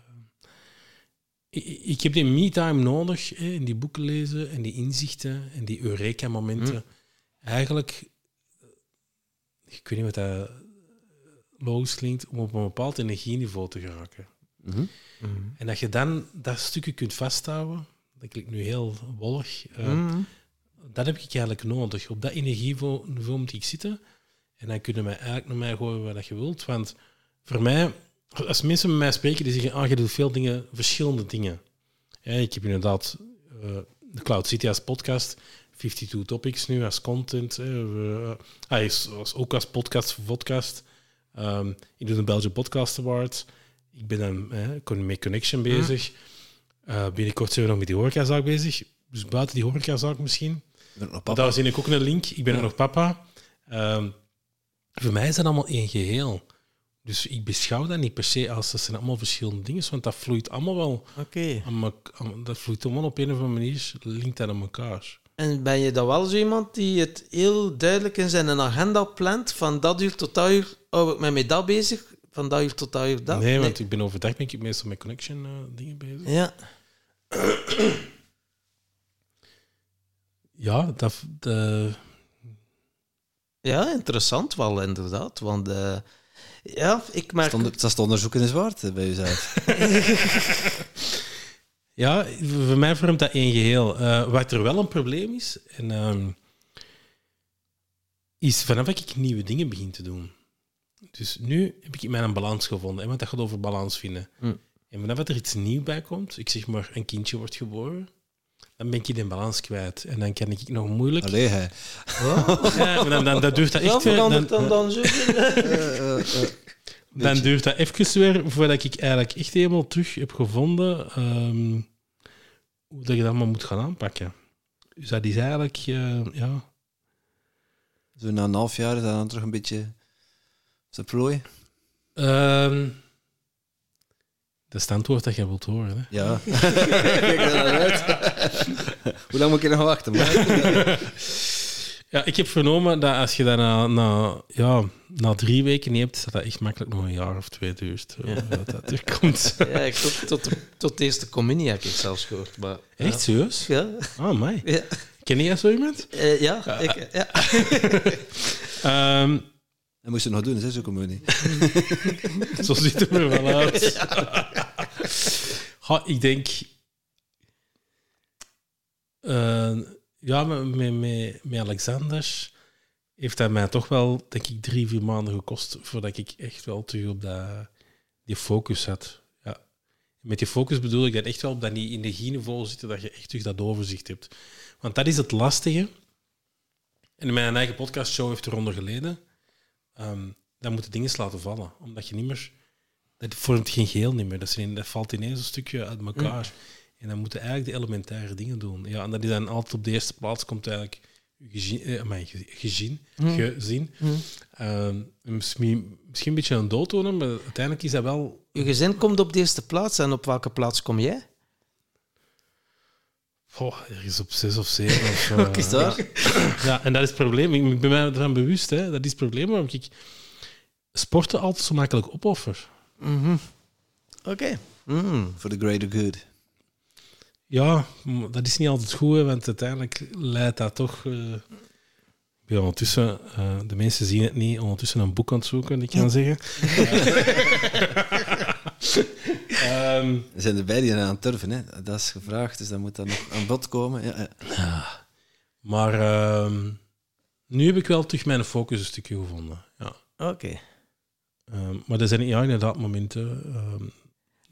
ik, ik heb die me-time nodig, hè, in die boeken lezen en die inzichten en die eureka-momenten. Eigenlijk, eh, ik weet niet wat dat logisch klinkt, om op een bepaald energieniveau te geraken. Mhm. En dat je dan dat stukje kunt vasthouden, dat klinkt nu heel wollig, eh, Mhm. dat heb ik eigenlijk nodig. Op dat energieniveau niveau moet ik zitten. En dan kunnen mij eigenlijk naar mij gooien wat je wilt. Want voor mij, als mensen met mij spreken, die zeggen, ah, je doet veel dingen, verschillende dingen. Ja, ik heb inderdaad eh, de Cloud City als podcast, 52 topics nu als content. hè. We, ah, is, als, ook als podcast voor podcast. Ehm, ik doe de Belgian Podcast Award. Ik ben dan eh, met Connection bezig. Eh, binnenkort zijn we nog met die horecazaak bezig. Dus buiten die horecazaak misschien. Daar zie ik ook een link. Ik ben Ja. ook nog papa. Ehm, voor mij is dat allemaal één geheel. Dus ik beschouw dat niet per se als dat zijn allemaal verschillende dingen, want dat vloeit allemaal wel. Oké. Dat vloeit allemaal op een of andere manier, linkt dat aan elkaar. En ben je dan wel zo iemand die het heel duidelijk in zijn agenda plant? Van dat uur tot dat uur hou ik mij met dat bezig, van dat uur tot dat uur dat? nee, want ik ben overdag ben ik meestal met connection eh, dingen bezig. Ja. (clears throat) Ja, dat, de, ja, interessant wel, inderdaad. Want eh, ja, ik merk... Stond, dat onderzoeken is waard bij jezelf. (laughs) ja, voor mij vormt dat één geheel. Eh, wat er wel een probleem is, en, ehm, is vanaf dat ik nieuwe dingen begin te doen. Dus nu heb ik mijn balans gevonden, hè, want dat gaat over balans vinden. Hm. En vanaf dat er iets nieuws bij komt, ik zeg maar een kindje wordt geboren, dan ben ik die balans kwijt. En dan kan ik nog moeilijk... Allee, hij. Ja, maar dan, dan, dat duurt dat echt weer... Dan, dan, dan zo? (laughs) dan duurt dat even weer voordat ik eigenlijk echt helemaal terug heb gevonden ehm, hoe dat je dat allemaal moet gaan aanpakken. Dus dat is eigenlijk, eh, ja... Zo na een half jaar is dat dan terug een beetje zijn plooi. ehm, dat is het antwoord dat je wilt horen. Hè? Ja. Kijk er naar uit. Hoe lang moet ik nog wachten? Maar... Ja, ik heb vernomen dat als je dat na, na, ja, na drie weken niet hebt, dat dat echt makkelijk nog een jaar of twee duurt. eh, Dat dat er komt. (laughs) Ja, ik tot, tot, de, tot de eerste communie heb ik zelfs gehoord. Maar, Echt serieus? Ja. Oh, mij. Ja. Ken je zo iemand? Eh, ja, ik, ja. (laughs) Ehm, Dat moest je nog doen, hè, zo'n communie. (laughs) Zo ziet het er wel uit. (laughs) Ja, ik denk... eh, ja, met, met, met, Alexander heeft dat mij toch wel, denk ik, drie, vier maanden gekost voordat ik echt wel terug op dat, die focus had. Ja. Met die focus bedoel ik dat echt wel op dat die energieniveau zitten, dat je echt terug dat overzicht hebt. Want dat is het lastige. En mijn eigen podcastshow heeft eronder geleden. Ehm dan moeten dingen laten vallen. Omdat je niet meer... Dat vormt geen geheel niet meer. Dat, dat valt ineens een stukje uit elkaar. En dan moeten eigenlijk de elementaire dingen doen. Ja, en dat is dan altijd op de eerste plaats komt eigenlijk je gezien, eh, amai, ge- gezien, gezien. Ehm, misschien, misschien een beetje een dooddoener, maar uiteindelijk is dat wel Je gezin komt op de eerste plaats en op welke plaats kom jij? Oh, ergens op zes of zeven. Of, (laughs) zo. Is dat? (laughs) Ja, en dat is het probleem. Ik ben mij ervan bewust. Hè. Dat is het probleem waarom ik sporten altijd zo makkelijk opoffer. Oké. Mm. For the greater good. Ja, dat is niet altijd goed, hè, want uiteindelijk leidt dat toch... eh, ik ben ondertussen, eh, de mensen zien het niet, ondertussen een boek aan het zoeken, ik kan zeggen. (laughs) Ehm, We zijn erbij die aan het turven, hè. Dat is gevraagd, dus dat moet dan nog aan bod komen. Ja, ja. maar ehm, nu heb ik wel terug mijn focus een stukje gevonden. Ja. Oké. Ehm, maar er zijn ja, inderdaad momenten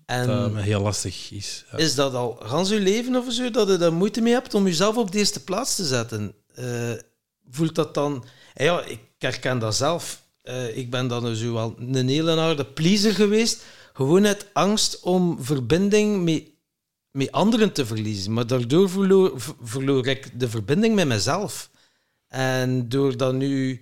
En dat heel lastig is. Ja. is dat al gans uw leven of zo, dat je daar moeite mee hebt om jezelf op de eerste plaats te zetten? Eh, voelt dat dan... Eh, Ja, ik herken dat zelf. Eh, ik ben dan zo wel een hele harde pleaser geweest. Gewoon uit angst om verbinding met, met anderen te verliezen. Maar daardoor verloor, ver- verloor ik de verbinding met mezelf. En door dan nu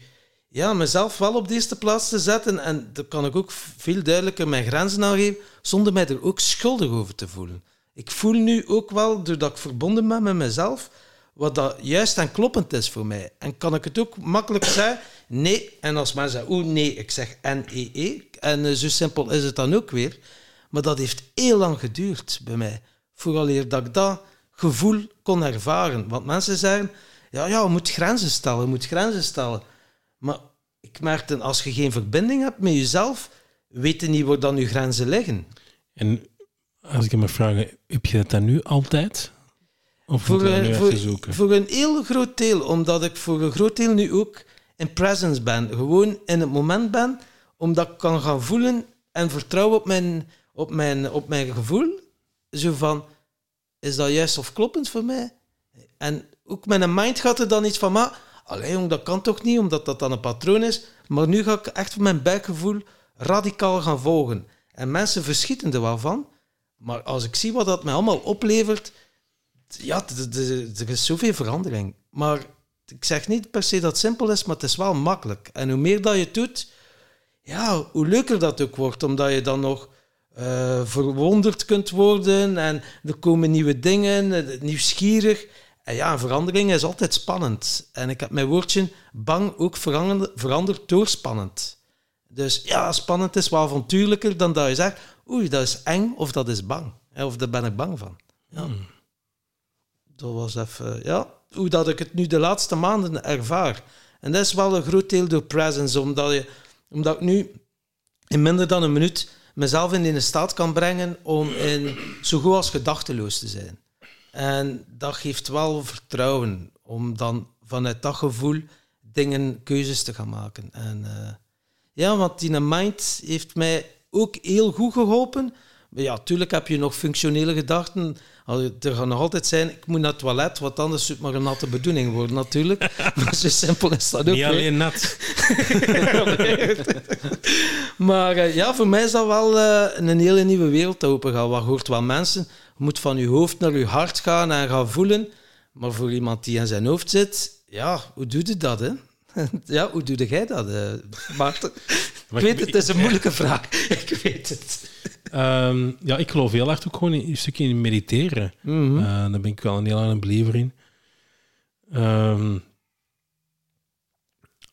ja, mezelf wel op de eerste plaats te zetten, en dan kan ik ook veel duidelijker mijn grenzen aangeven, zonder mij er ook schuldig over te voelen. Ik voel nu ook wel, doordat ik verbonden ben met mezelf, wat dat juist en kloppend is voor mij. En kan ik het ook makkelijk zeggen, nee. En als mensen zeggen, oeh nee, ik zeg N-E-E. En eh, zo simpel is het dan ook weer. Maar dat heeft heel lang geduurd bij mij. Vooraleer dat ik dat gevoel kon ervaren. Want mensen zeggen, ja, ja, je moet grenzen stellen, je moet grenzen stellen. Maar ik merkte, als je geen verbinding hebt met jezelf, weet je niet waar dan je grenzen liggen. En als ik je mag vragen, heb je dat dan nu altijd? Of Voor, een- voor, zoeken? voor een heel groot deel, omdat ik voor een groot deel nu ook in presence ben. Gewoon in het moment ben, omdat ik kan gaan voelen en vertrouwen op mijn, op mijn, op mijn gevoel. Zo van, is dat juist of kloppend voor mij? En ook mijn mind gaat er dan iets van, maar allee jong, dat kan toch niet, omdat dat dan een patroon is. Maar nu ga ik echt mijn buikgevoel radicaal gaan volgen. En mensen verschieten er wel van. Maar als ik zie wat dat mij allemaal oplevert, ja, er is zoveel verandering. Maar ik zeg niet per se dat het simpel is, maar het is wel makkelijk. En hoe meer dat je het doet, ja, hoe leuker dat ook wordt, omdat je dan nog eh, verwonderd kunt worden en er komen nieuwe dingen, eh, nieuwsgierig. En ja, verandering is altijd spannend. En ik heb mijn woordje bang ook veranderd, veranderd door spannend. Dus ja, spannend is wel avontuurlijker dan dat je zegt, oei, dat is eng of dat is bang. Hè, Of daar ben ik bang van. Ja. Dat was even, ja, hoe dat ik het nu de laatste maanden ervaar. En dat is wel een groot deel door presence, omdat, je, omdat ik nu in minder dan een minuut mezelf in een staat kan brengen om in, zo goed als gedachteloos te zijn. En dat geeft wel vertrouwen om dan vanuit dat gevoel dingen, keuzes te gaan maken. En eh, ja, want die mind heeft mij ook heel goed geholpen. Ja, tuurlijk heb je nog functionele gedachten. Er gaan nog altijd zijn, ik moet naar het toilet, want anders zou het maar een natte bedoeling worden natuurlijk. (laughs) maar zo simpel is dat ook Niet alleen nat. (laughs) Maar eh, ja, voor mij is dat wel eh, een hele nieuwe wereld open gaan. Wat hoort wel mensen? Je moet van je hoofd naar je hart gaan en gaan voelen. Maar voor iemand die in zijn hoofd zit, ja, hoe doe je dat, hè? (laughs) ja, hoe doe jij dat, eh Maarten? Maar ik weet het, het is een moeilijke vraag. ik weet het. Ehm, ja, ik geloof heel hard ook gewoon in een stukje in mediteren. Mhm. Eh, daar ben ik wel een heel aan believer in.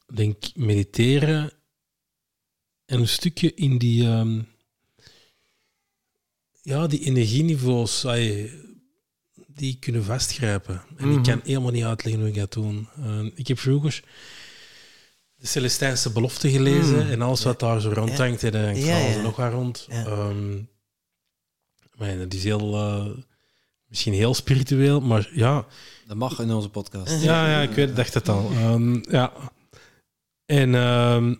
Ik denk mediteren en een stukje in die, ehm, ja, die energieniveaus die kunnen vastgrijpen. En Mhm. ik kan helemaal niet uitleggen hoe ik dat doe. Ik heb vroeger de Celestijnse belofte gelezen Mhm. en alles wat daar zo rondhangt, en daar hangt Ja, alles nog wat rond. Ja. Ehm, maar ja, dat is heel, eh, misschien heel spiritueel, maar ja, Dat mag in onze podcast. ja, ja ik weet, dacht het al. Ehm, ja. En ehm,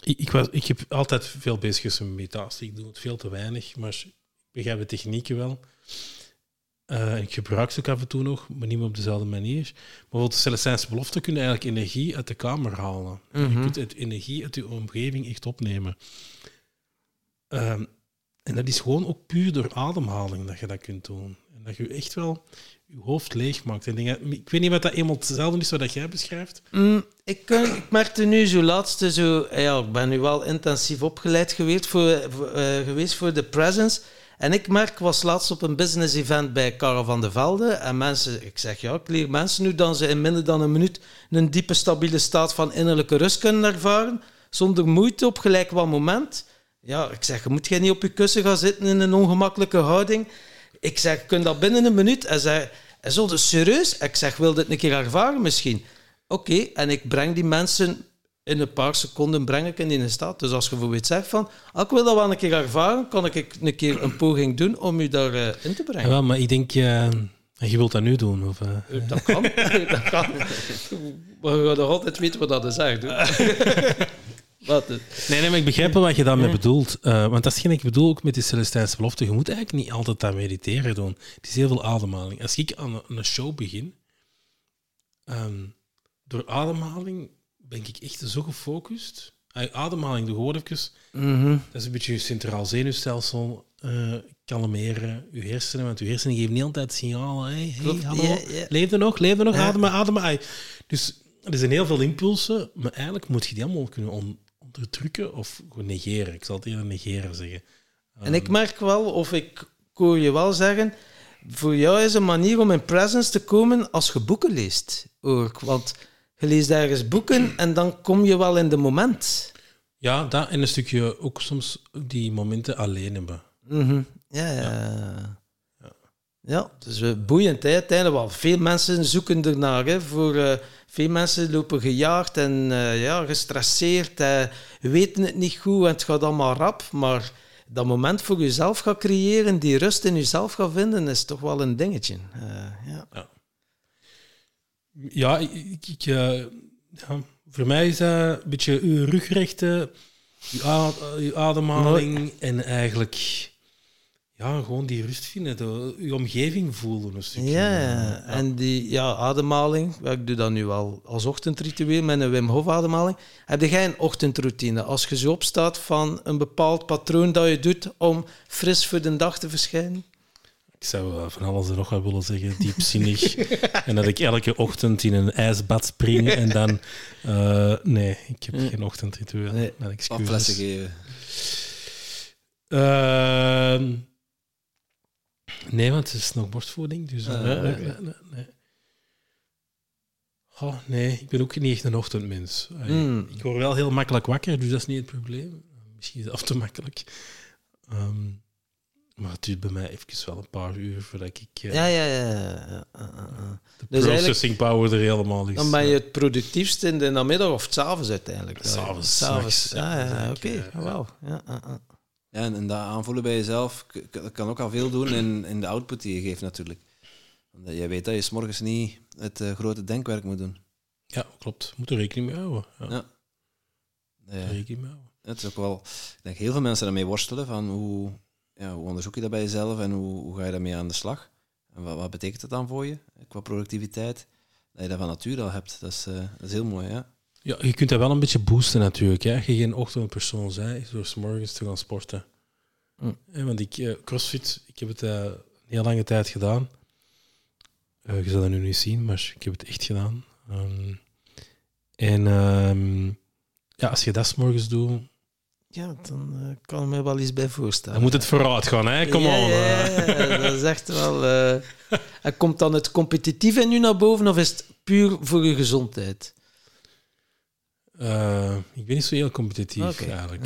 ik, ik, was, ik heb altijd veel bezig geweest met meditatie. Ik doe het veel te weinig, maar begrijp de technieken wel. Eh, ik gebruik ze ook af en toe nog, maar niet meer op dezelfde manier. Maar bijvoorbeeld de Celestijnse belofte kun je eigenlijk energie uit de kamer halen. Je Mhm. kunt het energie uit je omgeving echt opnemen. Ehm, en dat is gewoon ook puur door ademhaling dat je dat kunt doen. En dat je echt wel je hoofd leeg maakt. En dingen, ik weet niet wat dat eenmaal hetzelfde is wat jij beschrijft. Mm, ik, eh, ik merkte nu zo laatste zo... Ja, ik ben nu wel intensief opgeleid geweest voor, voor, eh, geweest voor de presence. En ik merk, was laatst op een business event bij Karel van de Velde. En mensen, ik zeg ja, ik leer mensen nu dan ze in minder dan een minuut een diepe, stabiele staat van innerlijke rust kunnen ervaren. Zonder moeite, op gelijk wat moment. Ja, ik zeg, je moet jij niet op je kussen gaan zitten in een ongemakkelijke houding. Ik zeg, kun dat binnen een minuut? Hij zei, hij zo, serieus? Ik zeg, wil dit een keer ervaren misschien? Oké, en ik breng die mensen in een paar seconden breng ik in die staat. Dus als je bijvoorbeeld zegt van, ah, ik wil dat wel een keer ervaren, kan ik een keer een poging doen om u daarin in te brengen. Ja, maar ik denk, eh, je wilt dat nu doen. Of, eh? Eh, Dat kan. (laughs) dat kan. Maar je gaat nog altijd weten wat dat is. (laughs) Wat. Nee, nee, maar ik begrijp wel wat je daarmee bedoelt. Eh, want dat is geen ik bedoel ook met die Celestijnse belofte. Je moet eigenlijk niet altijd aan mediteren doen. Het is heel veel ademhaling. Als ik aan een, een show begin, ehm, door ademhaling ben ik echt zo gefocust. Ademhaling, doe gewoon even. Mhm. Dat is een beetje je centraal zenuwstelsel eh, kalmeren, je hersenen. Want je hersenen geven niet altijd signalen. Hey, hey, hallo, leef er nog, leef er nog, Ja. ademen, ademen. Ai. Dus er zijn heel veel impulsen, maar eigenlijk moet je die allemaal kunnen on- onderdrukken of gewoon negeren. Ik zal het eerder negeren zeggen. En ik merk wel, of ik ik hoor je wel zeggen, voor jou is een manier om in presence te komen als je boeken leest. Ook. Want je leest ergens boeken en dan kom je wel in de moment. Ja, dat en een stukje ook soms die momenten alleen hebben. Mhm. Ja, ja. Ja, dus boeiend. Hè? Uiteindelijk wel. Veel mensen zoeken ernaar. Hè? Voor, eh, veel mensen lopen gejaagd en eh, ja, gestresseerd. eh, weten het niet goed en het gaat allemaal rap. Maar dat moment voor jezelf gaan creëren, die rust in jezelf gaan vinden, is toch wel een dingetje. Ja. Ja, ik, ik- ik, eh, ja, voor mij is dat een beetje uw rugrechten, uw, ademhaling en eigenlijk ja, gewoon die rust vinden, de, uw omgeving voelen een stukje. Ja, ja, en die ja, ademhaling, ik doe dat nu al als ochtendritueel met een Wim Hof ademhaling. Heb jij een ochtendroutine? Als je zo opstaat van een bepaald patroon dat je doet om fris voor de dag te verschijnen? Ik zou eh, van alles en nog wat willen zeggen, diepzinnig. (laughs) en dat ik elke ochtend in een ijsbad spring en dan... eh, nee, ik heb geen ochtendritueel. Nee. Mijn excuses. flessen geven. Ehm, nee, want het is nog borstvoeding. Dus, eh, Ah, nee, oké. nee, nee. Oh, nee, ik ben ook niet echt een ochtendmens. Ay, Mm. Ik word wel heel makkelijk wakker, dus dat is niet het probleem. Misschien zelf te makkelijk. Ehm, maar het duurt bij mij even wel een paar uur voordat ik eh, Ja, ja, ja. ja, ja, ja, ja. de Dus processing power er helemaal is. Dan ben je het productiefst in de namiddag of s'avonds uiteindelijk. S'avonds, S'avonds. Ja, ja, oké. eh, Wauw. Ja, ja, ja. Ja, en, en dat aanvoelen bij jezelf kan ook al veel doen in, in de output die je geeft natuurlijk. Want eh, jij weet dat je 's morgens niet het eh, grote denkwerk moet doen. Ja, klopt. Moet er rekening mee houden. Ja, Ja. Rekening mee houden. het is ook wel, ik denk heel veel mensen daarmee worstelen van hoe, ja, hoe onderzoek je dat bij jezelf en hoe, hoe ga je daarmee aan de slag? En wat, wat betekent dat dan voor je qua productiviteit? Dat je dat van nature al hebt, dat is, eh, dat is heel mooi, ja. Ja, je kunt dat wel een beetje boosten natuurlijk. Hè. Als je geen ochtendpersoon bent, door 's morgens te gaan sporten. Hm. Eh, Want ik, eh, crossfit, ik heb het eh, een heel lange tijd gedaan. Eh, je zal dat nu niet zien, maar ik heb het echt gedaan. Ehm, en ehm, ja, als je dat 's morgens doet, Ja, dan eh, kan ik me wel iets bij voorstellen. dan moet het vooruit gaan. Hè? Kom ja. Ja, eh. ja, dat is echt wel... eh, en komt dan het competitief in u naar boven of is het puur voor uw gezondheid? Ik ben niet zo heel competitief eigenlijk.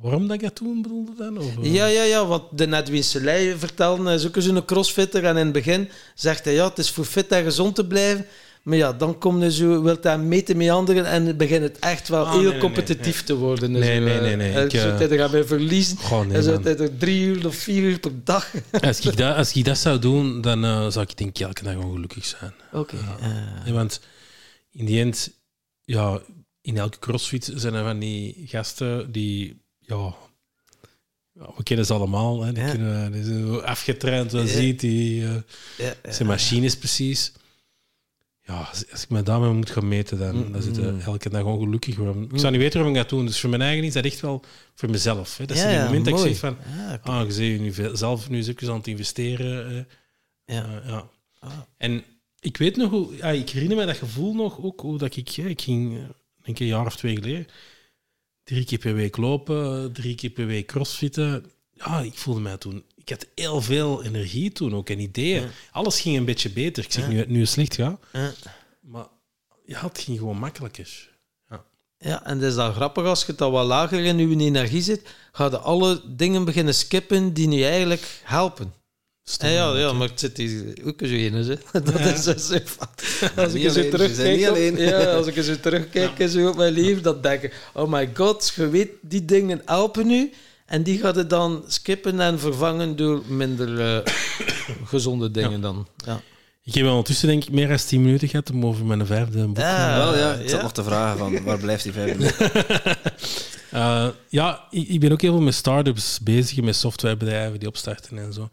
waarom dat ik dat toen bedoelde dan? Of? Ja, ja, ja, wat de Nedwin Soleil vertelde, is ook zo'n crossfitter en in het begin zegt hij, ja, het is voor fit en gezond te blijven. Maar ja, dan kom je zo, wilt hij meten met anderen en begint het echt wel Ah, heel nee, competitief nee. te worden. Dus, Nee, nee, eh, nee, nee, En ik, zo eh, er gaan bij verliezen. Goh, en zo er drie uur of vier uur per dag. (laughs) Als ik dat, als ik dat zou doen, dan eh, zou ik denk ik elke dag ongelukkig zijn. Oké. eh, want in die end, ja, in elke crossfit zijn er van die gasten die, ja, we kennen ze allemaal. Hè. Die, Ja. kunnen, die zijn afgetraind, Ja. ziet. Die eh, ja. zijn machines precies. Ja, als, als ik me daarmee moet gaan meten, dan, Mm, dan zit ik mm. elke dag ongelukkig. Ik zou niet weten waarom ik dat doe. Dus voor mijn eigen is dat echt wel voor mezelf. Hè. Dat is Ja, ja, moment dat ik zeg van... Ah, je ziet nu zelf nu eens aan het investeren. eh, Ja. eh, ja. Ah. En ik weet nog hoe... Ja, ik herinner me dat gevoel nog ook, hoe dat ik... ik ging, eh, denk een jaar of twee geleden, drie keer per week lopen, drie keer per week crossfitten. Ja, ik voelde mij toen... Ik had heel veel energie toen ook en ideeën. Ja. Alles ging een beetje beter. Ik zeg Ja. nu, nu het slecht gaat, Ja. maar ja, het ging gewoon makkelijker. Ja, en het is dan grappig als je dat wat lager in je energie zit, ga je alle dingen beginnen skippen die je eigenlijk helpen. Ja, ja, ja, maar het zit hier ook zo in. Hè. (laughs) Dat Ja. is zo fout. Als ik er zo terugkijk, op, alleen. ja, (laughs) als ik zo terugkijk zo op mijn leven, dan denk ik, oh my god, je weet, die dingen helpen nu. En die gaat het dan skippen en vervangen door minder eh, (coughs) gezonde dingen dan. Ja. Ik heb ondertussen denk ik meer dan 10 minuten gehad om over mijn vijfde boek Ja. Wel ja, ik zat ja. nog te vragen van waar blijft die vijf minuten? (laughs) Eh, ja, ik, ik ben ook heel veel met start-ups bezig, met softwarebedrijven die opstarten en zo.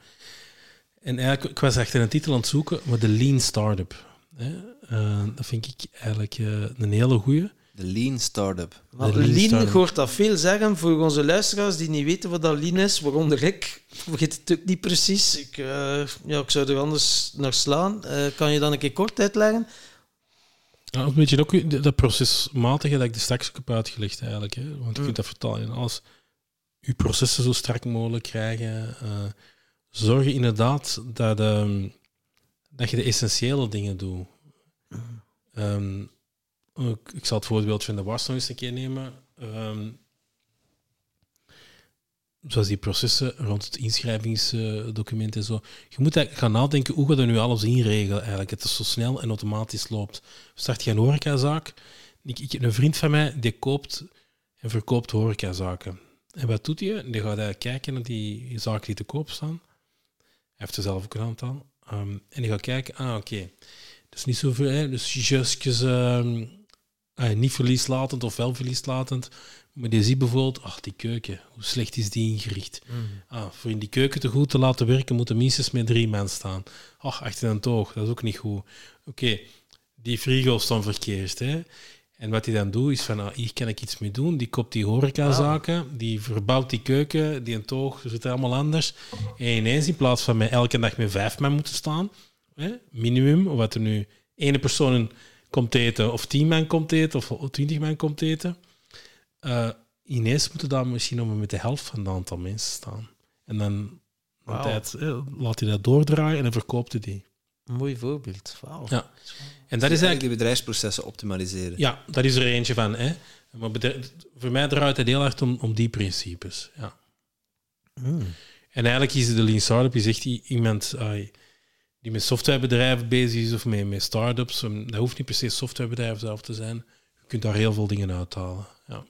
En eigenlijk, ik was achter een titel aan het zoeken, maar de Lean Startup. Hè? Eh, dat vind ik eigenlijk eh, een hele goeie. De Lean Startup. Maar De lean lean, startup. ik hoor dat veel zeggen voor onze luisteraars die niet weten wat dat lean is, waaronder ik. Ik (laughs) weet het ook niet precies. Ik, eh, ja, ik zou er anders naar slaan. Eh, kan je dan een keer kort uitleggen? Ja, een beetje ook de- dat procesmatige dat ik er straks ook heb uitgelegd eigenlijk. Hè? Want je Mm. kunt dat vertalen in alles. Je processen zo strak mogelijk krijgen. eh zorg inderdaad dat, ehm, dat je de essentiële dingen doet. Ehm, ik, zal het voorbeeld van de was nog eens een keer nemen. Ehm, zoals die processen rond het inschrijvingsdocument en zo. Je moet eigenlijk gaan nadenken hoe ga je nu alles inregelen eigenlijk. Het is zo snel en automatisch loopt. Start je een horecazaak. Ik, ik een vriend van mij die koopt en verkoopt horecazaken. En wat doet hij? Die gaat eigenlijk kijken naar die zaken die te koop staan. Hij heeft er zelf ook een aantal. Ehm, en die gaat kijken, ah oké, dat is niet zoveel, hè? dus justjes ehm, ah, niet verlieslatend of wel verlieslatend. Maar die ziet bijvoorbeeld, ach die keuken, hoe slecht is die ingericht? Ah, voor in die keuken te goed te laten werken, moeten minstens met drie mensen staan. Ach, achter een toog, dat is ook niet goed. Oké, die frigo's staan verkeerd. Hè? En wat hij dan doet, is van, ah, hier kan ik iets mee doen. Die koopt die horecazaken, die verbouwt die keuken, die een toog, zit allemaal anders. En ineens, in plaats van met elke dag met vijf man moeten staan, hè, minimum, wat er nu ene persoon komt eten, of tien man komt eten, of twintig man komt eten, eh, ineens moeten daar misschien nog maar met de helft van het aantal mensen staan. En dan tijd, eh, laat hij dat doordraaien en dan verkoopt hij die. Een mooi voorbeeld. Wauw. Ja. En dat is eigenlijk eigenlijk die bedrijfsprocessen optimaliseren. ja, dat is er eentje van. Hè. Maar bedrijf- voor mij draait het heel hard om, om die principes. Ja. Mm. En eigenlijk is de Lean Startup is echt iemand ai, die met softwarebedrijven bezig is of met, met startups. Um, Dat hoeft niet per se softwarebedrijven zelf te zijn. Je kunt daar heel veel dingen uithalen. Ja.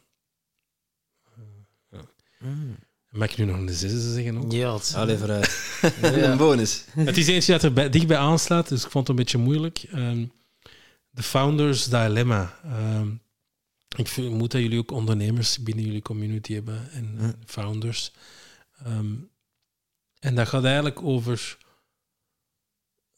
Mm. Mag ik nu nog een zesde zeggen? Ook? Ja, het- Allee, vooruit. (laughs) Ja. een bonus. Het is eentje dat er bij, dichtbij aanslaat, dus ik vond het een beetje moeilijk. Ehm, De Founders Dilemma. Ehm, ik vermoed dat jullie ook ondernemers binnen jullie community hebben en founders. Ehm, en dat gaat eigenlijk over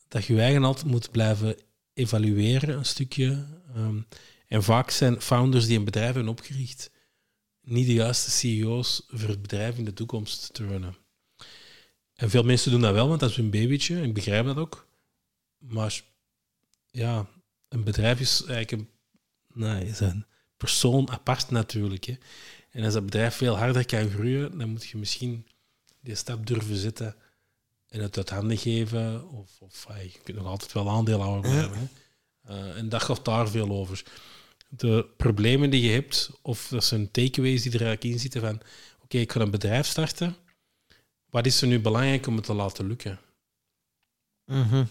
dat je je eigen altijd moet blijven evalueren, een stukje. Ehm, en vaak zijn founders die een bedrijf hebben opgericht niet de juiste CEO's voor het bedrijf in de toekomst te runnen. En veel mensen doen dat wel, want dat is hun babytje. Ik begrijp dat ook. Maar ja, een bedrijf is eigenlijk een, nee, is een persoon apart natuurlijk. Hè. En als dat bedrijf veel harder kan groeien, dan moet je misschien die stap durven zetten en het uit handen geven. Of, of ah, je kunt nog altijd wel aandeelhouder blijven. Hè. Eh, en dat gaat daar veel over. De problemen die je hebt, of dat zijn takeaways die er eigenlijk in zitten van oké, ik ga een bedrijf starten. Wat is er nu belangrijk om het te laten lukken? Mhm.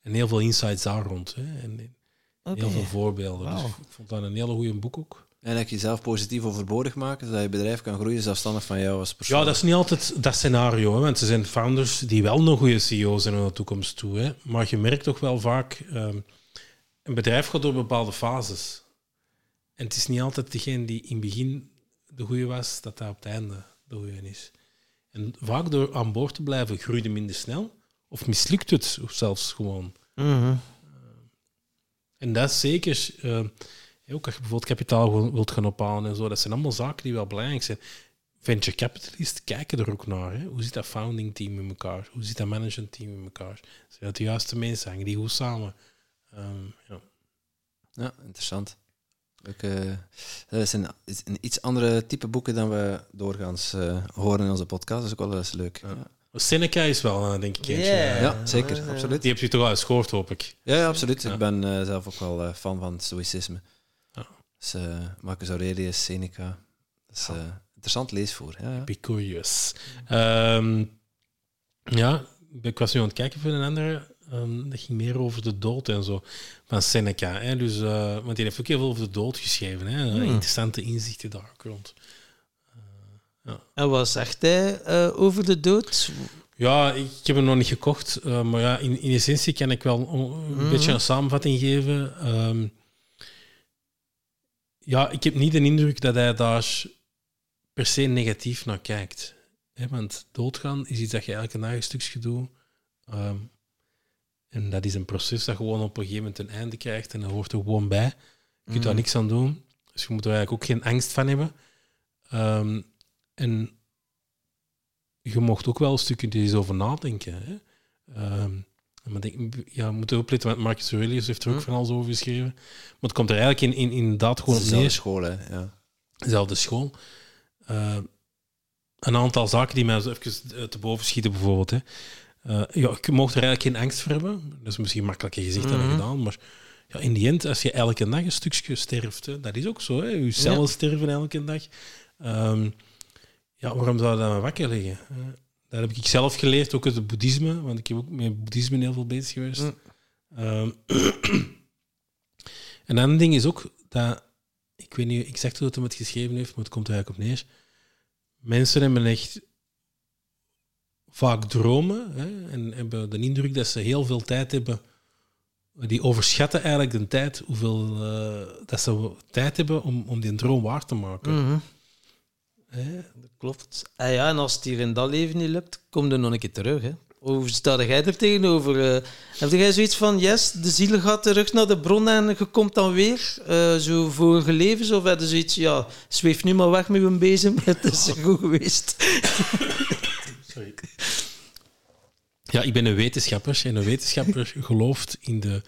En heel veel insights daar rond. Hè? En heel veel voorbeelden. Dus ik vond dat een hele goede boek ook. En dat je jezelf positief overbodig maken, zodat je bedrijf kan groeien zelfstandig van jou als persoon. Ja, dat is niet altijd dat scenario. Hè? Want er zijn founders die wel nog goede CEO's zijn naar de toekomst toe. Hè? Maar je merkt toch wel vaak... ehm, een bedrijf gaat door bepaalde fases. En het is niet altijd degene die in het begin de goede was, dat dat op het einde de goede is. En vaak door aan boord te blijven, groeide minder snel. Of mislukt het, of zelfs gewoon. Mhm. En dat is zeker, eh, ook als je bijvoorbeeld kapitaal wil- wilt gaan ophalen en zo, dat zijn allemaal zaken die wel belangrijk zijn. Venture capitalisten kijken er ook naar. Hè. Hoe zit dat founding team in elkaar? Hoe zit dat management team in elkaar? Zijn dat de juiste mensen? Hangen die goed samen? Ehm, ja. Ja, interessant. Ook, eh, dat is een, iets andere type boeken dan we doorgaans eh, horen in onze podcast. Dat is ook wel eens leuk. Ja, Seneca is wel, eh, denk ik, eentje. Ja. ja zeker, ja. absoluut. Die heb je toch al eens gehoord, hoop ik. Ja, ja, absoluut. Ja. Ik ben eh, zelf ook wel fan van stoïcisme. Ja. Dus eh, Marcus Aurelius, Seneca. Dat is eh, interessant leesvoer. Ja, ja. Epicurus. Ehm, ja, ik was nu aan het kijken voor een andere. ehm, dat ging meer over de dood en zo. Van Seneca. Hè? Dus, eh, want die heeft ook heel veel over de dood geschreven. Hè? Hmm. Interessante inzichten daar ook rond. En wat zegt hij eh, over de dood? Ja, ik heb hem nog niet gekocht. eh, maar ja, in, in essentie kan ik wel een Mhm. beetje een samenvatting geven. Ehm, ja, ik heb niet de indruk dat hij daar per se negatief naar kijkt. Want doodgaan is iets dat je elke dag een stukje doet. Ehm, en dat is een proces dat gewoon op een gegeven moment een einde krijgt en dat hoort er gewoon bij. Je kunt daar Mhm. niks aan doen. Dus je moet er eigenlijk ook geen angst van hebben. Ehm, en je mocht ook wel een stukje er eens over nadenken. Hè? Ehm, maar denk, ja, we moeten opletten, want Marcus Aurelius heeft er ook Hm. van alles over geschreven. Maar het komt er eigenlijk in, in, inderdaad gewoon op neer. school, hè. Ja. Dezelfde school. Eh, een aantal zaken die mij even eh, te boven schieten, bijvoorbeeld. Hè. Eh, ja, je mocht er eigenlijk geen angst voor hebben. Dat is misschien makkelijker gezegd dan Mhm. gedaan, maar ja, in die end, als je elke dag een stukje sterft, hè, dat is ook zo. Hè. Je cellen Ja. sterven elke dag. Ehm, ja, waarom zou dat dan wakker liggen? Dat heb ik zelf geleerd, ook uit het boeddhisme, want ik heb ook met boeddhisme heel veel bezig geweest. Mm. Ehm, (clears throat) een ander ding is ook dat, ik weet niet exact hoe het hem het geschreven heeft, maar het komt er eigenlijk op neer. Mensen hebben echt vaak dromen hè, en hebben de indruk dat ze heel veel tijd hebben. Die overschatten eigenlijk de tijd, hoeveel eh, dat ze tijd hebben om, om die droom waar te maken. Mhm. Hè? Dat klopt. Ah ja, en als het hier in dat leven niet lukt, kom er nog een keer terug. Hè. Hoe sta jij er tegenover? eh? heb jij zoiets van, yes, de ziel gaat terug naar de bron en je komt dan weer, eh, zo vorige levens? Of heb je zoiets, ja, zweef nu maar weg met je bezem, (laughs) het is goed geweest. Sorry. Ja, ik ben een wetenschapper en een wetenschapper gelooft in de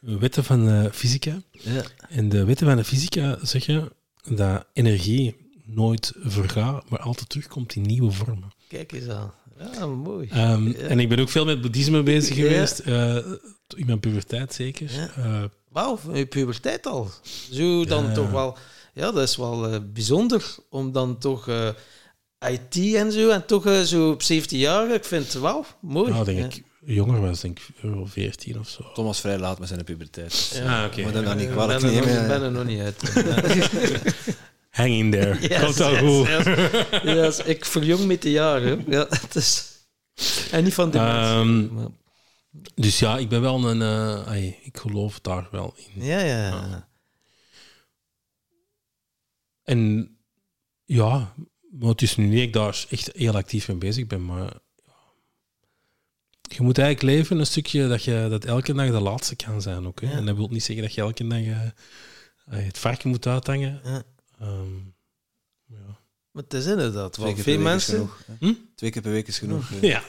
wetten van de fysica. Ja. En de wetten van de fysica zeggen dat energie nooit vergaat, maar altijd terugkomt in nieuwe vormen. Kijk eens aan. Ja, mooi. Ehm, Ja. En ik ben ook veel met boeddhisme bezig Ja. geweest, eh, in mijn puberteit zeker. Ja. Eh, Wauw, van je puberteit al. Zo dan toch wel... Ja, dat is wel eh, bijzonder om dan toch... eh, IT en zo, en toch zo op 17 jaar, ik vind het wauw, mooi. nou, denk Ja. ik jonger was, denk ik eh, 14 of zo. Thomas vrij laat met zijn puberteit. dus, Ja. Ah, oké. Maar dan dan niet Ik kwalijk. Ik ben er nog niet uit. (laughs) Hang in there. (laughs) Yes, Komt al yes, goed. yes. Yes, ik verjong met de jaren. Ja, het is... En niet van de Ehm, mensen. maar- Dus ja, ik ben wel een... eh, ik geloof daar wel in. Ja, ja, ja. En ja, maar het is nu niet dat ik daar echt heel actief mee bezig ben, maar je moet eigenlijk leven een stukje dat je dat elke dag de laatste kan zijn ook. Hè? Ja. En dat wil niet zeggen dat je elke dag eh, het varken moet uithangen. Ja. Ehm, ja. Maar het is inderdaad wel. Twee keer per Veel week is mensen, genoeg. Hm? Twee keer per week is genoeg. ja.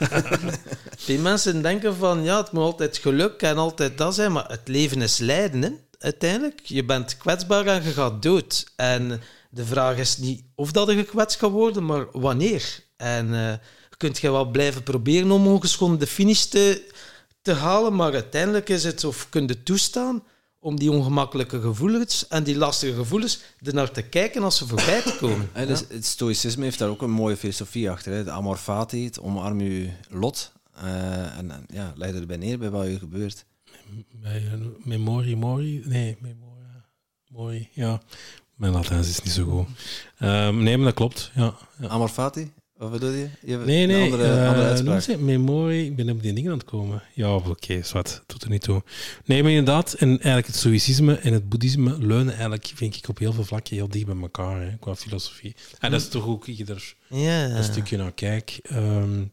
(laughs) veel mensen denken van ja, het moet altijd geluk en altijd dat zijn, maar het leven is lijden. Hè? Uiteindelijk, je bent kwetsbaar en je gaat dood. En de vraag is niet of dat je gekwetst gaat worden, maar wanneer. En eh, kunt je wel blijven proberen om ongeschonden de finish te, te halen, maar uiteindelijk is het of kun je toestaan om die ongemakkelijke gevoelens en die lastige gevoelens ernaar te kijken als ze voorbij te komen. Hè, dus het stoïcisme heeft daar ook een mooie filosofie achter. Hè. Het amor fati, het omarm je lot. eh, en, en ja, leid erbij neer bij wat je gebeurt. Bij eh, memorie mori? Nee, memoria mori. Ja, mijn Latijns is niet zo goed. Ehm, nee, maar dat klopt. Ja, ja. Amor fati? Wat bedoel je? je hebt Nee, een nee. Andere, eh, andere uitspraak. ze, memorie. Ik ben op die dingen aan het komen. Ja, oké, zwart. Doet er niet toe. Nee, maar inderdaad. En eigenlijk het stoïcisme en het boeddhisme leunen eigenlijk, vind ik, op heel veel vlakken heel dicht bij elkaar, hè, qua filosofie. En dat is toch ook ik er Ja. een stukje naar kijk. Ehm,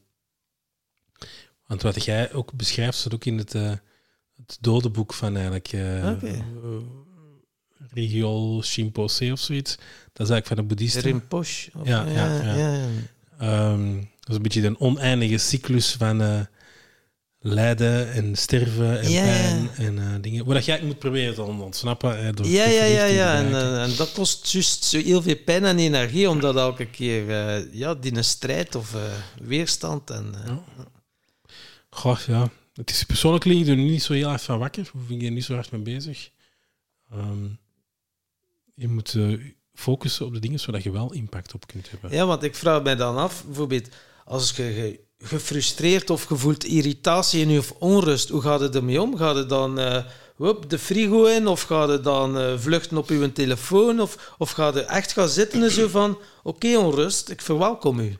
want wat jij ook beschrijft, staat ook in het, eh het dodenboek van eigenlijk Oké. eh, Shinpoche of zoiets. Dat is eigenlijk van de boeddhisten. Rinpoche. of- Ja, ja, ja. Ehm, dat is een beetje een oneindige cyclus van eh, lijden en sterven en Ja, ja. pijn en eh, dingen. Waar dat jij moet proberen te on- ontsnappen. eh, door Ja, ja, ja, ja. En, eh, en dat kost juist zo heel veel pijn en energie, omdat elke keer ja, die een strijd of weerstand en... Ja. Goh, ja. Het is persoonlijk lig ik er niet zo heel erg van wakker. Of ik er niet zo hard mee bezig. Ehm, je moet focussen op de dingen zodat je wel impact op kunt hebben. Ja, want ik vraag mij dan af, bijvoorbeeld, als je ge- gefrustreerd of gevoeld irritatie in je of onrust, hoe gaat het ermee om? Gaat het dan eh, de frigo in of gaat het dan eh, vluchten op je telefoon? Of, of gaat het echt gaan zitten en zo van, oké onrust, ik verwelkom u.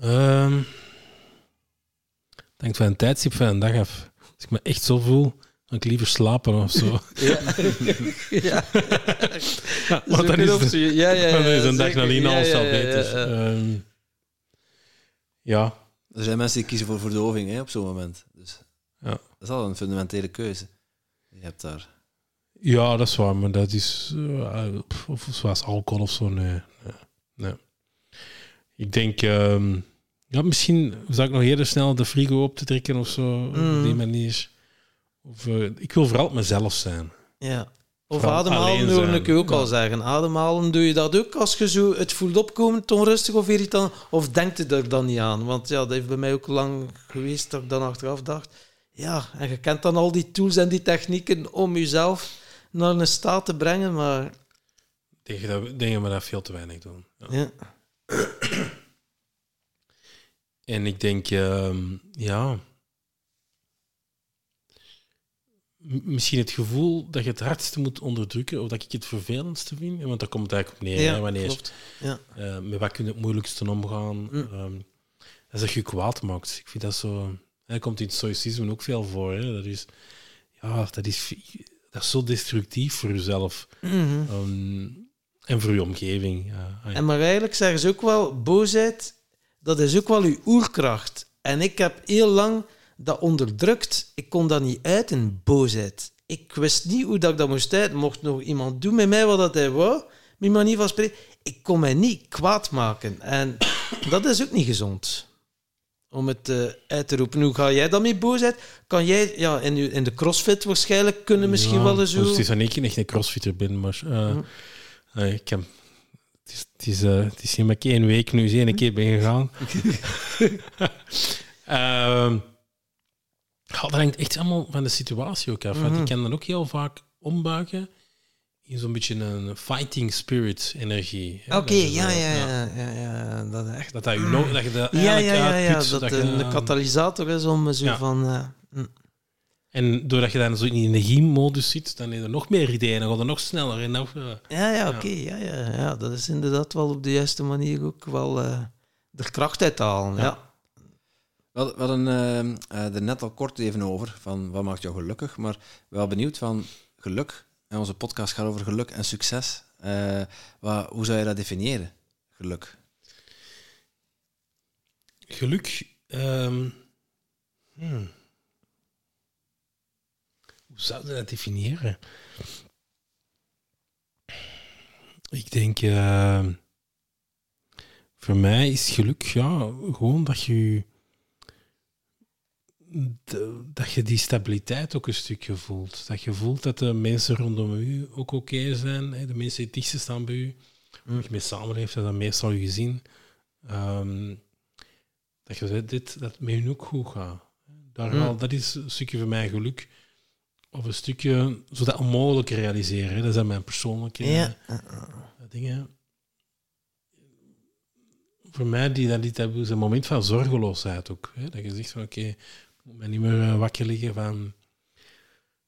Ehm hangt van een tijdstip van een dag af. Als ik me echt zo voel, ik liever slapen of zo. (laughs) (laughs) Ja, ja. ja, want (laughs) dan is, het- ja, ja, dan ja, is een dag nadien Ja, alles ja, al ja, beter. ja, ja. Ehm, ja, Er zijn mensen die kiezen voor verdoving hè, op zo'n moment. Dus Ja. dat is al een fundamentele keuze. Je hebt daar... Ja, dat is waar, maar dat is eh, of zoals alcohol of zo. Nee, nee, nee. Ik denk, ehm, ja, misschien zou ik nog eerder snel de frigo op te trekken of zo, op Mm. die manier. Of, eh, ik wil vooral mezelf zijn. Ja. Of Vooral ademhalen hoorde ik ook Ja. al zeggen. Ademhalen, doe je dat ook als je zo het voelt opkomen, onrustig of irritant? Of denkt je er dan niet aan? Want ja, dat heeft bij mij ook lang geweest dat ik dan achteraf dacht... Ja, en je kent dan al die tools en die technieken om jezelf naar een staat te brengen, maar... Ik denk dat, denk we dat veel te weinig doen. Ja. Ja, En ik denk, ehm, ja. Misschien het gevoel dat je het hardste moet onderdrukken, of dat ik het vervelendste vind. Want daar komt het eigenlijk op neer. hè, wanneer, klopt. Ja. eh, met wat kun je het moeilijkste omgaan? Mm. Ehm, dat is dat je kwaad maakt. Ik vind dat zo. Dat komt in het stoïcisme ook veel voor. Hè. Dat, is, ja, dat, is, dat is zo destructief voor jezelf Mhm. ehm, en voor je omgeving. Ja, Ah, ja. En maar eigenlijk zeggen ze ook wel, boosheid, dat is ook wel uw oerkracht. En ik heb heel lang dat onderdrukt. Ik kon dat niet uiten, boosheid. Ik wist niet hoe dat ik dat moest uiten. Mocht nog iemand doen met mij wat dat hij wou, mijn manier van spreken, ik kon mij niet kwaad maken. En (coughs) dat is ook niet gezond. Om het eh, uit te roepen. Hoe ga jij dan met boosheid? Kan jij ja, in, in de crossfit waarschijnlijk kunnen misschien Ja, wel eens dus. Het is dat ik echt een crossfitter ben, maar eh, Hm. eh, ik heb, het, is, het, is, het is niet maar één week nu eens één keer ben gegaan. (laughs) Ehm ja, dat hangt echt allemaal van de situatie ook af. Mhm. ik kan dan ook heel vaak ombuigen in zo'n beetje een fighting spirit energie. Oké, ja, ja, ja, ja, ja, dat is echt Dat, dat, dat je dat Ja, eigenlijk ja, ja, ja, dat, dat de, je- de katalysator is om zo Ja. van... eh, hm. En doordat je dan zo in die energiemodus zit, dan heb je nog meer ideeën. Dan gaat het nog sneller. En nog, eh, ja, ja, oké. ja, ja, ja, dat is inderdaad wel op de juiste manier ook wel eh er kracht uit halen. Ja. Ja. We hadden, hadden ehm, eh, er net al kort even over, van wat maakt jou gelukkig, maar wel benieuwd van geluk. En onze podcast gaat over geluk en succes. Eh, hoe zou je dat definiëren, geluk? Geluk. ehm, hmm. Hoe zou je dat definiëren? Ik denk, ehm, voor mij is geluk ja, gewoon dat je, de- dat je die stabiliteit ook een stukje voelt. Dat je voelt dat de mensen rondom u ook oké zijn. Hè? De mensen die het dichtst staan bij u. Mm. Je mee samenleeft, dat dat meestal je gezin. Ehm, dat je zegt, dit, dat het met hun ook goed gaat. Daar Mm. dat is een stukje van mijn geluk. Of een stukje, zo dat onmogelijke realiseren. Hè. Dat zijn mijn persoonlijke Ja. eh, dingen. Voor mij die, dat, die, dat is een moment van zorgeloosheid ook. Hè. Dat je zegt van oké, moet mij niet meer eh, wakker liggen van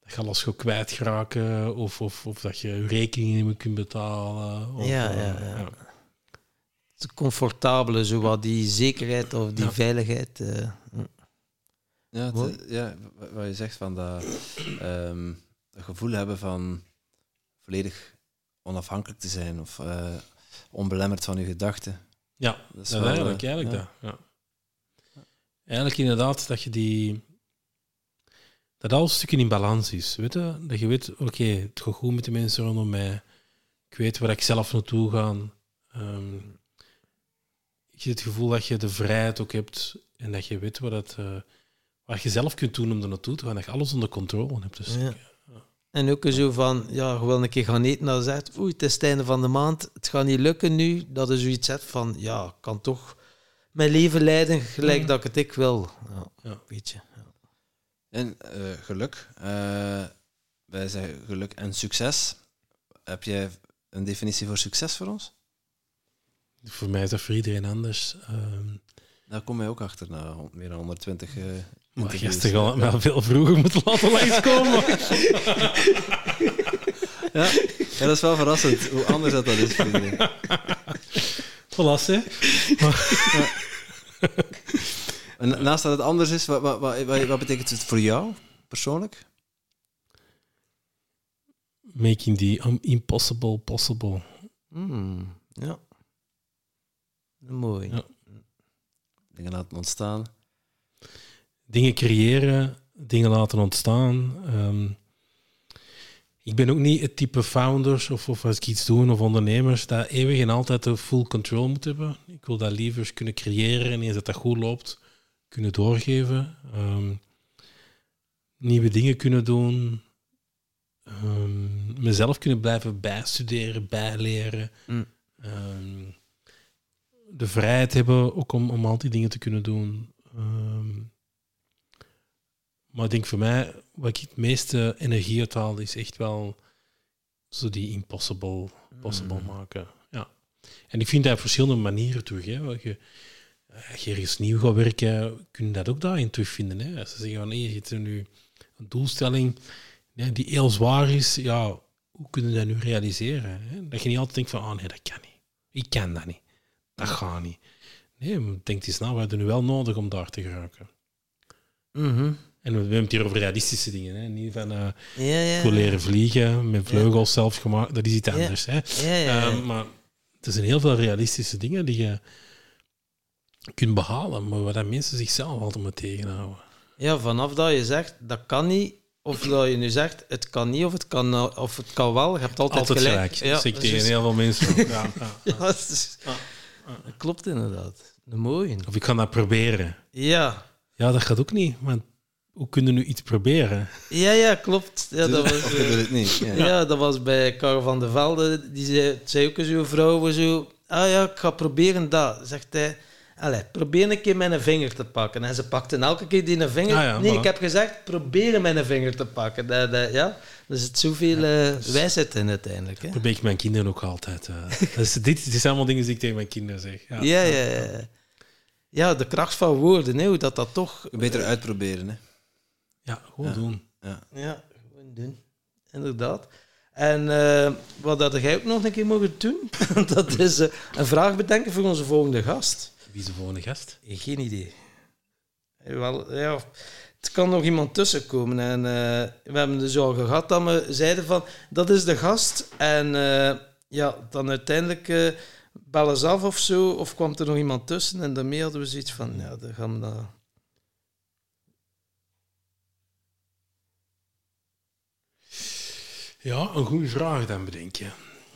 dat je alles gaat kwijtraken of, of, of dat je je rekeningen niet meer kunt betalen. Of, Ja, eh, ja, ja. het comfortabele, zo wat die zekerheid of die Ja. veiligheid. eh. Ja, het, ja, wa- wat je zegt van dat ehm, het gevoel hebben van volledig onafhankelijk te zijn of eh, onbelemmerd van je gedachten. Ja, Dat is wel, eigenlijk, eigenlijk ja. dat. Ja. Eigenlijk inderdaad dat je die... Dat alles stukken in balans is. Weet je? Dat je weet, oké, het gaat goed met de mensen rondom mij. Ik weet waar ik zelf naartoe ga. Ehm, ik heb het gevoel dat je de vrijheid ook hebt en dat je weet wat, het, eh, wat je zelf kunt doen om er naartoe te gaan. Dat je alles onder controle hebt. Dus Ja. En ook zo van, ja, je wil een keer gaan eten, dan zegt, oei, het is het einde van de maand, het gaat niet lukken nu. Dat is zoiets zet van, ja, kan toch mijn leven leiden gelijk dat ik het ik wil. Ja, Ja. weet je. Ja. En eh, geluk. eh, wij zeggen geluk en succes. Heb jij een definitie voor succes voor ons? Voor mij is dat voor iedereen anders. Ehm, Daar kom je ook achter na meer dan 120 eh maar gisteren ik wel veel vroeger moeten laten langskomen. (laughs) Ja. ja, dat is wel verrassend hoe anders dat, dat is voor iedereen. (laughs) Voilà. (laughs) En na- naast dat het anders is, wat, wat, wat, wat betekent het voor jou persoonlijk? Making the impossible possible. Hmm, ja. Mooi. Ja. Dingen laten ontstaan. Dingen creëren, dingen laten ontstaan. Ehm, ik ben ook niet het type founders of, of als ik iets doe of ondernemers dat eeuwig en altijd de full control moet hebben. Ik wil dat liever kunnen creëren en eens dat dat goed loopt, kunnen doorgeven. Ehm, nieuwe dingen kunnen doen. Ehm, mezelf kunnen blijven bijstuderen, bijleren. Mm. Ehm, de vrijheid hebben ook om, om al die dingen te kunnen doen. Maar ik denk voor mij, wat ik het meeste energie uithaal, is echt wel zo die impossible possible Mm. maken. Ja. En ik vind dat op verschillende manieren terug. Hè. Je, als je ergens nieuw gaat werken, kun je dat ook daarin terugvinden. Hè. Als ze zeggen van, nee, je hebt nu een doelstelling die heel zwaar is, ja, hoe kun je dat nu realiseren? Hè? Dat je niet altijd denkt van, oh nee, dat kan niet. Ik kan dat niet. Dat gaat niet. Nee, denk eens na, we hebben nu wel nodig om daar te geraken. Mhm. En we hebben het hier over realistische dingen. Hè? Niet van, eh, Ja, leren vliegen, met vleugels zelf gemaakt. Dat is iets anders. Hè? Ehm, maar er zijn heel veel realistische dingen die je kunt behalen, maar waar mensen zichzelf altijd moeten tegenhouden. Ja, vanaf dat je zegt dat kan niet, of dat je nu zegt het kan niet of het kan, nou- of het kan wel, je hebt altijd, Altijd gelijk. Ja, dat zeg ik dat tegen heel veel mensen. (laughs) Ja, dat, klopt inderdaad. Een mooie. Of ik ga dat proberen. Ja. Ja, dat gaat ook niet. Want hoe kunnen nu iets proberen? Ja, ja, klopt. Ja, dat was, of eh, je doet het niet. Ja. ja. dat was bij Karel van der Velde. Die zei, zei ook zo'n vrouw zo... Ah ja, ik ga proberen dat. Zegt hij... Allee, probeer een keer mijn vinger te pakken. En ze pakte elke keer die een vinger. Ah ja, nee, voilà. ik heb gezegd, probeer mijn vinger te pakken. Dat, dat, ja, er zit zoveel eh, wijsheid in uiteindelijk. Hè? probeer ik mijn kinderen ook altijd. eh. dat is, (laughs) dit, dit zijn allemaal dingen die ik tegen mijn kinderen zeg. Ja, Ja, ja, ja. Ja, de kracht van woorden, hè, hoe dat dat toch... Beter uitproberen. Hè. Ja, gewoon Ja. doen. Ja. Ja, gewoon doen. Inderdaad. En eh, wat had jij ook nog een keer mogen doen? (laughs) dat is eh, een vraag bedenken voor onze volgende gast. Wie is de volgende gast? Geen idee. Eh, Wel, ja, het kan nog iemand tussenkomen. En eh, we hebben dus al gehad dat we zeiden van, dat is de gast. En eh, ja, dan uiteindelijk eh, bellen ze af of zo, of kwam er nog iemand tussen. En daarmee hadden we zoiets van, ja, dan gaan we dat... Ja, een goede vraag dan bedenk je.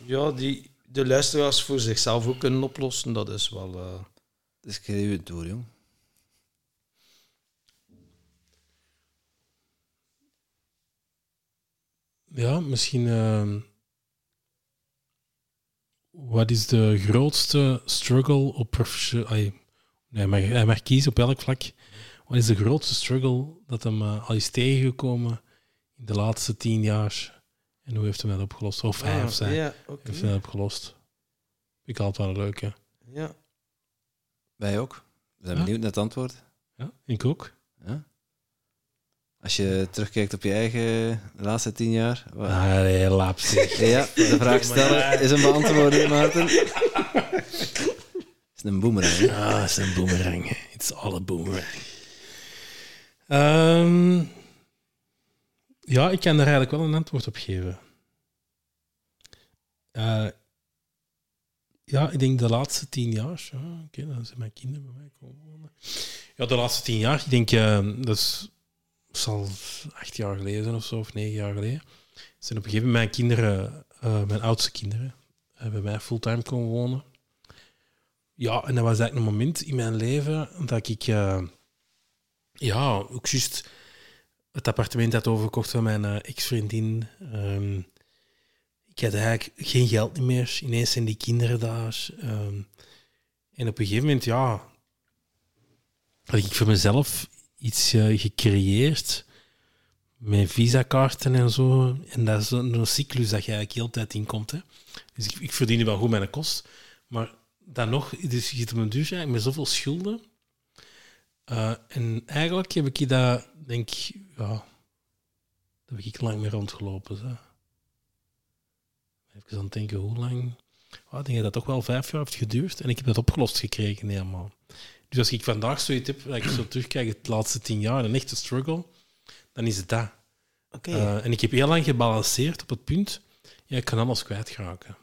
Ja, die de luisteraars voor zichzelf ook kunnen oplossen, dat is wel... eh, Het is geen toer, jong. Ja, misschien. ehm, wat is de grootste struggle op professioneel. Nee, hij mag, hij mag kiezen op elk vlak. Wat is de grootste struggle dat hem eh, al is tegengekomen in de laatste tien jaar? En hoe heeft hij dat opgelost? Of hij of zij Ah, Ja, oké. heeft hij dat opgelost? Ik altijd wel een leuke. Ja. Wij ook. We zijn Ja. benieuwd naar het antwoord. Ja, ik ook. Ja? Als je terugkijkt op je eigen laatste tien jaar. wat- Ah, nee. (laughs) Ja, de vraag stellen is een beantwoorden, Maarten. is een boomerang. hè? Ah, het is een boomerang. It's all a boomerang. Ehm, ja, ik kan er eigenlijk wel een antwoord op geven. Eh, ja, ik denk de laatste tien jaar. Ja, Oké, dan zijn mijn kinderen bij mij komen wonen. Ja, de laatste tien jaar. Ik denk, eh, dat is, zal acht jaar geleden zijn of zo, of negen jaar geleden. Zijn op een gegeven moment mijn kinderen, eh, mijn oudste kinderen, bij mij fulltime komen wonen. Ja, en dat was eigenlijk een moment in mijn leven dat ik, ja, ook juist het appartement had overgekocht van mijn eh, ex-vriendin. Ehm, ik had eigenlijk geen geld meer. Ineens zijn die kinderen daar. Ehm, en op een gegeven moment, ja, had ik voor mezelf iets eh, gecreëerd met visakaarten en zo. En dat is een cyclus dat je eigenlijk heel tijd in komt. Hè. Dus ik, ik verdien wel goed mijn kost. Maar dan nog, dus je zit op een met zoveel schulden. Eh, en eigenlijk heb ik dat, denk ik, ja, daar heb ik lang mee rondgelopen. Zo. Even aan het denken, hoe lang? Oh, ik denk dat dat toch wel vijf jaar heeft geduurd. En ik heb dat opgelost gekregen helemaal. Dus als ik vandaag zoiets heb, dat ik zo terugkijk, de laatste tien jaar, een echte struggle, dan is het dat. Oké. Eh, en ik heb heel lang gebalanceerd op het punt, ja, ik kan alles kwijtraken.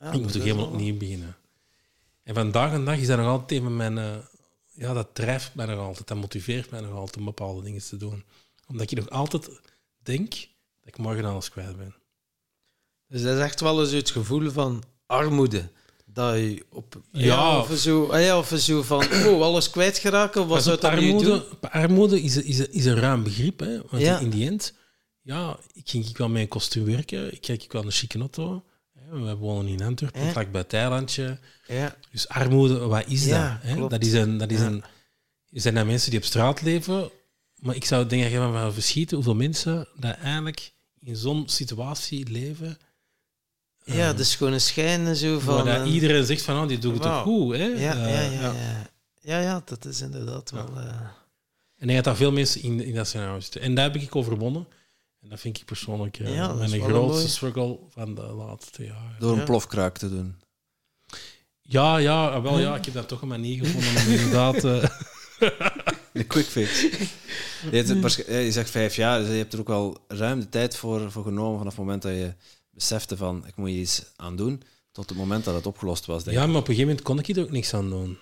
Ja, ik moet is helemaal opnieuw beginnen. En vandaag en dag is dat nog altijd even mijn... eh, ja, dat drijft mij nog altijd. Dat motiveert mij nog altijd om bepaalde dingen te doen. Omdat ik nog altijd denk dat ik morgen alles kwijt ben. Dus dat is echt wel eens het gevoel van armoede. Dat je op... Ja. of zo, ah ja, of zo van, (clears throat) oh, alles kwijtgeraken, wat zou dat nu armoede, doen? armoede is, is, is een ruim begrip. Hè? Want Ja. in die end, ja, ik ging ik wel met een kostuum werken. Ik krijg ik wel een chique auto. We wonen in Antwerpen, Ja. vlakbij het eilandje. Ja, Dus armoede, wat is Ja, dat? Hè? Dat, is een, dat is Ja. een, zijn dat mensen die op straat leven. Maar ik zou denken van wel verschieten hoeveel mensen dat eigenlijk in zo'n situatie leven. ja, dat is gewoon een schijn en zo van... waar dat eh, iedereen zegt van, oh, die doet het wauw. goed. Hè? ja, ja, Eh, ja, ja. Ja, ja, dat is inderdaad wel... eh, En denk dat daar veel mensen in, in dat scenario zitten. En daar heb ik overwonnen. En dat vind ik persoonlijk eh, Ja, dat is mijn wel een grootste mooi- struggle van de laatste jaren. Door een Ja. plofkraak te doen. Ja, ja, ah, wel ja, ik heb daar toch een manier gevonden om inderdaad... eh, (laughs) De quick fix. je, hebt het waarsch- eh, je zegt vijf jaar, dus je hebt er ook wel ruim de tijd voor, voor genomen vanaf het moment dat je besefte van ik moet hier iets aan doen, tot het moment dat het opgelost was. Denk Ja, ik. maar op een gegeven moment kon ik er ook niks aan doen.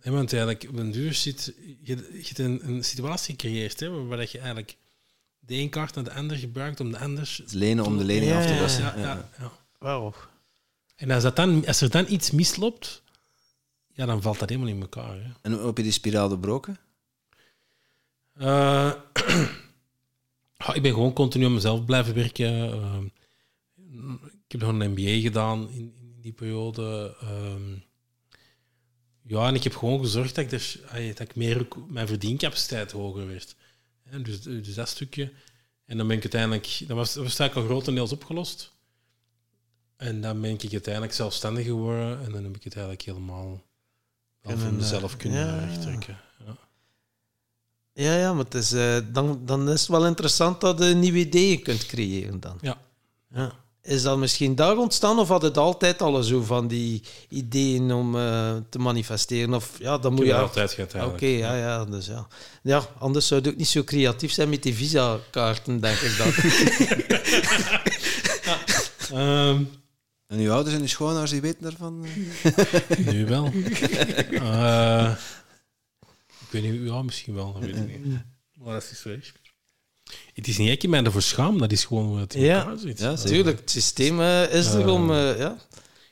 Hè, want eigenlijk, op een duur zit je, je hebt een, een situatie gecreëerd hè, waarbij dat je eigenlijk de een kaart naar de ander gebruikt om de anders... Het lenen om de lening Ja, af te ja, lossen. Ja, Ja. En als, dat dan, als er dan iets misloopt, ja, dan valt dat helemaal in elkaar. Hè. En hoe heb je die spiraal doorbroken? Eh, (clears throat) ik ben gewoon continu aan mezelf blijven werken. Ehm, ik heb nog een MBA gedaan in, in die periode. Ehm, ja, en ik heb gewoon gezorgd dat ik, er, ay, dat ik meer mijn verdiencapaciteit hoger werd. Hè, dus, dus dat stukje. En dan ben ik uiteindelijk... Dat was, dat was eigenlijk al grotendeels opgelost. En dan ben ik uiteindelijk zelfstandig geworden. En dan heb ik het eigenlijk helemaal wel Kunnen, voor eh, mezelf kunnen ja. rechtrekken. Ja. Ja, ja, maar het is, eh, dan, dan is het wel interessant dat je nieuwe ideeën kunt creëren dan. Ja. Ja. Is dat misschien daar ontstaan of had het altijd al zo van die ideeën om eh, te manifesteren? Of ja, dan Ik moet je... dat altijd gehad Oké, ja, ja, dus ja. Ja, anders zou het ook niet zo creatief zijn met die visa-kaarten, denk ik dan. (laughs) Ehm, En uw ouders en uw schoonouders, die weten daarvan? (laughs) nu wel. Eh, ik weet niet, ja, misschien wel, dat weet ik niet. Maar dat is weg. Het is niet dat ik mij ervoor schaam, dat is gewoon hoe het in Ja. zit. Ja, zeker. Tuurlijk, het systeem eh, is er om... eh, ja.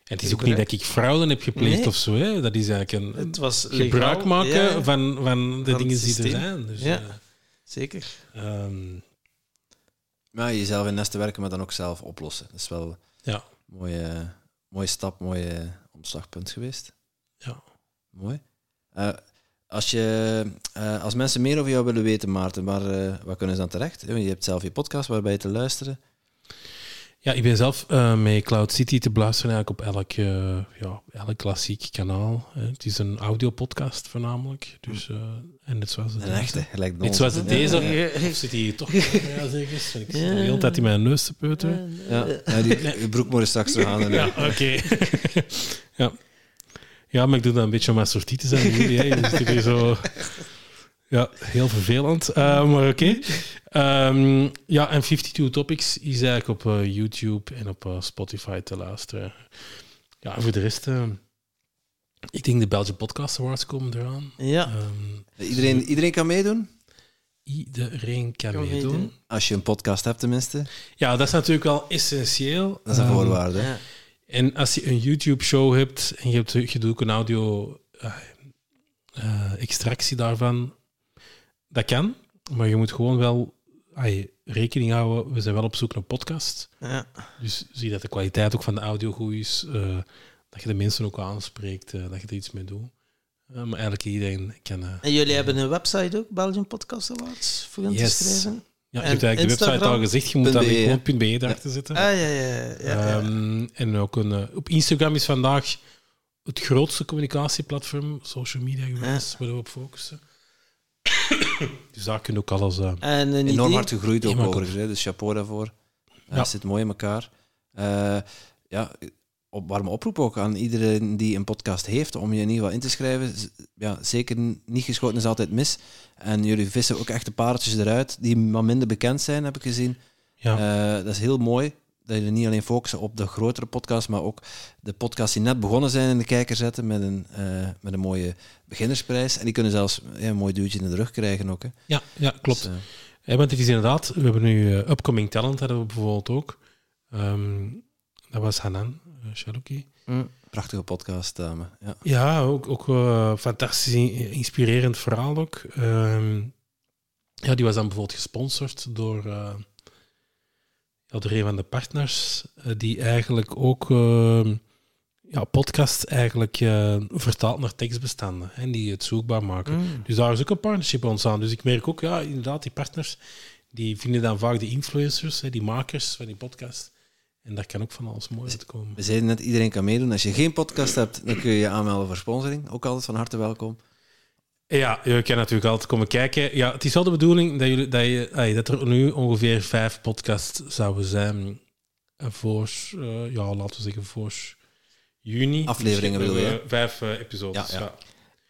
En het is ook niet dat ik fraude heb gepleegd Nee. of zo. Hè. Dat is eigenlijk een Het was legaal, gebruik maken ja, Van, van de dingen die er zijn. Dus, Ja. eh, Zeker. ehm, Maar jezelf in nest te werken, maar dan ook zelf oplossen. Dat is wel een ja, mooie, mooie stap, mooie omslagpunt geweest. ja. Mooi. Eh, als, je, eh, als mensen meer over jou willen weten, Maarten, waar, eh, waar kunnen ze dan terecht? Je hebt zelf je podcast waarbij je te luisteren. Ja, ik ben zelf eh, met Cloud City te beluisteren eigenlijk op elk, eh, ja, elk klassiek kanaal. Hè. Het is een audiopodcast voornamelijk. Dus, eh, en net zoals het Een echte, gelijk de Net zoals onze. deze. Ja. Of zit hij hier toch? (laughs) Ja, zeg eens. Ik zit de hele tijd in mijn neus te peuteren. Ja, ja die, je broek moet je straks terug aan. Ja, oké. (laughs) ja. Ja, maar ik doe dat een beetje om mijn sortie te zijn. Jullie, hè. Je zit hier zo... Ja, heel vervelend. Uh, maar oké. Okay. Um, ja, en 52 Topics is eigenlijk op uh, YouTube en op uh, Spotify te luisteren. Ja, voor de rest... Uh, ik denk de Belgian Podcast Awards komen eraan. Ja. Um, iedereen, iedereen kan meedoen? Iedereen kan, Kan meedoen. meedoen. Als je een podcast hebt tenminste. Ja, dat is natuurlijk wel essentieel. Dat is een Um, voorwaarde. Ja. En als je een YouTube-show hebt en je, hebt, je doet ook een audio-extractie daarvan, dat kan, maar je moet gewoon wel ay, rekening houden. We zijn wel op zoek naar podcast. Ja. Dus zie dat de kwaliteit ook van de audio goed is, eh, dat je de mensen ook aanspreekt, eh, dat je er iets mee doet. Eh, maar eigenlijk iedereen kan. eh, En jullie hebben een website ook, Belgian Podcast Awards, voor te Yes. schrijven? Ja, je En hebt eigenlijk de website al gezegd, je moet .be, gewoon .be erachter zetten. Ah, ja, ja, ja. ja, ja. Ehm, en ook een, eh, op Instagram is vandaag het grootste communicatieplatform, social media geweest, waar we op focussen. (coughs) dus daar kun je ook alles... eh, en een Enorm idee? hard gegroeid ook overigens, hè, dus chapeau daarvoor. Ja. Het zit mooi in elkaar. Eh, ja, op warme oproep ook aan iedereen die een podcast heeft, om je in ieder geval in te schrijven. Ja, zeker niet geschoten is altijd mis. En jullie vissen ook echt de pareltjes eruit, die wat minder bekend zijn, heb ik gezien. ja. Eh, dat is heel mooi. Dat jullie niet alleen focussen op de grotere podcast, maar ook de podcasts die net begonnen zijn in de kijker zetten met een, eh, met een mooie beginnersprijs. En die kunnen zelfs ja, een mooi duwtje in de rug krijgen ook. Hè. ja, ja, klopt. Dus, eh, Ja, want het is inderdaad, we hebben nu Upcoming Talent, hadden we bijvoorbeeld ook. Ehm, dat was Hanan Shaluki. Hm. prachtige podcast, dame. Ja. Ja, ook, ook eh, fantastisch in- inspirerend verhaal ook. Ehm, ja, die was dan bijvoorbeeld gesponsord door, eh, ja, door een van de partners, eh, die eigenlijk ook ehm, ja, podcast eigenlijk eh, vertaalt naar tekstbestanden en die het zoekbaar maken. Mm. Dus daar is ook een partnership ontstaan. Dus ik merk ook, ja, inderdaad, die partners, die vinden dan vaak de influencers, hè, die makers van die podcast. En daar kan ook van alles mooi uitkomen. We zeiden net, iedereen kan meedoen. Als je geen podcast hebt, dan kun je je aanmelden voor sponsoring. Ook altijd van harte welkom. Ja, je kan natuurlijk altijd komen kijken. Ja, het is wel de bedoeling dat, jullie, dat, je, ay, dat er nu ongeveer vijf podcasts zouden zijn voor, eh, ja, laten we zeggen, voor juni. Afleveringen Dus bedoel je, we Vijf eh, episodes. Ja, ja. Ja,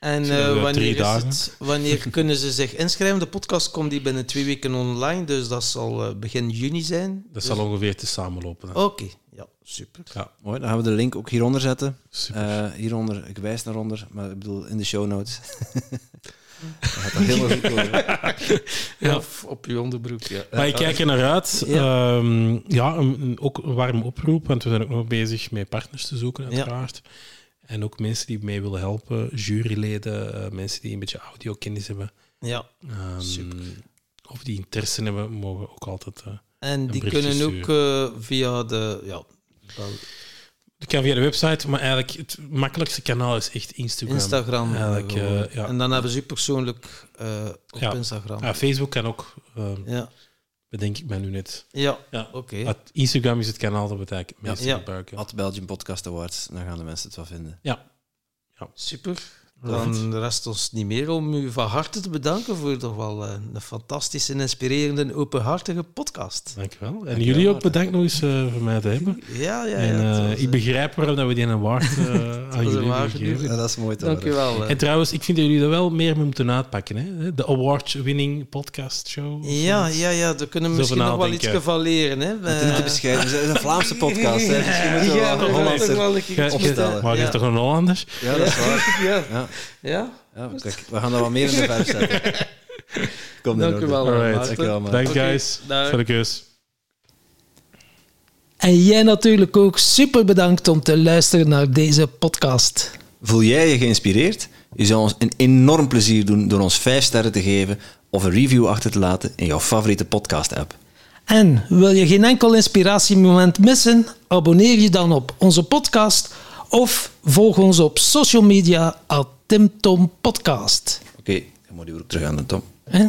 En eh, eh, wanneer, is het, wanneer (laughs) kunnen ze zich inschrijven? De podcast komt die binnen twee weken online, dus dat zal eh, begin juni zijn. Dat Dus- zal ongeveer te samenlopen. Oké, ja, super. Ja, Mooi, dan gaan we de link ook hieronder zetten. super. Eh, hieronder, ik wijs naar onder, maar ik bedoel in de show notes. (laughs) dat gaat dan helemaal goed komen. (laughs) Ja. Of op je onderbroek, ja. maar ik kijk er naar uit. Ja. Ja, ja een, een- ook een warm oproep, want we zijn ook nog bezig met partners te zoeken, uiteraard. En ook mensen die mee willen helpen, juryleden, eh, mensen die een beetje audiokennis hebben. Ja, Ehm, Super. Of die interesse hebben, mogen ook altijd. eh en die kunnen ook eh, via de... Ja, dat kan via de website, maar eigenlijk het makkelijkste kanaal is echt Instagram. Instagram. Eigenlijk, ja. En dan hebben ze u persoonlijk op Ja. Instagram. Ja, Facebook kan ook, eh, Ja, bedenk ik mij nu net. ja. Ja. oké. Instagram is het kanaal dat we het meeste Ja. gebruiken. At Belgian Podcast Awards, dan gaan de mensen het wel vinden. Ja, Super. Dan rest ons niet meer om u van harte te bedanken voor toch wel eh, een fantastische, inspirerende en openhartige podcast. dankjewel. En Dankjewel, jullie ook bedankt nog eens eh, voor mij te hebben. Ja, ja, en ja. eh, het was, ik begrijp waarom dat we die een award eh, (laughs) aan jullie genoegen. dat is mooi te Dank u wel. eh. En trouwens, ik vind dat jullie dat wel meer moeten uitpakken. Hè? De award-winning podcast show. Ja, ja, ja, daar kunnen we misschien nog wel iets van leren. Hè. Het is niet te bescheiden. Het is een Vlaamse podcast. Hè. (laughs) Misschien moeten we ja, wel een Hollandse- opstellen. Maar je is toch een Hollander? Ja, dat is waar. (laughs) Ja, (laughs) Ja, ja. kijk, we gaan dat wel meer in de verf zetten. (laughs) Kom Dank u wel. Alright. Oké, guys, voor de keus. En jij natuurlijk ook super bedankt om te luisteren naar deze podcast. Voel jij je geïnspireerd? Je zou ons een enorm plezier doen door ons 5 sterren te geven of een review achter te laten in jouw favoriete podcast-app. En wil je geen enkel inspiratiemoment missen? Abonneer je dan op onze podcast of volg ons op social media at Tim Tom Podcast. Oké, dan moet je ook terug aan de Tom. Hè?